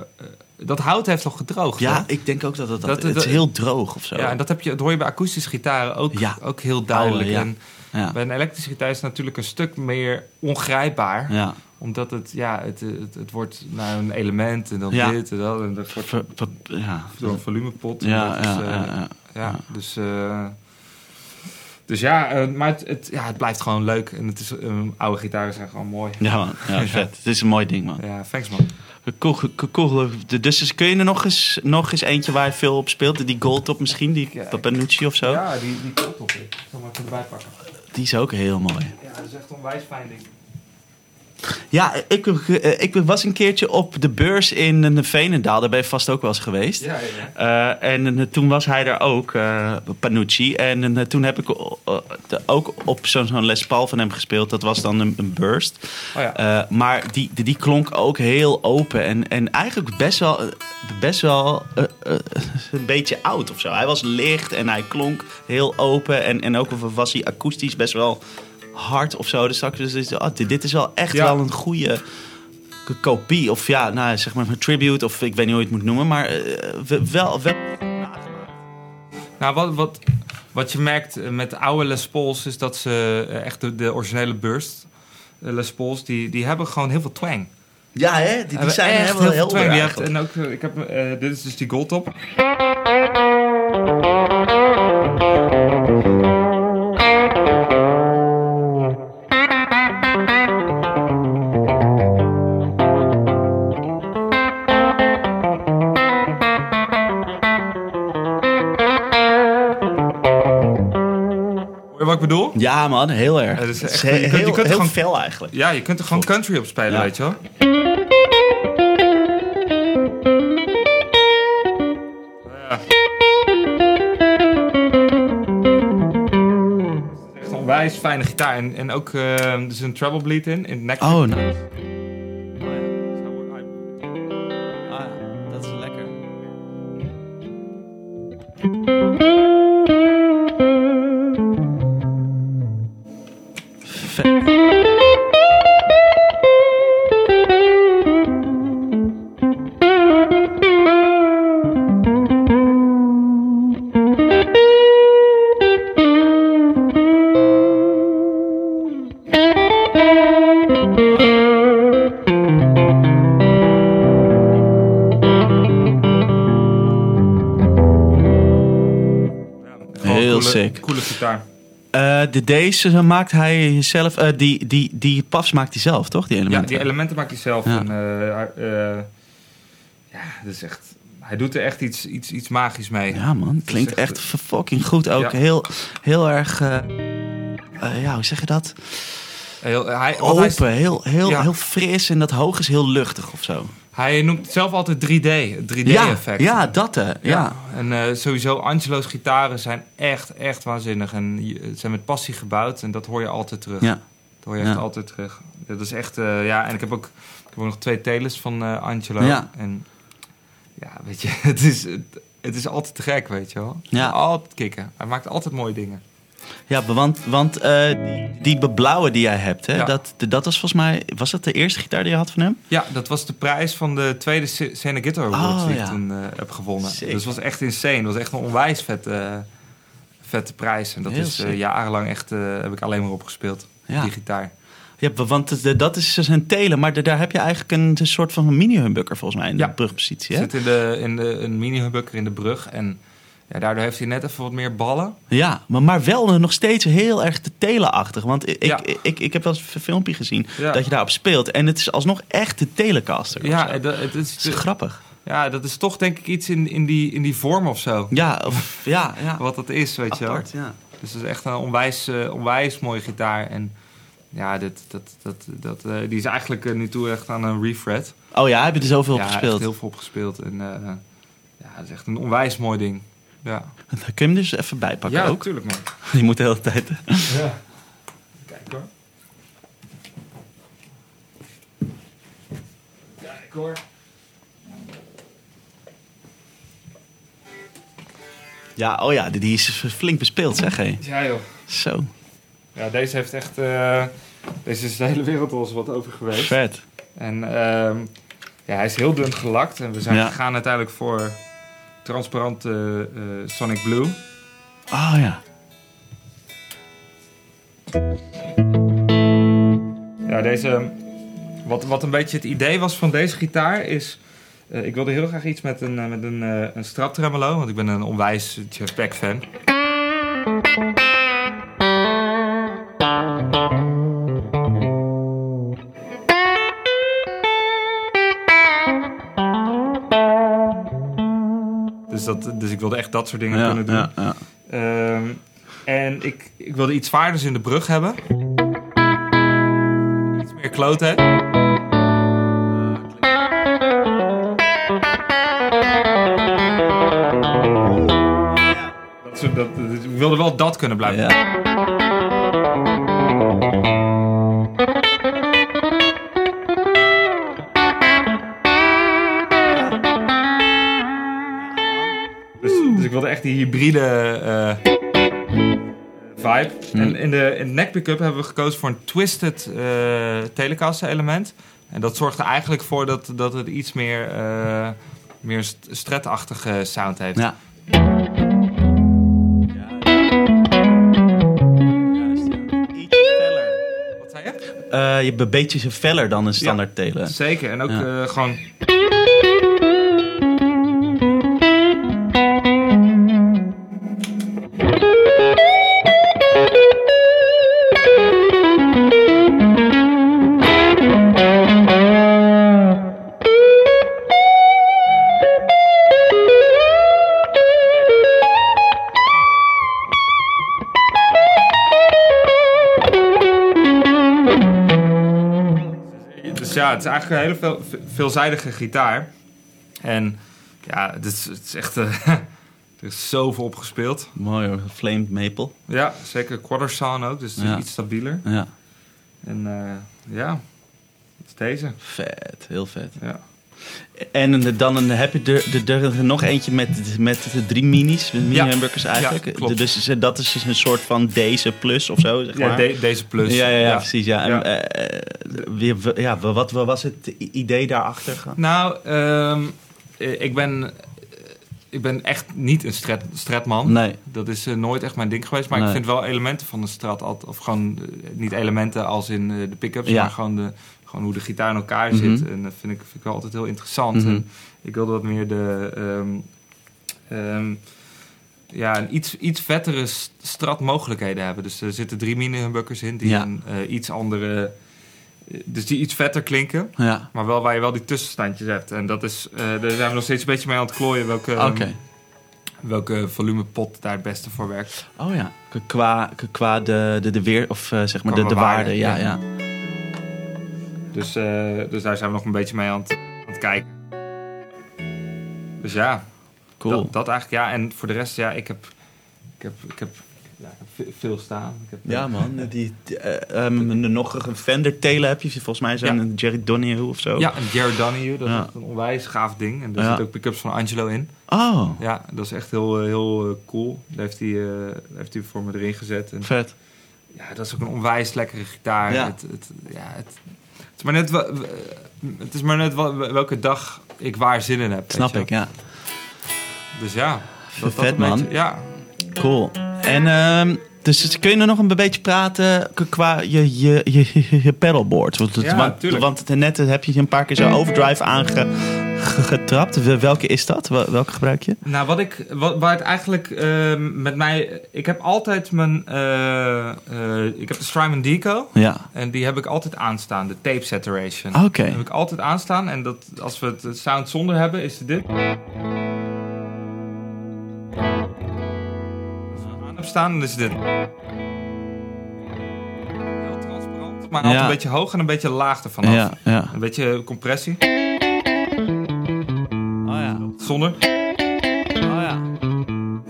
dat hout heeft al gedroogd. Ja, hè? ik denk ook dat het, dat, Dat- het is heel droog of zo. Ja, en dat, heb je, dat hoor je bij akoestische gitaren ook, Ja. ook heel duidelijk. ja. En ja. bij een elektrische gitaar is het natuurlijk een stuk meer ongrijpbaar. ja. Omdat het, ja, het, het, het wordt naar een element en dan Ja. dit en dat. En dat wordt ja. door een volumepot. Ja, is, ja, ja, ja. ja, dus... dus ja, eh, maar het, het, ja, het blijft gewoon leuk. En het is, eh, oude gitaren zijn gewoon mooi. Ja, man. Ja, *laughs* vet. Het is een mooi ding, man. Ja, thanks man. Cool, cool, cool. Dus kun je er nog eens, nog eens eentje waar je veel op speelt? Die Goldtop misschien, die Ja. Papanucci of zo? Ja, die, die komt op. Ik zal maar even erbij pakken. Die is ook heel mooi. Ja, dat is echt een onwijs fijn ding. Ja, ik, eh, ik was een keertje op de beurs in eh, Veenendaal. Daar ben je vast ook wel eens geweest. Ja, ja. Eh, en toen was hij daar ook, Panucci. En toen heb ik de- ook op zo'n Les Paul van hem gespeeld. Dat was dan een, een burst. Oh ja. Maar die, die, die klonk ook heel open. En, en eigenlijk best wel, best wel een beetje oud of zo. Hij was licht en hij klonk heel open. En, en ook was hij akoestisch best wel hard of zo. Dus, straks- dus, dus, oh, dit, dit is wel echt Ja. wel een goede kopie. Of ja, nou, zeg maar een tribute. Of ik weet niet hoe je het moet noemen. Maar eh, wel... wel Nou, wat, wat, wat je merkt eh, met oude Les Pauls is dat ze eh, echt de, de originele burst Les Pauls, die, die hebben gewoon heel veel twang. ja, hè? Die, die Hebben zijn echt helemaal heel veel twang. Die en ook, ik heb, dit is dus die goldtop. Ik bedoel? Ja, man, heel erg. Dat is Het echt- je kunt- je heel, kunt heel gewoon- fel eigenlijk. Ja, je kunt er gewoon country op spelen, Ja. weet je wel. Ja. Het is echt een onwijs fijne gitaar. En, en ook, eh, er is een treble bleed in, in het nek. Oh, nice. De deze maakt hij zelf. eh, die, die, die puffs maakt hij zelf, toch? Die Ja, elementen. die elementen maakt hij zelf. Ja. En, eh, hij- eh, ja, dat is echt... hij doet er echt iets, iets, iets magisch mee. Ja, man. Klinkt echt- echt fucking goed. Ook Ja. heel, heel erg... eh, eh, ja, hoe zeg je dat? Heel, hij, want hij, Open, heel, heel, Ja. heel fris. En dat hoog is heel luchtig of zo. Hij noemt het zelf altijd 3D, het 3D Ja, ja, dat hè. Ja. En eh, sowieso, Angelo's gitaren zijn echt, echt waanzinnig. En zijn met passie gebouwd en dat hoor je altijd terug. Ja. Dat hoor je echt altijd terug. Dat is echt, eh, ja, en ik heb ook, ik heb ook nog twee telers van eh, Angelo. Ja. En ja, weet je, *laughs* het is, het, het is altijd te gek, weet je wel. Ja. Altijd kicken. Hij maakt altijd mooie dingen. Ja, want, want eh, die, beblauwe die jij hebt, hè, Ja. dat, dat was volgens mij... Was dat de eerste gitaar die je had van hem? Ja, dat was de prijs van de tweede Se- Sena Guitar Awards Oh, die ja. ik toen eh, heb gewonnen. Sick. Dus het was echt insane. Het was echt een onwijs vette, eh, vette prijs. En dat Heel is jarenlang echt, heb ik alleen maar opgespeeld. Ja. Die gitaar. Ja, want dat is dus een telen, maar da- daar heb je eigenlijk een, een soort van mini-humbucker volgens mij in Ja. de brugpositie. Hè? Zit in, de, in de, een mini-humbucker in de brug. En ja, daardoor heeft hij net even wat meer ballen. Ja, maar, maar wel nog steeds heel erg te telenachtig. Want ik, Ja. ik, ik, ik heb wel eens een filmpje gezien Ja. dat je daarop speelt. En het is alsnog echt de telecaster. Ja, dat, het is, grappig. ja, dat is toch denk ik iets in, in, die, in die vorm of zo. Ja, of, ja, ja. *laughs* Wat dat is, weet je wel. Ja. Dus het is echt een onwijs, eh, onwijs mooie gitaar. En ja, dit, dat, dat, dat, eh, die is eigenlijk eh, nu toe echt aan een refret. Oh ja, heb je er zoveel op ja, gespeeld? echt heel veel op gespeeld. En ja, het is echt een onwijs mooi ding. Ja, Dan kun je hem dus even bijpakken ja ook. natuurlijk man. *laughs* Die moet de hele tijd... Ja. Kijk hoor. Kijk hoor. Ja, oh ja, die is flink bespeeld, zeg hé. Ja joh. Zo, Ja, deze heeft echt... eh, deze is de hele wereld al eens wat over geweest. vet. En ehm, ja, hij is heel dun gelakt. En we zijn Ja. gegaan uiteindelijk voor transparante eh, Sonic Blue. Oh ja. Ja, deze... Wat, wat een beetje het idee was van deze gitaar is... eh, ik wilde heel graag iets met een, eh, met een, eh, een strap tremolo. Want ik ben een onwijs Jeff Beck fan. Dat, dus ik wilde echt dat soort dingen Ja, kunnen doen. ja, ja. Ehm, en ik, ik wilde iets zwaarders in de brug hebben. Iets meer kloten. Dat, dat- ik wilde wel dat kunnen blijven. Die hybride eh, vibe. En in de, in de neck pickup hebben we gekozen voor een twisted eh Telecaster element. En dat zorgt er eigenlijk voor dat, dat het iets meer, eh meer st- stretachtige sound heeft. Ja. Wat zei je? Eh, je hebt een beetje feller dan een standaard telen. Zeker. En ook Ja. gewoon... het is eigenlijk een hele veel, veelzijdige gitaar. En ja, het is, het is echt... eh, *laughs* er is zoveel op gespeeld. Mooi hoor, flamed maple. Ja, zeker quarter sound ook, dus het is Ja. iets stabieler. Ja, En eh, ja, dat is deze. vet, heel vet. Ja. En dan een- heb je er, er, er nog eentje met, met de drie minis, de mini Ja. hamburgers eigenlijk. Ja, klopt. Dus dat is dus een soort van deze plus of zo, zeg Ja, maar. de- deze plus. ja, ja, ja, precies. Ja. En, Ja. eh, ja, wat, wat was het idee daarachter? Nou, ehm, eh, ik ben... eh, Ik ben echt niet een strat, stratman. Nee. Dat is eh, nooit echt mijn ding geweest. Maar Nee. ik vind wel elementen van de strat altijd... Of gewoon, eh, niet elementen als in eh, de pick-ups, Ja. maar gewoon, de, gewoon hoe de gitaar in elkaar Mhm. zit. En dat vind ik, vind ik wel altijd heel interessant. Mhm. En ik wilde wat meer de... ehm, ehm, ja, een iets, iets vettere st- strat mogelijkheden hebben. Dus er zitten drie mini humbuckers in die Ja. een eh, iets andere Dus die iets vetter klinken. Ja. Maar wel waar je wel die tussenstandjes hebt. En dat is, eh, daar zijn we nog steeds een beetje mee aan het klooien. Welke, Oké. welke volumepot daar het beste voor werkt. Oh ja. Qua, qua de, de, de weer, of eh, zeg maar de, de waarde. waarde, Ja, ja. ja. Dus, eh, dus daar zijn we nog een beetje mee aan het, aan het kijken. Dus ja, Cool. dat, dat eigenlijk. Ja, en voor de rest, ja, ik heb, ik heb, ik heb, ja, ik heb ve- veel staan. Ik heb, Ja, man. Die, die, eh, ehm, *laughs* nog een Fender telen heb je. Volgens mij zo'n Ja. Jerry Donahue of zo. Ja, en Jared Donahue, dat Ja. is een onwijs gaaf ding. En daar zitten ook pick-ups van Angelo in. Oh, Ja, dat is echt heel, eh, heel eh, cool. Daar heeft hij, eh, heeft hij voor me erin gezet. En vet. ja, dat is ook een onwijs lekkere gitaar. Ja. Het, het, ja, het is maar net, het is maar net welke dag ik waar zin in heb. Snap ik, ja. Dus ja. Dat, Vet, man. beetje- ja, Cool. En ehm, dus kun je nog een beetje praten qua je, je, je, je pedalboard? Want, het- Ja, want, want net heb je een paar keer zo overdrive aangetrapt. Welke is dat? Wel- Welke gebruik je? Nou, wat ik, wat, waar het eigenlijk eh, met mij... Ik heb altijd mijn... eh, eh, ik heb de Strymon Deco. Ja. En die heb ik altijd aanstaan. De tape saturation. Oké. Die heb ik altijd aanstaan. En dat, als we het, sound zonder hebben, is het dit. Als we aan heb staan, dan is het dit. Heel transparant. Maar altijd Ja. een beetje hoog en een beetje laag ervan af. Ja, ja. Een beetje compressie. Zonder. Oh ja.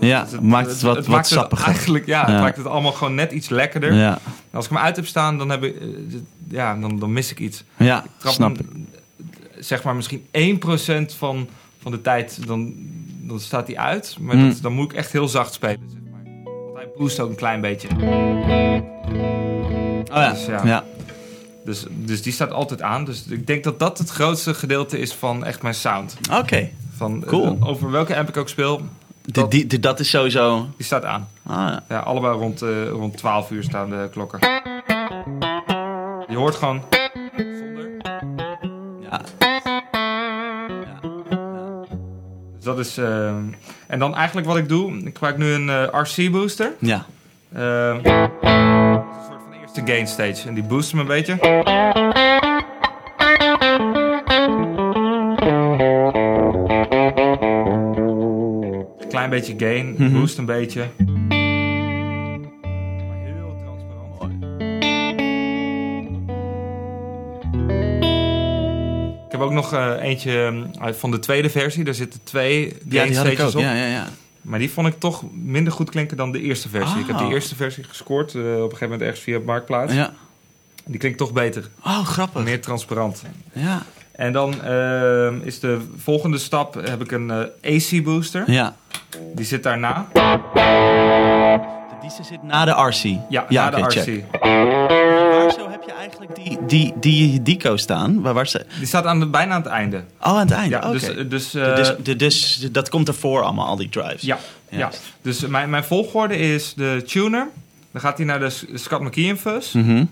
Ja, Dus maakt het wat, wat maakt het sappiger. Eigenlijk, ja, Ja. het maakt het allemaal gewoon net iets lekkerder. Ja, Als ik hem uit heb staan, dan, heb ik, eh, ja, dan, dan mis ik iets. ja Trap snap hem, ik. Zeg maar misschien 1% van, van de tijd, dan, dan staat hij uit. Maar Mm. dat, dan moet ik echt heel zacht spelen. Zeg maar. Want hij boost ook een klein beetje. Oh ja. Dus ja. ja. Dus, dus die staat altijd aan. Dus ik denk dat dat het grootste gedeelte is van echt mijn sound. Oké. Van, eh, Cool. over welke amp ik ook speel, die- die- Dat is sowieso... die staat aan. Ah, ja. Ja, allebei rond, eh, rond 12 uur staan de klokken. Je hoort gewoon zonder. Ja. Dus dat is. eh, en dan eigenlijk wat ik doe, ik gebruik nu een eh, RC booster. Ja. Dat een soort van eerste gain stage. En die boost hem een beetje. Beetje gain, Mhm. boost een beetje. Maar heel transparant. Ik heb ook nog eh, eentje eh, van de tweede versie. Daar zitten twee Ja, gain die had ik stages ook. op. Ja, ja, ja. Maar die vond ik toch minder goed klinken dan de eerste versie. Ik heb Oh. die eerste versie gescoord eh, op een gegeven moment ergens via het Marktplaats. Ja. Die klinkt toch beter. Oh, grappig. Meer transparant. Ja. En dan eh, is de volgende stap, heb ik een eh, AC booster. Ja. Die zit daarna. Die zit na de RC. Ja, ja na de RC. check. Waar zo heb je eigenlijk die, die, die Dico staan? Waar, waar ze... Die staat aan de, bijna aan het einde. Oh, aan het einde. Ja, Oké. dus, dus, eh, dus, de- dus dat komt ervoor allemaal, al die drives. ja, ja. Dus mijn, mijn volgorde is de tuner. Dan gaat hij naar de Scott McKeon fuzz. Mhm.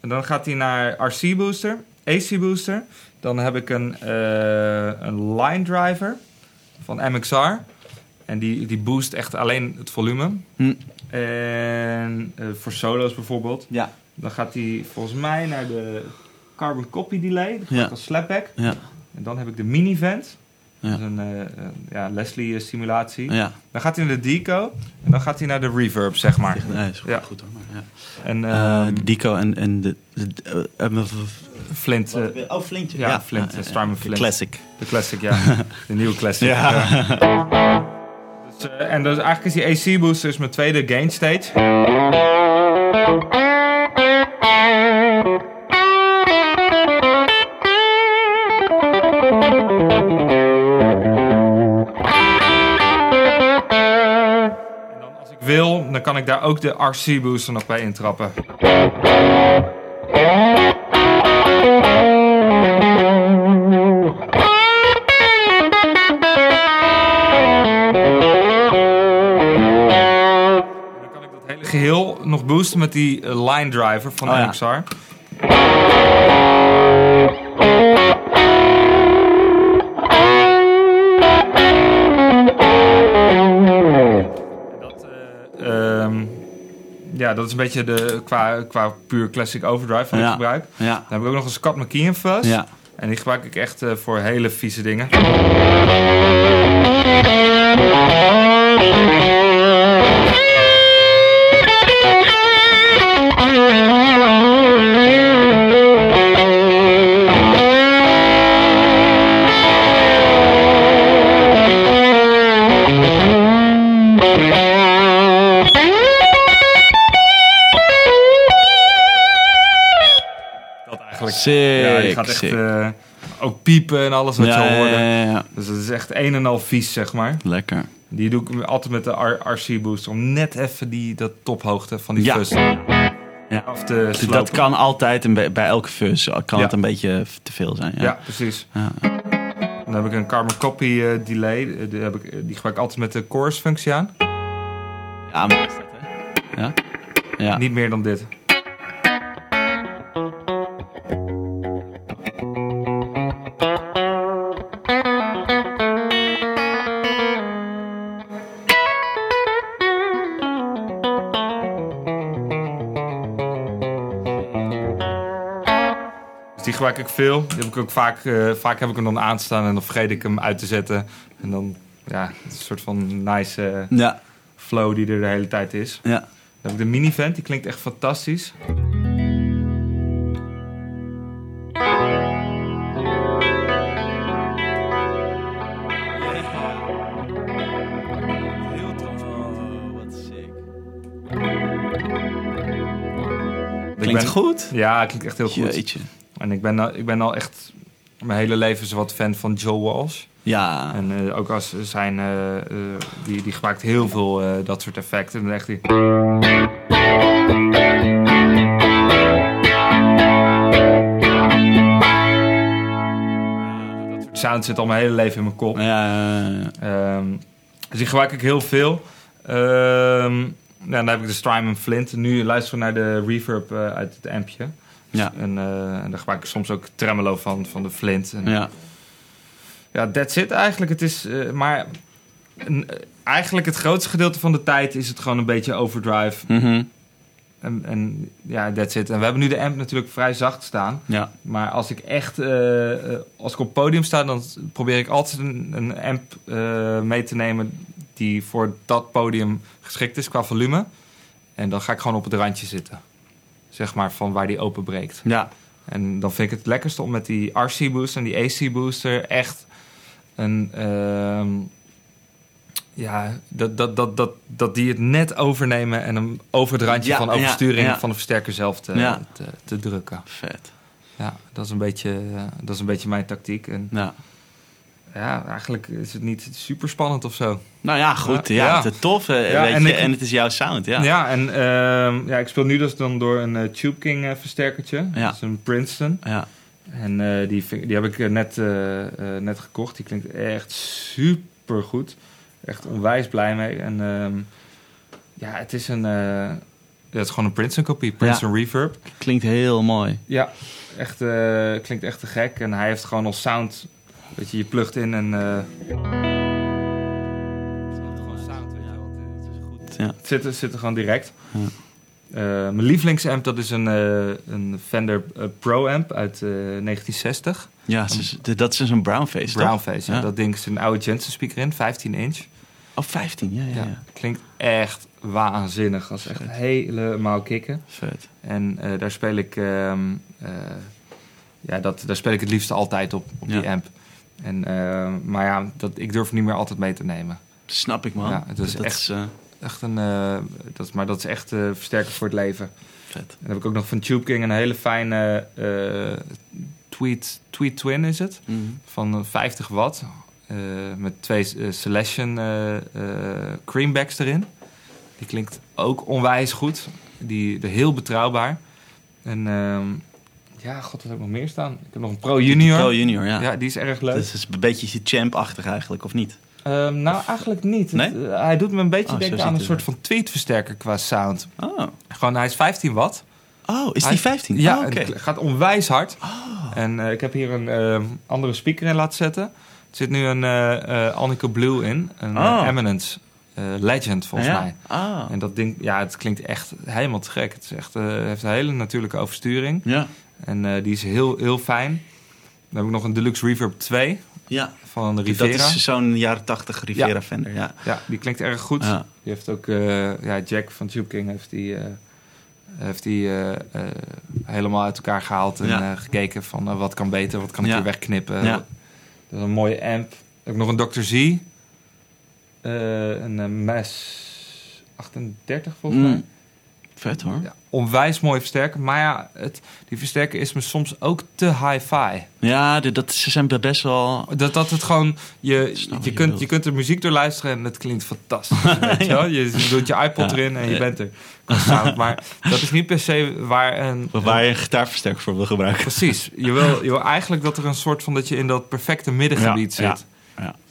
En dan gaat hij naar RC booster, AC booster. Dan heb ik een, eh, een line driver van MXR. En die, die boost echt alleen het volume. Hm. En eh, voor solo's bijvoorbeeld. Ja. Dan gaat hij volgens mij naar de carbon copy delay. Dat Ja. gaat als slapback. Ja. En dan heb ik de mini vent. Ja. Dat is een eh, eh, ja, Leslie simulatie. Ja. Dan gaat hij naar de deco. En dan gaat hij naar de reverb, zeg maar. Nee, is goed, Ja. goed hoor. Maar, ja. En Eh, ehm, Dico en, en de... de eh, Flint. eh, oh, Flintje. ja, Flint, eh, Strymon de Flint. Classic. De classic, ja. *laughs* De nieuwe classic. Ja. ja. Dus, eh, en dus eigenlijk is die AC booster is mijn tweede gain stage. Kan ik daar ook de RC booster nog bij intrappen. Dan kan ik dat hele geheel nog boosten met die eh, line driver van Oh ja. Ja, dat is een beetje de, qua, qua puur classic overdrive Ja. ik gebruik. Ja. Dan heb ik ook nog een Scott McKeon fuzz. Ja. En die gebruik ik echt eh, voor hele vieze dingen. Sick, ja, die gaat echt eh, ook piepen en alles wat ja, je ja, ja. Dus het is echt een en al vies, zeg maar. Lekker. Die doe ik altijd met de RC booster om net even die dat tophoogte van die Ja. af te Dat slopen. kan altijd, een bij elke fuzz kan het een beetje te veel zijn. Ja, Ja. precies. Ja. Dan heb ik een Carbon Copy eh, delay. Eh, Die, heb ik, die gebruik ik altijd met de chorus functie aan. Ja, maar dat? Ja. Ja. Niet meer dan dit. Gebruik ik veel. Die heb ik ook vaak, eh, vaak heb ik hem dan aanstaan en dan vergeet ik hem uit te zetten. En dan, ja, het is een soort van nice eh, Ja. flow die er de hele tijd is. Ja. Dan heb ik de minivent, die klinkt echt fantastisch. Klinkt ben- goed. Ja, het klinkt echt heel goed. Jeetje. En ik ben, al- ik ben al echt mijn hele leven zo wat fan van Joe Walsh. Ja. En eh, ook als zijn, eh, eh, die, die gebruikt heel veel dat soort effecten. En echt die... Dat soort sound zit al mijn hele leven in mijn kop. Ja. Ehm, dus die gebruik ik heel veel. Ja, dan heb ik de Strymon Flint. Nu luisteren we naar de reverb uit het ampje. Ja. En, eh, en daar gebruik ik soms ook tremolo van, van de Flint. En, Ja. ja, that's it eigenlijk. Het is, eh, maar eh, eigenlijk het grootste gedeelte van de tijd is het gewoon een beetje overdrive. Mhm. En, en ja, that's it. En we hebben nu de amp natuurlijk vrij zacht staan. Ja. Maar als ik echt, als ik op het podium sta, dan probeer ik altijd een, een amp mee te nemen die voor dat podium geschikt is qua volume. En dan ga ik gewoon op het randje zitten. Zeg maar van waar die openbreekt. Ja. En dan vind ik het lekkerste om met die RC booster en die AC booster echt een. ehm, ja, dat, dat, dat, dat, dat die het net overnemen en hem over het randje Ja, van oversturing ja. van de versterker zelf te, te, te drukken. Vet. Ja, dat is een beetje, eh, dat is een beetje mijn tactiek. En Ja. Ja, eigenlijk is het niet super spannend of zo. Nou ja, goed. Ja, Ja. Het is tof. eh, Ja, weet en je, ik- en het is jouw sound. Ja. Ja, en ehm, ja, ik speel nu dus dan door een eh, Tube King eh, versterkertje. Ja. Dat is een Princeton. Ja. En die, die heb ik net, net gekocht. Die klinkt echt super goed. Echt onwijs blij mee. En ehm, ja, het is een. het is gewoon een Princeton kopie, Princeton Reverb. Klinkt heel mooi. Ja, echt, klinkt echt te gek. En hij heeft gewoon als sound. Dat je je plugt in en. eh, Ja. Het zit, er- zit er gewoon direct. Ja. Eh, mijn lievelingsamp, dat is een, eh, een Fender eh, Pro amp uit eh, 1960. Ja, dat is dus een brownface, toch? Brownface, ja. Ja. Dat ding is een oude Jensen speaker in, 15 inch. Oh, 15. Ja, ja, Ja. ja. Klinkt echt waanzinnig. Dat is echt helemaal kicken. Vet. En eh, daar speel ik... ehm, eh, ja, dat, daar speel ik het liefst altijd op, op die amp. En, eh, maar ja, dat, ik durf niet meer altijd mee te nemen. Snap ik, man. Ja, het is dat echt- Is, eh, Echt een, eh, dat maar dat is echt versterker voor het leven. vet. En dan heb ik ook nog van Tube King een hele fijne eh, tweet, tweet Twin is het. Mhm. Van eh, 50 watt. met twee Celestion eh, eh, creambacks erin. Die klinkt ook onwijs goed. Die, de, heel betrouwbaar. En ehm, ja, god, wat heb ik nog meer staan? Ik heb nog een Pro Junior. Pro Junior, ja. ja. die is erg leuk. Dat is een beetje champ-achtig eigenlijk, of niet? Ehm, nou, eigenlijk niet. Het- eh, hij doet me een beetje Oh, denken aan een soort van tweetversterker qua sound. Oh, Gewoon, hij is 15 watt. oh is Hij- die 15? Ja, Oh, oké. het gaat onwijs hard. Oh. En eh, ik heb hier een eh, andere speaker in laten zetten. Er zit nu een eh Alnico Blue in, een Oh. Eminence Legend, volgens ja? mij. Ah. En dat ding, ja, het klinkt echt helemaal te gek. Het is echt, heeft een hele natuurlijke oversturing. Ja. En eh, die is heel, heel fijn. Dan heb ik nog een Deluxe Reverb 2 Ja. van de Rivera. Dat is zo'n jaren 80 Rivera Fender, ja. Ja, die klinkt erg goed. Ja. Die heeft ook, eh, ja, Jack van Tube King heeft die, eh, heeft die helemaal uit elkaar gehaald en Ja. gekeken van wat kan beter, wat kan ik hier wegknippen. Ja. Dat is een mooie amp. Heb ik nog een Dr. Z. Een Mass 38 volgens Mm. Vet hoor. Ja, onwijs mooi versterker. Maar ja, het, die versterker is me soms ook te hi-fi. Ja, dit- dat, ze zijn best wel... Dat, dat het gewoon, je, je, je kunt, je kunt er muziek door luisteren en het klinkt fantastisch. *laughs* weet je, wel? je doet je iPod Ja. erin en je Ja. bent er. Sound. *laughs* Maar dat is niet per se waar een... Waar je een gitaarversterker voor wil gebruiken. Precies. Je wil, *laughs* je wil eigenlijk dat er een soort van dat je in dat perfecte middengebied zit.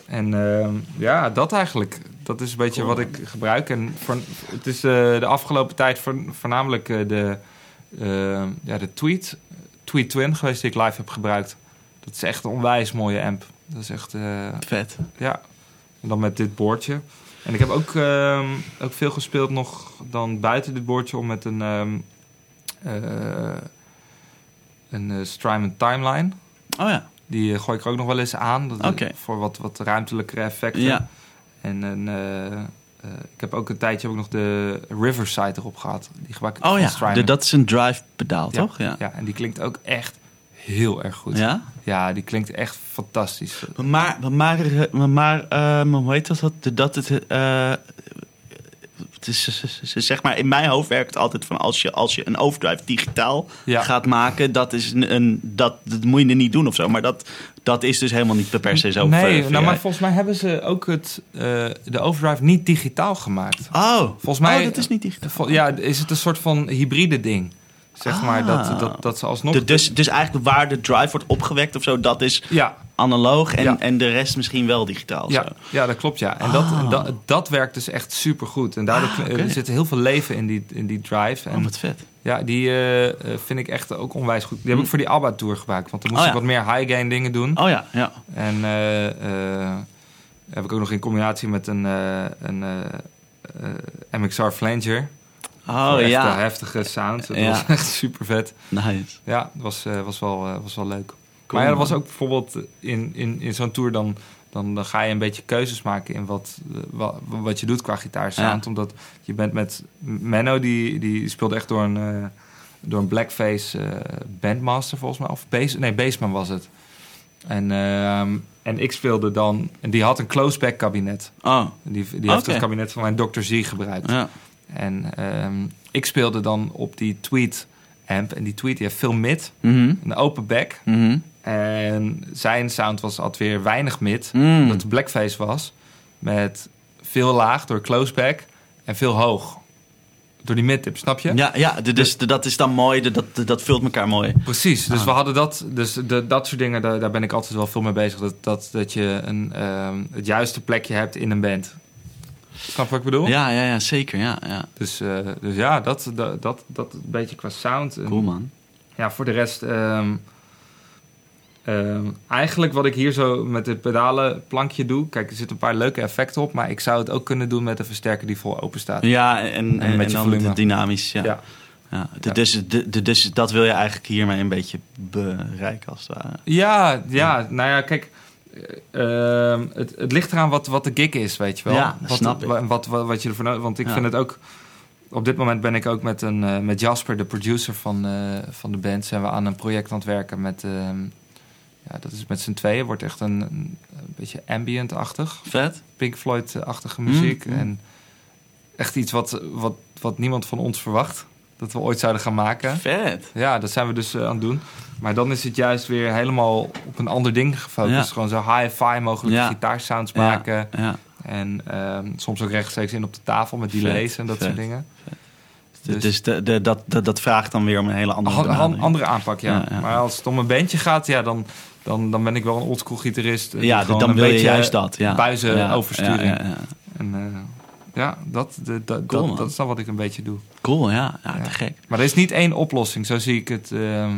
En ehm, ja, dat eigenlijk. Dat is een beetje Cool. wat ik gebruik. En voor, het is eh, de afgelopen tijd voor, voornamelijk eh, de, eh, ja, de Tweet, Tweet Twin geweest die ik live heb gebruikt. Dat is echt een onwijs mooie amp. Dat is echt, Vet. ja. En dan met dit boordje. En ik heb ook, ehm, ook veel gespeeld nog dan buiten dit boordje om met een, eh, een Strymon Timeline. Oh ja. Die gooi ik er ook nog wel eens aan. Dat. Voor wat, wat ruimtelijkere effecten. Ja. En een, eh, eh, ik heb ook een tijdje ik nog de Riverside erop gehad. Die gebruik ik Oh ja, de- dat is een drive pedaal, Ja. toch? Ja. Ja, en die klinkt ook echt heel erg goed. Ja? Ja, die klinkt echt fantastisch. Maar, maar, maar, maar eh, hoe heet dat? dat, dat het, eh, het is, zeg maar, in mijn hoofd werkt het altijd van als je, als je een overdrive digitaal Ja. gaat maken, dat, is een, een, dat, dat moet je er niet doen of zo. Maar dat, dat is dus helemaal niet per se zo. nee, ver- nou, maar volgens mij hebben ze ook het, eh, de overdrive niet digitaal gemaakt. Oh, Volgens mij- oh, dat is niet digitaal. Ja, is het een soort van hybride ding. Zeg maar, Ah. dat, dat, dat ze alsnog... De- dus, dus eigenlijk waar de drive wordt opgewekt of zo, dat is ja, analoog en, Ja. en de rest misschien wel digitaal. ja, Zo. ja, dat klopt, ja. En dat, Ah. dat, dat werkt dus echt supergoed. En daardoor Ah, er zit heel veel leven in die, in die drive. En Oh, wat vet. ja, die eh, eh, vind ik echt ook onwijs goed. Die heb ik voor die ABBA-tour gebruikt. Want dan moest Oh, ik wat meer high-gain dingen doen. Oh ja, ja. En eh, heb ik ook nog in combinatie met een, een MXR Flanger. Oh ja, heftige sound. Dat Ja. was *laughs* echt super vet. nice. Ja, dat was, was, wel, was wel leuk. Maar ja, dat was ook bijvoorbeeld in, in, in zo'n tour dan, dan, dan ga je een beetje keuzes maken in wat, wat, wat je doet qua gitaarsound. Ja. Omdat je bent met Menno, die, die speelde echt door een, eh, door een blackface eh, bandmaster volgens mij. Of bass, nee, bassman was het. En, ehm, en ik speelde dan, en die had een closeback kabinet. Oh, Die, die heeft het kabinet van mijn Dr. Z gebruikt. ja. En ehm, ik speelde dan op die tweet amp. En die tweet die heeft veel mid, Mhm. een open back. Mhm. En zijn sound was altijd weer weinig mid. Mm. Omdat het blackface was. Met veel laag door closeback. En veel hoog. Door die midtip, snap je? Ja, ja dus de- dat is dan mooi, de- dat, dat vult elkaar mooi. Precies, dus Ah. we hadden dat. Dus de, dat soort dingen, daar, daar ben ik altijd wel veel mee bezig. Dat, dat, dat je een, ehm, het juiste plekje hebt in een band. Snap wat ik bedoel? Ja, ja, ja zeker. Ja, ja. Dus, eh, dus ja, dat, dat, dat, dat een beetje qua sound. En Cool man. Ja, voor de rest... ehm, ehm, eigenlijk wat ik hier zo met het pedalenplankje doe... Kijk, er zitten een paar leuke effecten op... maar ik zou het ook kunnen doen met een versterker die vol open staat. Ja, en, en, met en dan dynamisch. Ja. Ja. Ja. De- Ja. Dus, de, de- dus dat wil je eigenlijk hiermee een beetje bereiken als het ware. Ja, ja, nou ja, kijk... eh, ehm, het, het ligt eraan wat, wat de gig is, weet je wel. Ja, wat, snap ik. Wat, wat, je ervoor nodig... Want ik vind het ook... Op dit moment ben ik ook met, een, eh, met Jasper, de producer van, eh, van de band... zijn we aan een project aan het werken met... ehm, ja, dat is met z'n tweeën. Wordt echt een, een, beetje ambient-achtig. Vet. Pink Floyd-achtige muziek. Mm, mm. En echt iets wat, wat, wat niemand van ons verwacht. Dat we ooit zouden gaan maken. Vet. Ja, dat zijn we dus eh, aan het doen. Maar dan is het juist weer helemaal op een ander ding gefocust. Ja. Gewoon zo hi-fi mogelijk Ja. gitaarsounds maken. Ja. En ehm, soms ook rechtstreeks in op de tafel met delays Vet, en dat vet. soort dingen. Dus, Dus- de, de, dat, dat, dat vraagt dan weer om een hele andere andere aanpak, ja. Maar als het om een bandje gaat, ja, dan, dan, dan ben ik wel een oldschool gitarist. Ja, dan een wil je juist dat. Ja. buizen Ja, oversturing. Ja. En eh, ja, dat, de, dat, Cool, dat, man. dat is dan wat ik een beetje doe. Cool, ja. ja, te gek. Maar er is niet één oplossing, zo zie ik het ehm,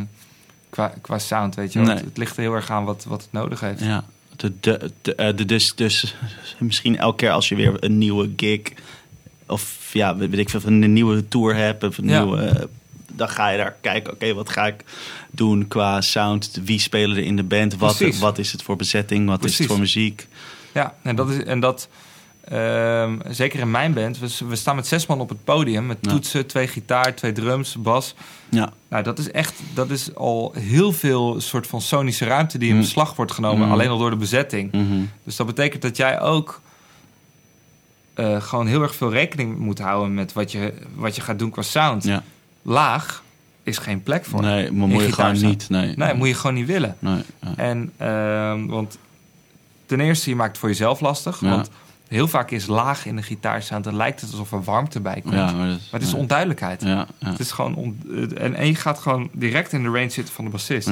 qua, qua sound, weet je. Nee. Het, het ligt er heel erg aan wat, wat het nodig heeft. Ja. De, de, de, eh, de- dus, dus *laughs* misschien elke keer als je weer een nieuwe gig of ja, weet ik veel, een nieuwe tour hebt of een nieuwe, eh, dan ga je daar kijken. Oké, wat ga ik doen qua sound? Wie spelen er in de band? Wat, Precies. wat is het voor bezetting? Wat is het voor muziek? Ja, en dat is en dat. ehm, zeker in mijn band, we, we staan met zes man op het podium met Ja. toetsen, twee gitaar, twee drums, bas. Ja, Nou, dat is echt, dat is al heel veel soort van sonische ruimte die in Mm. beslag wordt genomen, Mm. alleen al door de bezetting. mhm. Dus dat betekent dat jij ook eh, gewoon heel erg veel rekening moet houden met wat je, wat je gaat doen qua sound. ja. Laag is geen plek voor. Nee, maar moet je gewoon niet. Nee, Nee, moet je gewoon niet willen. Nee. En, ehm, want ten eerste, je maakt het voor jezelf lastig. Ja. Want heel vaak is laag in de gitaarsound, dan lijkt het alsof er warmte bij komt. Ja, maar het is onduidelijkheid. Ja. Het is gewoon on- en, en je gaat gewoon direct in de range zitten van de bassist.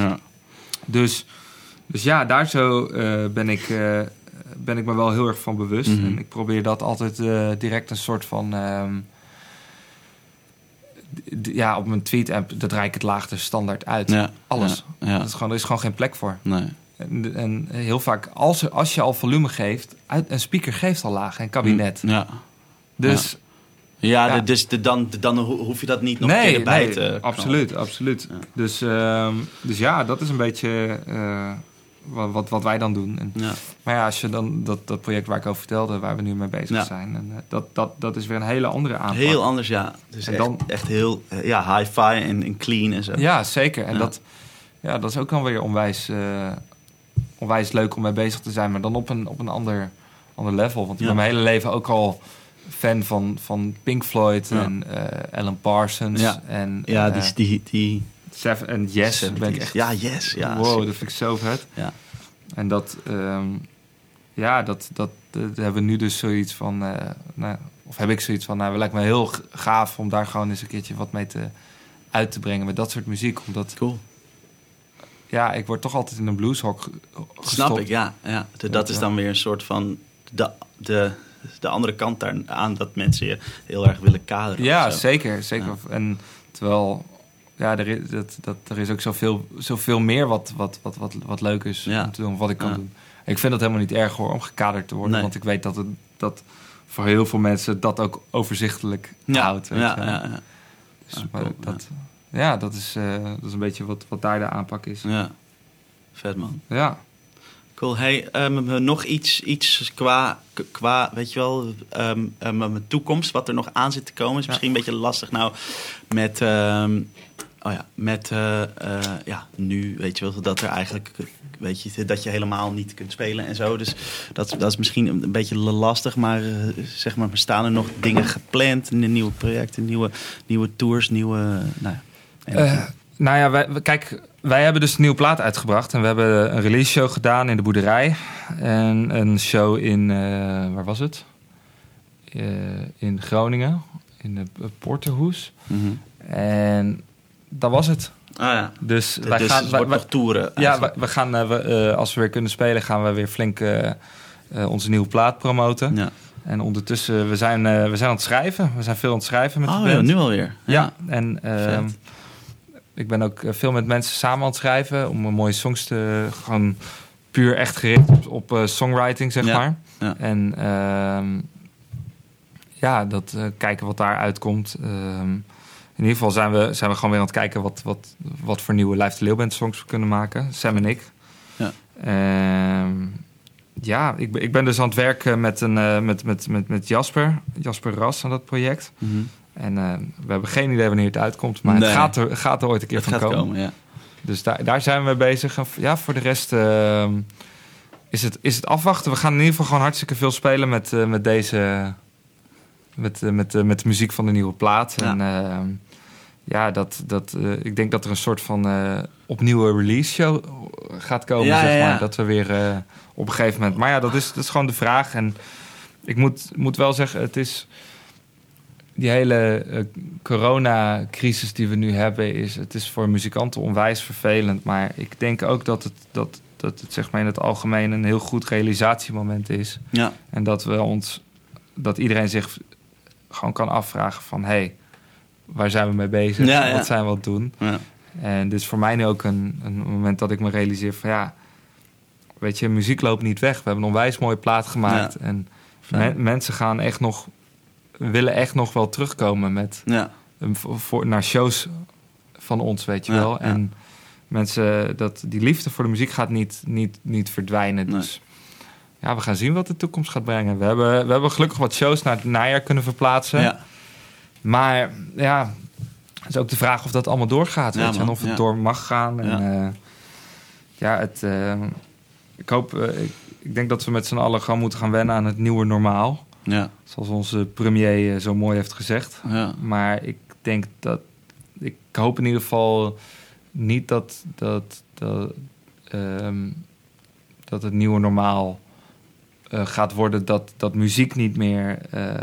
Dus, dus ja, daar zo eh, ben, ik, eh, ben ik me wel heel erg van bewust. Mhm. En ik probeer dat altijd eh, direct een soort van... ja, op mijn tweet app, dat draai ik het laag er standaard uit. Ja, Alles. Ja. Dat is gewoon, er is gewoon geen plek voor. Nee. En, en heel vaak, als, er- als je al volume geeft, uit, een speaker geeft al laag, een kabinet. Ja. Dus Ja, dus de, dan, de, dan ho- hoef je dat niet nog een nee, keer erbij nee, te absoluut, absoluut. Dus, ehm, dus ja, dat is een beetje eh, wat, wat, wat wij dan doen. En, Ja. maar ja, als je dan dat, dat project waar ik over vertelde, waar we nu mee bezig Ja. zijn, en, eh, dat, dat, dat is weer een hele andere aanpak. Heel anders, ja. Dus En echt, dan- echt heel eh, ja, hi-fi en, en clean en zo. Ja, zeker. En Ja. Dat, ja, dat is ook dan weer onwijs, eh, onwijs leuk om mee bezig te zijn, maar dan op een, op een ander, ander level. Want ik ben mijn hele leven ook al fan van, van Pink Floyd en Alan Parsons Ja. en, Ja, die, die, die Seven, en Yes. Ben ik 70s. echt, Ja, yes. Ja, wow, dat vind ik zo vet. Ja. En dat, ehm, ja, dat, dat, dat hebben we nu dus zoiets van, eh, nou, of heb ik zoiets van, nou, het lijkt me heel gaaf om daar gewoon eens een keertje wat mee te, uit te brengen met dat soort muziek. Omdat, Cool. ja, ik word toch altijd in een blueshok ge- gestopt. Snap ik, ja. ja. De- dat is dan weer een soort van de, de, de andere kant daar aan dat mensen je heel erg willen kaderen. Ja, zeker. zeker. Ja. En terwijl, ja, er is, dat, dat, er is ook zoveel, zoveel meer wat, wat, wat, wat, wat leuk is Ja. om te doen, wat ik kan Ja. doen. Ik vind dat helemaal niet erg hoor, om gekaderd te worden. Nee. Want ik weet dat het dat voor heel veel mensen dat ook overzichtelijk Ja, houdt. Weet ja, je ja, ja. Dus, Ah, maar cool, dat, ja. dat, is, eh, dat is een beetje wat, wat daar de aanpak is. ja. Vet man. Ja. Cool. Hey, ehm, nog iets, iets qua, qua, weet je wel, ehm ehm, mijn toekomst, wat er nog aan zit te komen, is misschien een beetje lastig nou met, oh ja, met, eh, eh, ja, nu, weet je wel, dat er eigenlijk, weet je, dat je helemaal niet kunt spelen en zo. Dus dat, dat is misschien een beetje lastig, maar eh, zeg maar, staan er nog dingen gepland, nieuwe projecten, nieuwe, nieuwe tours, nieuwe, nou ja. Nou ja, wij, kijk, wij hebben dus een nieuwe plaat uitgebracht. En we hebben een release show gedaan in de boerderij. En een show in, waar was het? In Groningen, in de Porterhoes. Mhm. En dat was het. Ah ja, Dus dus wij gaan, het wij- toeren. ja, we gaan, eh, we, eh, als we weer kunnen spelen, gaan we weer flink eh, onze nieuwe plaat promoten. ja. En ondertussen, we zijn, we zijn aan het schrijven. We zijn veel aan het schrijven met de Oh band. ja, nu alweer. Ja, en ehm, ik ben ook veel met mensen samen aan het schrijven om een mooie songs te gewoon puur echt gericht op, op songwriting, zeg Ja, maar. ja. En ehm, ja, dat kijken wat daar uitkomt. Ehm, in ieder geval zijn we, zijn we gewoon weer aan het kijken wat, wat, wat voor nieuwe Live de Leeuwband songs we kunnen maken. Sam en ik. Ja. Ehm, ja, ik, ben- ik ben dus aan het werken met, een, eh, met, met, met, met Jasper. Jasper Ras aan dat project. Mhm. En eh, we hebben geen idee wanneer het uitkomt, maar Nee. het gaat er, gaat er ooit een keer Het van komen. komen, ja. Dus daar, daar zijn we mee bezig. Ja, voor de rest ehm, is, het, is het afwachten. We gaan in ieder geval gewoon hartstikke veel spelen met, eh, met deze. Met, eh, met, eh, met de muziek van de nieuwe plaat. Ja. En ehm, ja, dat, dat, eh, ik denk dat er een soort van opnieuwe release show gaat komen. Ja, zeg ja. maar. Dat we weer op een gegeven moment. Maar ja, dat is, dat is gewoon de vraag. En ik moet, moet wel zeggen, het is die hele eh, coronacrisis die we nu hebben, is, het is voor muzikanten onwijs vervelend. Maar ik denk ook dat het, dat, dat het zeg maar in het algemeen een heel goed realisatiemoment is. Ja, En dat we ons, dat iedereen zich gewoon kan afvragen van hé, hey, waar zijn we mee bezig? Ja, ja. Wat zijn we aan het doen? ja. En dit is voor mij nu ook een, een moment dat ik me realiseer van ja, weet je, muziek loopt niet weg. We hebben een onwijs mooie plaat gemaakt. En men- mensen gaan echt nog, willen echt nog wel terugkomen met, voor, naar shows van ons, weet je wel. En mensen, dat, die liefde voor de muziek gaat niet, niet, niet verdwijnen. Nee. Ja, we gaan zien wat de toekomst gaat brengen. We hebben, we hebben gelukkig wat shows naar het najaar kunnen verplaatsen. Ja. Maar ja, het is ook de vraag of dat allemaal doorgaat. Ja, weet je, en of het door mag gaan. En, Ja. ja. ja, het, eh, ik hoop, eh, ik, ik denk dat we met z'n allen gewoon moeten gaan wennen aan het nieuwe normaal. Ja. Zoals onze premier eh, zo mooi heeft gezegd. Ja. Maar ik denk dat, ik hoop in ieder geval niet dat, dat, dat, ehm, dat het nieuwe normaal eh, gaat worden dat, dat muziek niet meer eh,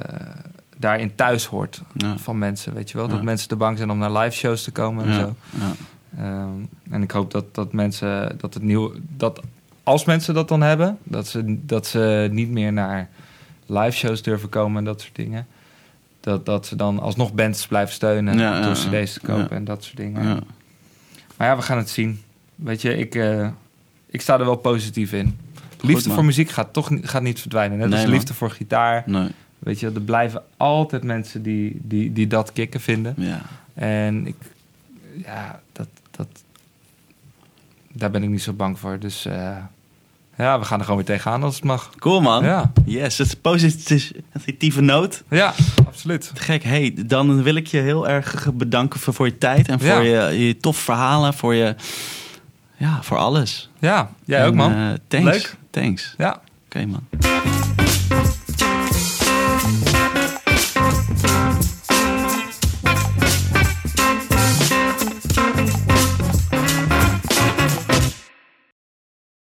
daarin thuis hoort Ja. van mensen, weet je wel? Ja. Dat mensen te bang zijn om naar live shows te komen en Ja. zo. Ja. Ehm, en ik hoop dat, dat mensen, dat het nieuw, dat als mensen dat dan hebben, dat ze, dat ze niet meer naar live shows durven komen en dat soort dingen. Dat, dat ze dan alsnog bands blijven steunen Ja, door cd's te kopen en dat soort dingen. Ja. Maar ja, we gaan het zien. Weet je, ik, eh, ik sta er wel positief in. Liefde voor muziek gaat toch gaat niet verdwijnen. Net Nee, als man. liefde voor gitaar. Nee. Weet je, er blijven altijd mensen die, die, die dat kicken vinden. Ja. En ik, ja, dat, dat, daar ben ik niet zo bang voor. Dus eh, ja, we gaan er gewoon weer tegenaan als het mag. Cool, man. Ja, Yes, het is positieve noot. ja absoluut. Gek, hey, dan wil ik je heel erg bedanken voor, voor je tijd en voor Ja. je, je tof verhalen, voor je, ja, voor alles. Ja, jij ook man. eh, thanks. Leuk. Thanks. Ja. Oké, man.